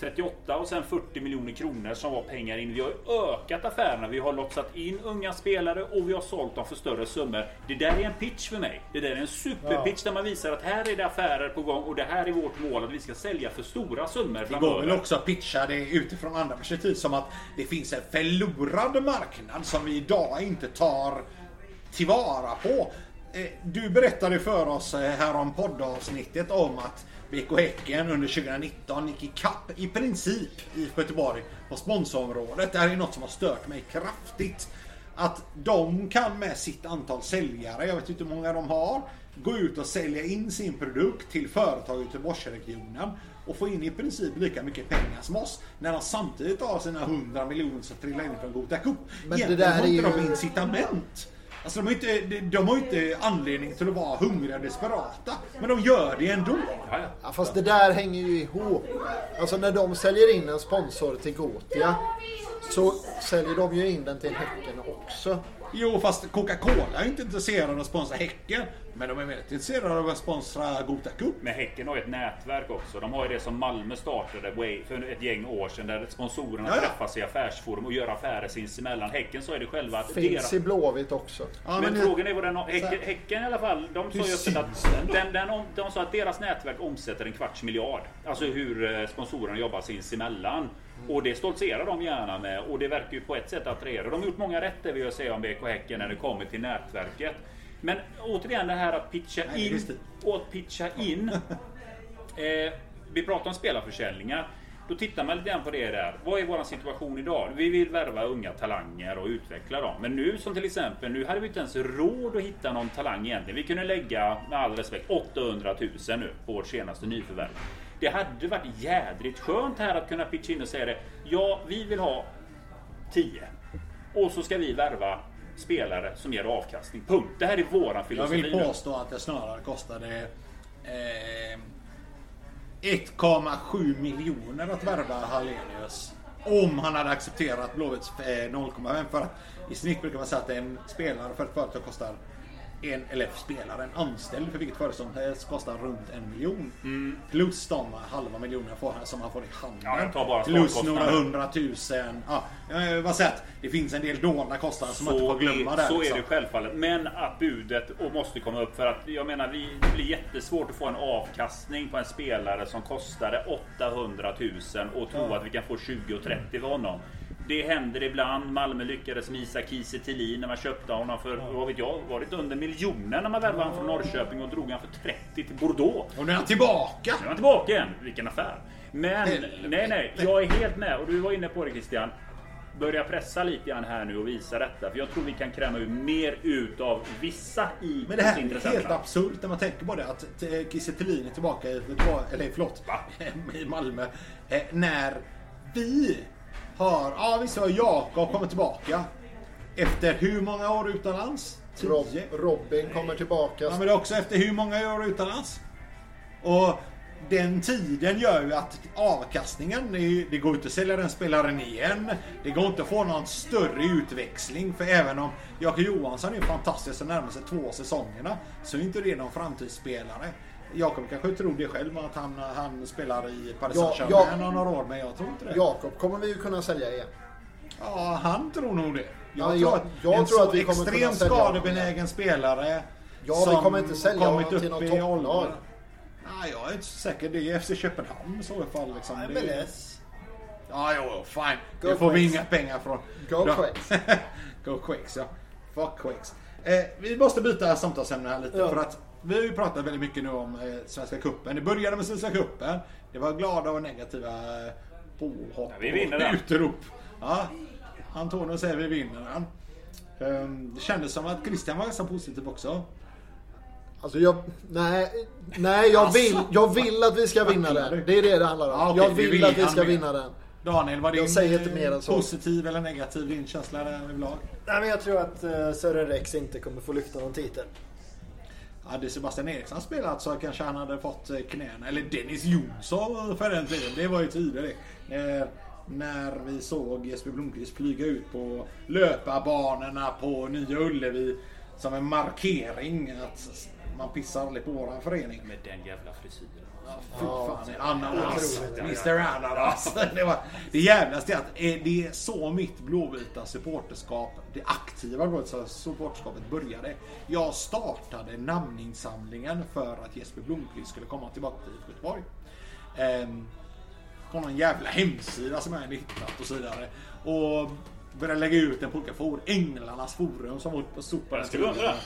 C: 38 och sen 40 miljoner kronor som var pengar in. Vi har ökat affärerna. Vi har lotsat in unga spelare och vi har sålt dem för större summor. Det där är en pitch för mig. Det där är en superpitch där man visar att här är det affärer på gång och det här är vårt mål att vi ska sälja för stora summor
A: Det går väl också att pitcha det utifrån andra perspektiv som att det finns en förlorad marknad som vi idag inte tar tillvara på. Eh, Du berättade för oss eh, här om poddavsnittet om att BK Häcken under 2019 gick i kapp i princip i Göteborg på sponsorområdet. Det här är något som har stört mig kraftigt. Att de kan med sitt antal säljare, jag vet inte hur många de har, gå ut och sälja in sin produkt till företag i Göteborgsregionen och få in i princip lika mycket pengar som oss. När de samtidigt har sina 100 miljoner som trillar in från Gothia Cup. Egentligen har inte
B: ju-
A: de incitament. Alltså de har ju inte, de- har inte anledning till att vara hungriga och desperata. Men de gör det ändå.
C: Ja. Ja,
B: fast det där hänger ju ihop. Alltså när de säljer in en sponsor till Gotia så säljer de ju in den till Häcken också.
A: Jo, fast Coca-Cola är inte intresserade av att sponsra Häcken. Men de är väldigt intresserade av att sponsra Gothia Cup.
C: Men Häcken har ju ett nätverk också. De har ju det som Malmö startade för ett gäng år sedan. Där sponsorerna
A: Ja, ja.
C: träffas i affärsforum och gör affärer sinsemellan. Häcken så är det själva att
B: Finns
C: deras...
B: i Blåvitt också.
A: Ja,
C: Men
A: men
C: frågan är vad den har... Häcken, häcken i alla fall, de sa
A: Hur
C: ju öppet att,
A: den
C: den, om- de sa att deras nätverk omsätter en kvarts miljard. Alltså hur eh, sponsorerna jobbar sinsemellan. Och det stoltserar de gärna med och det verkar ju på ett sätt attrahera. De har gjort många rätter vill jag säga om BK Häcken när det kommer till nätverket. Men återigen det här att pitcha in och att pitcha in. *laughs* Eh, vi pratar om spelarförsäljningar. Då tittar man lite grann på det där. Vad är vår situation idag? Vi vill värva unga talanger och utveckla dem. Men nu som till exempel, nu hade vi inte ens råd att hitta någon talang egentligen. Vi kunde lägga, med all respekt, 800 000 nu på vårt senaste nyförvärv. Det hade varit jädrigt skönt här att kunna pitcha in och säga det. Ja, vi vill ha 10. Och så ska vi värva spelare som ger avkastning. Punkt. Det här är våran
A: Jag
C: filosofi.
A: vill
C: nu.
A: påstå att det snarare kostade eh, 1,7 miljoner att värva Hallenius. Om han hade accepterat Blåvitts eh, 0,5 för att i snitt brukar man säga att en spelare för ett företag kostar en, eller spelare, en anställd för vilket företag som helst kostar runt en miljon. Plus de halva miljonerna får som han får i handen.
C: Mm. Ja,
A: Plus några hundratusen. Ja, bara sett det finns en del dolda kostnader som man inte får glömma
C: är,
A: där.
C: så
A: liksom.
C: är det självklart. Men att budet och måste komma upp för att jag menar vi, det blir jättesvårt att få en avkastning på en spelare som kostade 800 000 och tro att vi kan få 20 och 30 för honom. Det händer ibland. Malmö lyckades med Isak Kiese när man köpte honom för, vad vet jag, var det under miljonen när man värvade honom från Norrköping och drog honom för 30 till Bordeaux.
A: Och nu är han tillbaka!
C: Nu är han tillbaka igen. Vilken affär. Men
A: Helvete.
C: nej, nej. Jag är helt med. Och du var inne på det Christian. Börja pressa lite grann här nu och visa detta. För jag tror vi kan kräma ut mer ut av vissa i
A: Men det här är helt absurt när man tänker på det. Att Kiese är tillbaka i, eller förlåt, *laughs* i Malmö. Eh, när vi har, ja visst har Jakob kommit tillbaka. Efter hur många år utomlands?
B: Rob? Robin kommer tillbaka.
A: Ja, men också efter hur många år utomlands? Och den tiden gör ju att avkastningen, det, går inte att sälja den spelaren igen. Det går inte att få någon större utväxling. För även om Jakob Johansson är fantastisk de närmaste två säsongerna så är inte det någon framtidsspelare. Jakob kanske tror det själv att han, han spelar i Paris
B: Ja,
A: Saint-Germain
B: ja.
A: om några år, men jag tror inte det.
B: Jakob kommer vi ju kunna sälja igen.
A: Ja, han tror nog det.
B: Ja, jag- jag
A: en
B: tror
A: så
B: att vi kommer
A: extremt skadebenägen spelare
B: Ja, vi
A: som
B: kommer inte sälja
A: kommit
B: honom till
A: upp
B: något
A: i åldern. Nej, jag är inte så säker. Det är FC Köpenhamn i så fall. Liksom. Är-
D: MLS.
A: Ja, jo, fine.
B: Go
A: det får vi
B: Quakes.
A: inga pengar från.
B: Go
A: Ja.
B: Quakes. *laughs*
A: Go Quakes, ja. Fuck Quakes. Eh, vi måste byta samtalsämne här lite.
D: Ja.
A: För att vi har ju pratat väldigt mycket nu om eh, Svenska Cupen. Det började med Svenska Cupen. Det var glada och negativa eh, påhopp
C: Ja, vi vinner
A: och utrop. Ja, Antonio säger vi vinner den. Ehm, det kändes som att Christian var ganska positiv också.
B: Alltså jag, nej, nej jag,
A: Alltså.
B: vill, jag vill att vi ska vinna den. Det är det det handlar om.
A: Ja, okej,
B: jag
A: vi
B: vill,
A: vill
B: att vi ska vinna den.
A: Daniel, var din eh, positiv eller negativ din känsla överlag?
D: Nej, men jag tror att uh, Sören Rex inte kommer få lyfta någon titel.
A: Hade Sebastian Eriksson spelat så kanske han hade fått eh, knäna. Eller Dennis Jonsson för den tiden. Det var ju tidigare. När, när vi såg Jesper Blomqvist flyga ut på löparbanorna på Nya Ullevi som en markering att man pissar aldrig på våran förening.
C: Med den jävla frisyren.
A: Ja, Fy fan, ananas. Mr Ananas. *laughs* Det, var, det jävligaste är att eh, det är så mitt blåvita supporterskap, det aktiva blåvita supporterskapet började. Jag startade namninsamlingen för att Jesper Blomqvist skulle komma tillbaka till IFK Göteborg. Ehm, på någon jävla hemsida som jag hade hittat och så vidare. Och började lägga ut den på olika forum. Änglarnas forum som sopade.
C: Jag under den.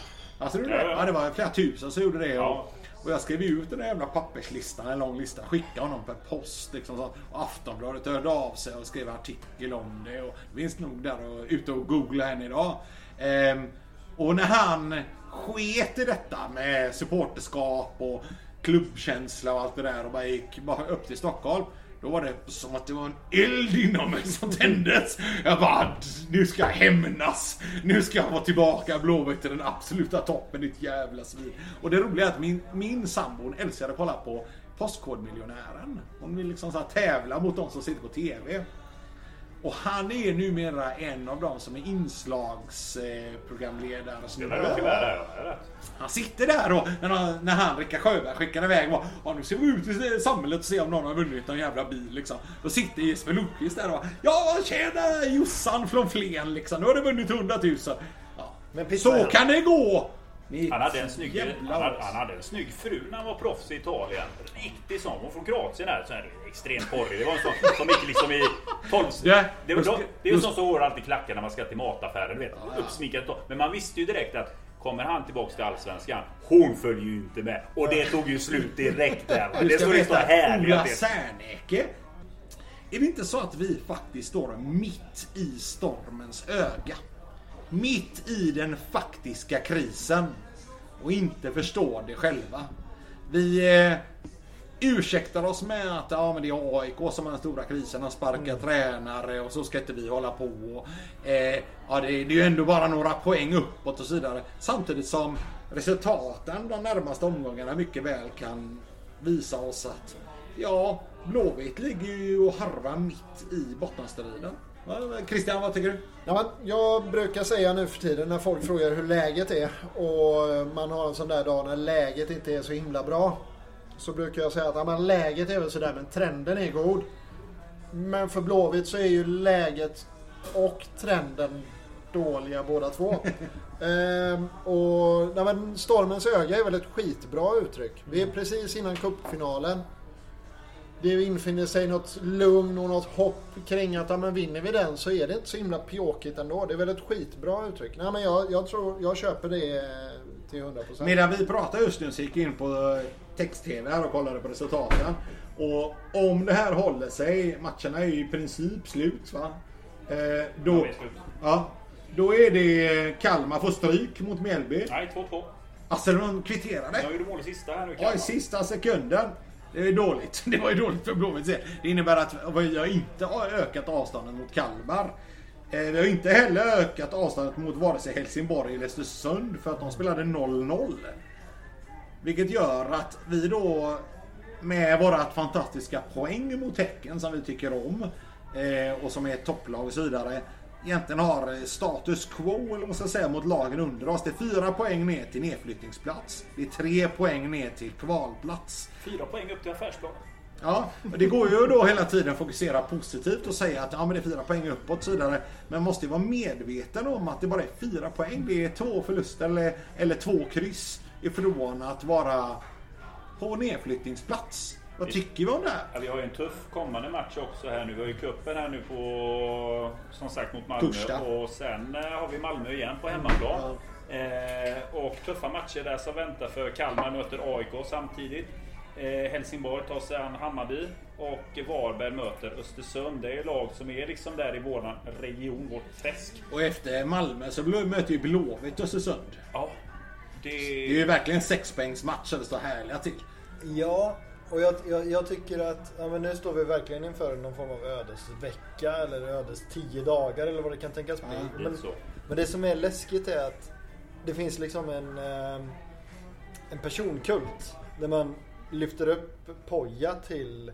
A: Alltså, det?
C: Ja, ja.
A: Ja, det var flera tusen som gjorde det.
C: Ja.
A: Och, och jag skrev ut den där jävla papperslistan, en lång lista, skickade honom per post. Liksom, så. Och Aftonbladet hörde av sig och skrev artikel om det. Och det finns nog där och ute och googla än idag. Ehm, och när han sket i detta med supporterskap och klubbkänsla och allt det där och bara gick bara upp till Stockholm. Då var det som att det var en eld inom mig som tändes. Jag bara, nu ska jag hämnas. Nu ska jag vara tillbaka Blåvitt till den absoluta toppen, ditt jävla svin. Och det roliga är att min, min sambo hon älskar att kolla på Postkodmiljonären. Hon vill liksom så här tävla mot de som sitter på TV. Och han är numera en av de som är inslagsprogramledare.
C: Eller?
A: Han sitter där och när han, när han Rickard Sjöberg skickar iväg och ja, nu ser vi ut i samhället och ser om någon har vunnit någon jävla bil liksom. Då sitter Jesper Lundqvist där och ja tjena Jossan från Flen liksom. Nu har du vunnit 100 000. Ja. Så
D: han?
A: kan det gå!
C: Han hade, en snygg, han, hade, han hade en snygg fru när han var proffs i Italien. Riktig sån. Hon från Kroatien där. Så här, extremt porrig. Det var en sån som gick liksom i 12...
A: Ja,
C: det, var, det är
A: då
C: sån som går alltid klackar när man ska till mataffären. Du vet. Uppsmickat då. Men man visste ju direkt att Kommer han tillbaks till Allsvenskan? Hon följer ju inte med. Och det tog ju slut direkt där.
A: Du
C: Det
A: ska veta,
C: här.
A: Ola. Serneke. Är det inte så att vi faktiskt står mitt i stormens öga? Mitt i den faktiska krisen. Och inte förstår det själva. Vi eh, ursäktar oss med att ja, men det är AIK som har den stora krisen. Har sparkat tränare och så ska inte vi hålla på. Eh, ja, det, det är ju ändå bara några poäng uppåt och så vidare. Samtidigt som resultaten de närmaste omgångarna mycket väl kan visa oss att ja, Blåvitt ligger ju och harvar mitt i bottenstriden. Christian, vad tycker du?
B: Ja, jag brukar säga nu för tiden när folk frågar hur läget är och man har en sån där dag när läget inte är så himla bra. Så brukar jag säga att ja, men läget är väl sådär men trenden är god. Men för Blåvitt så är ju läget och trenden dåliga båda två. *laughs* ehm, och ja, men Stormens öga är väl ett skitbra uttryck. Vi är precis innan cupfinalen. Det infinner sig något lugn och något hopp kring att ja, men vinner vi den så är det inte så himla pjåkigt ändå. Det är väl ett skitbra uttryck. Nej, men jag, jag tror jag köper det till 100%.
A: Medan vi pratar just nu så gick jag in på eh, text-tv här och kollade på resultaten. Och om det här håller sig, matcherna är ju i princip slut va? Eh, då, ja, då är det Kalmar får stryk mot Mjällby.
C: Nej, 2-2.
A: Alltså de kvitterade.
C: Jag gjorde mål i sista här nu.
A: Ja, i sista sekunden. Det är dåligt. *laughs* Det var ju dåligt för Blåvitts del. Det innebär att vi har inte ökat avståndet mot Kalmar. Eh, Vi har inte heller ökat avståndet mot vare sig Helsingborg eller Östersund för att de spelade 0-0. Vilket gör att vi då med vårat fantastiska poäng mot Häcken som vi tycker om eh, och som är ett topplag och så vidare egentligen har status quo eller man ska säga mot lagen under oss. Det är fyra poäng ner till nedflyttningsplats. Det är tre poäng ner till kvalplats.
C: Fyra poäng upp till affärsplan.
A: Ja, och det går ju då hela tiden fokusera positivt och säga att ja, men det är fyra poäng uppåt och så vidare. Men måste ju vara medveten om att det bara är fyra poäng. Det är två förluster eller, eller två kryss ifrån att vara på nedflyttningsplats. Vad tycker vi om det här?
C: Ja, vi har ju en tuff kommande match också här nu. Vi har ju cupen här nu på, som sagt, mot Malmö.
A: Torsdag.
C: Och sen eh, har vi Malmö igen på hemmaplan. Eh, och tuffa matcher där som väntar för Kalmar möter AIK samtidigt. Eh, Helsingborg tar sig an Hammarby och Varberg möter Östersund. Det är lag som är liksom där i våran region, vårt träsk.
A: Och efter Malmö så möter ju Blåvitt Östersund.
C: Ja, det...
A: Det är ju verkligen sexpoängsmatcher det står härliga till.
D: Ja, och jag, jag, jag tycker att ja, men nu står vi verkligen inför någon form av ödesvecka eller ödes tio dagar eller vad det kan tänkas bli.
C: lite
D: men, men det som är läskigt är att det finns liksom en, eh, en personkult där man lyfter upp Poja till,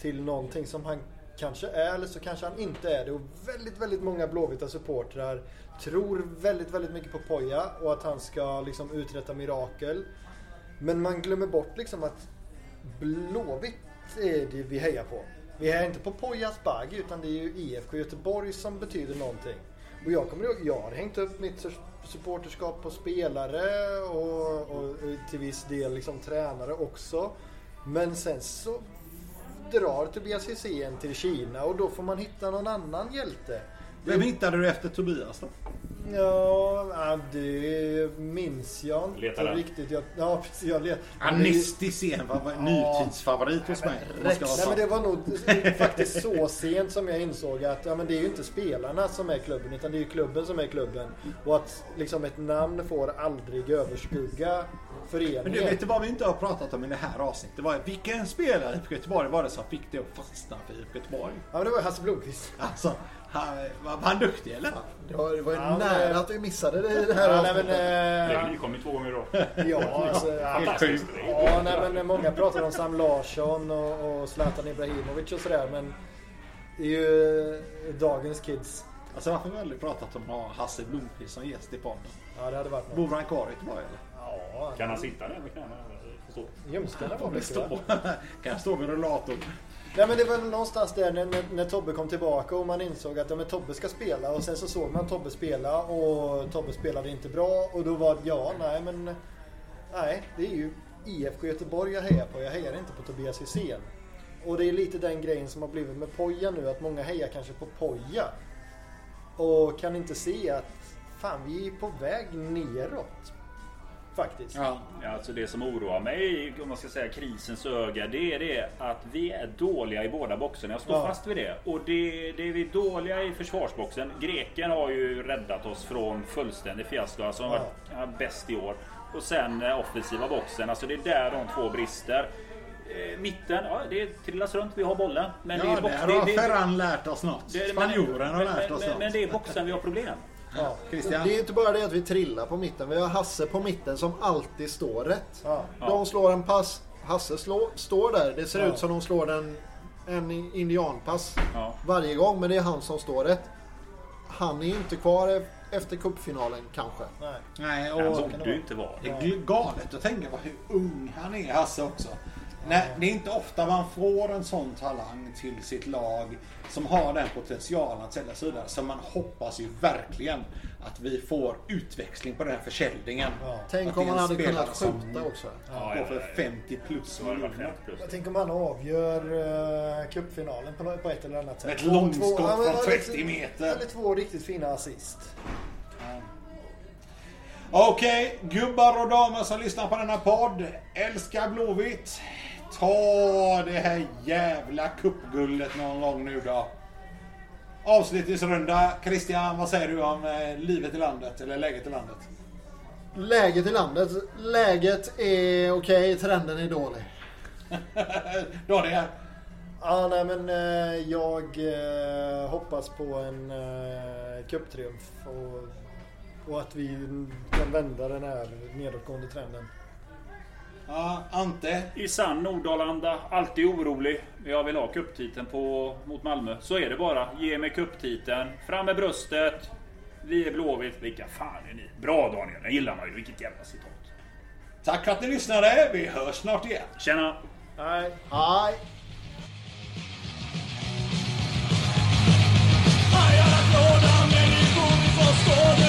D: till någonting som han kanske är eller så kanske han inte är det. Och väldigt, väldigt många blåvita supportrar tror väldigt, väldigt mycket på Poja och att han ska liksom uträtta mirakel. Men man glömmer bort liksom att Blåvitt är det vi hejar på. Vi hejar inte på Pojas Bagg utan det är ju IFK Göteborg som betyder någonting. Och jag kommer ihåg, jag har hängt upp mitt supporterskap på spelare och, och till viss del liksom tränare också. Men sen så drar Tobias Hysén till Kina och då får man hitta någon annan hjälte.
A: Vem hittade du efter Tobias då?
D: Ja, ja, det minns jag inte
C: Letar den.
D: riktigt. Jag, ja, precis. Jag let,
A: Anistis är en fav- nutidsfavorit hos mig.
D: Nej, men det var nog faktiskt så sent som jag insåg att ja, men det är ju inte spelarna som är klubben utan det är ju klubben som är klubben. Och att liksom ett namn får aldrig överskugga
A: Men du
D: föreningen.
A: vet du vad vi inte har pratat om i det här avsnittet? Det var vilken spelare i IFK Göteborg var det som fick det att fastna för IFK Göteborg?
D: Ja, men det var Hasse Blomqvist.
A: Alltså, han, var var han duktig eller?
B: Det var, det var ju
D: Ja, men-
B: nära att vi missade det i det här
D: Ja, nej, men,
B: avsnittet.
C: Det
D: eh,
C: har nykommit två gånger då.
D: ja, alltså, ja,
C: Fantastiskt.
D: ja, nej, men många pratar om Sam Larsson och, och Zlatan Ibrahimovic och sådär men det är ju eh, dagens kids.
A: Alltså varför har vi aldrig pratat om att ha Hasse Blomqvist som gäst i podden?
D: Ja, det hade varit något.
A: Bor han kvar i Göteborg eller?
D: Ja,
C: Kan han sitta ner med knäna?
D: Ljumskarna var
A: stå? kan jag stå med rullatorn?
D: Nej men det var väl någonstans där när, när, när Tobbe kom tillbaka och man insåg att ja, men Tobbe ska spela och sen så såg man Tobbe spela och Tobbe spelade inte bra och då var det ja, nej men nej, det är ju IFK Göteborg jag hejar på. Jag hejar inte på Tobias Hysén. Och det är lite den grejen som har blivit med Poja nu att många hejar kanske på Poja och kan inte se att fan vi är på väg neråt. Faktiskt.
A: Ja.
C: Ja, alltså det som oroar mig, om man ska säga krisens öga, det är det att vi är dåliga i båda boxarna. Jag står
D: Ja.
C: fast vid det. Och det, det är vi dåliga i försvarsboxen. Greken har ju räddat oss från fullständig fiasko. Alltså han har
D: Ja.
C: varit bäst i år. Och sen eh, offensiva boxen. Alltså det är där de två brister. Eh, mitten, ja det trillas runt. Vi har bollen. Men det
A: Ja,
C: är box,
A: där
C: det,
A: har
C: det,
A: Ferran lärt oss något.
C: det-
A: Spanjoren har lärt oss
C: men,
A: något.
C: men det är boxen vi har problem.
D: Ja.
A: Christian?
B: Det är inte bara det att vi trillar på mitten. Vi har Hasse på mitten som alltid står rätt.
D: Ja.
B: De slår en pass. Hasse slår, står där. Det ser
D: Ja.
B: ut som de slår en, en indianpass
C: Ja.
B: varje gång. Men det är han som står rätt. Han är ju inte kvar e- efter cupfinalen kanske.
D: Nej.
A: Nej,
C: Han
A: och
C: borde ju inte vara.
A: det är galet att tänka på hur ung han är, Hasse också. Nej, det är inte ofta man får en sån talang till sitt lag som har den potentialen att sälja sig vidare. Så man hoppas ju verkligen att vi får utväxling på den här försäljningen.
D: Ja.
B: Tänk om han hade kunnat skjuta också.
C: Ja,
A: går
C: ja,
A: för
C: ja, ja.
A: 50 plus miljoner.
C: 50 plus.
D: Jag tänker om han avgör uh, cupfinalen på, på ett eller annat sätt.
A: Ett
D: Två-
A: långskott
D: två- ja,
A: från
D: eller-
A: 30 meter.
D: Eller två riktigt fina assist.
A: Okej, gubbar och damer som lyssnar på denna podd. Älska Blåvitt. Ta det här jävla cupguldet någon gång nu då. Avslutningsrunda. Christian, vad säger du om eh, livet i landet? Eller läget i landet?
B: Läget i landet. Läget är okej, trenden är dålig. *laughs*
A: Daniel?
D: Ja, nej men eh, jag eh, hoppas på en cuptriumf och, och att vi kan vända den här nedåtgående trenden.
A: Ja, Ante.
C: I sann Nordalanda, alltid orolig. Jag vill ha cuptiteln på, mot Malmö. Så är det bara. Ge mig cuptiteln. Fram med bröstet. Vi är Blåvitt. Vilka fan är ni? Bra Daniel, den gillar man ju. Vilket jävla citat.
A: Tack för att ni lyssnade. Vi hörs snart igen.
C: Tjena!
D: Hej! Hej! Hajarna glada människor ifrån Skåne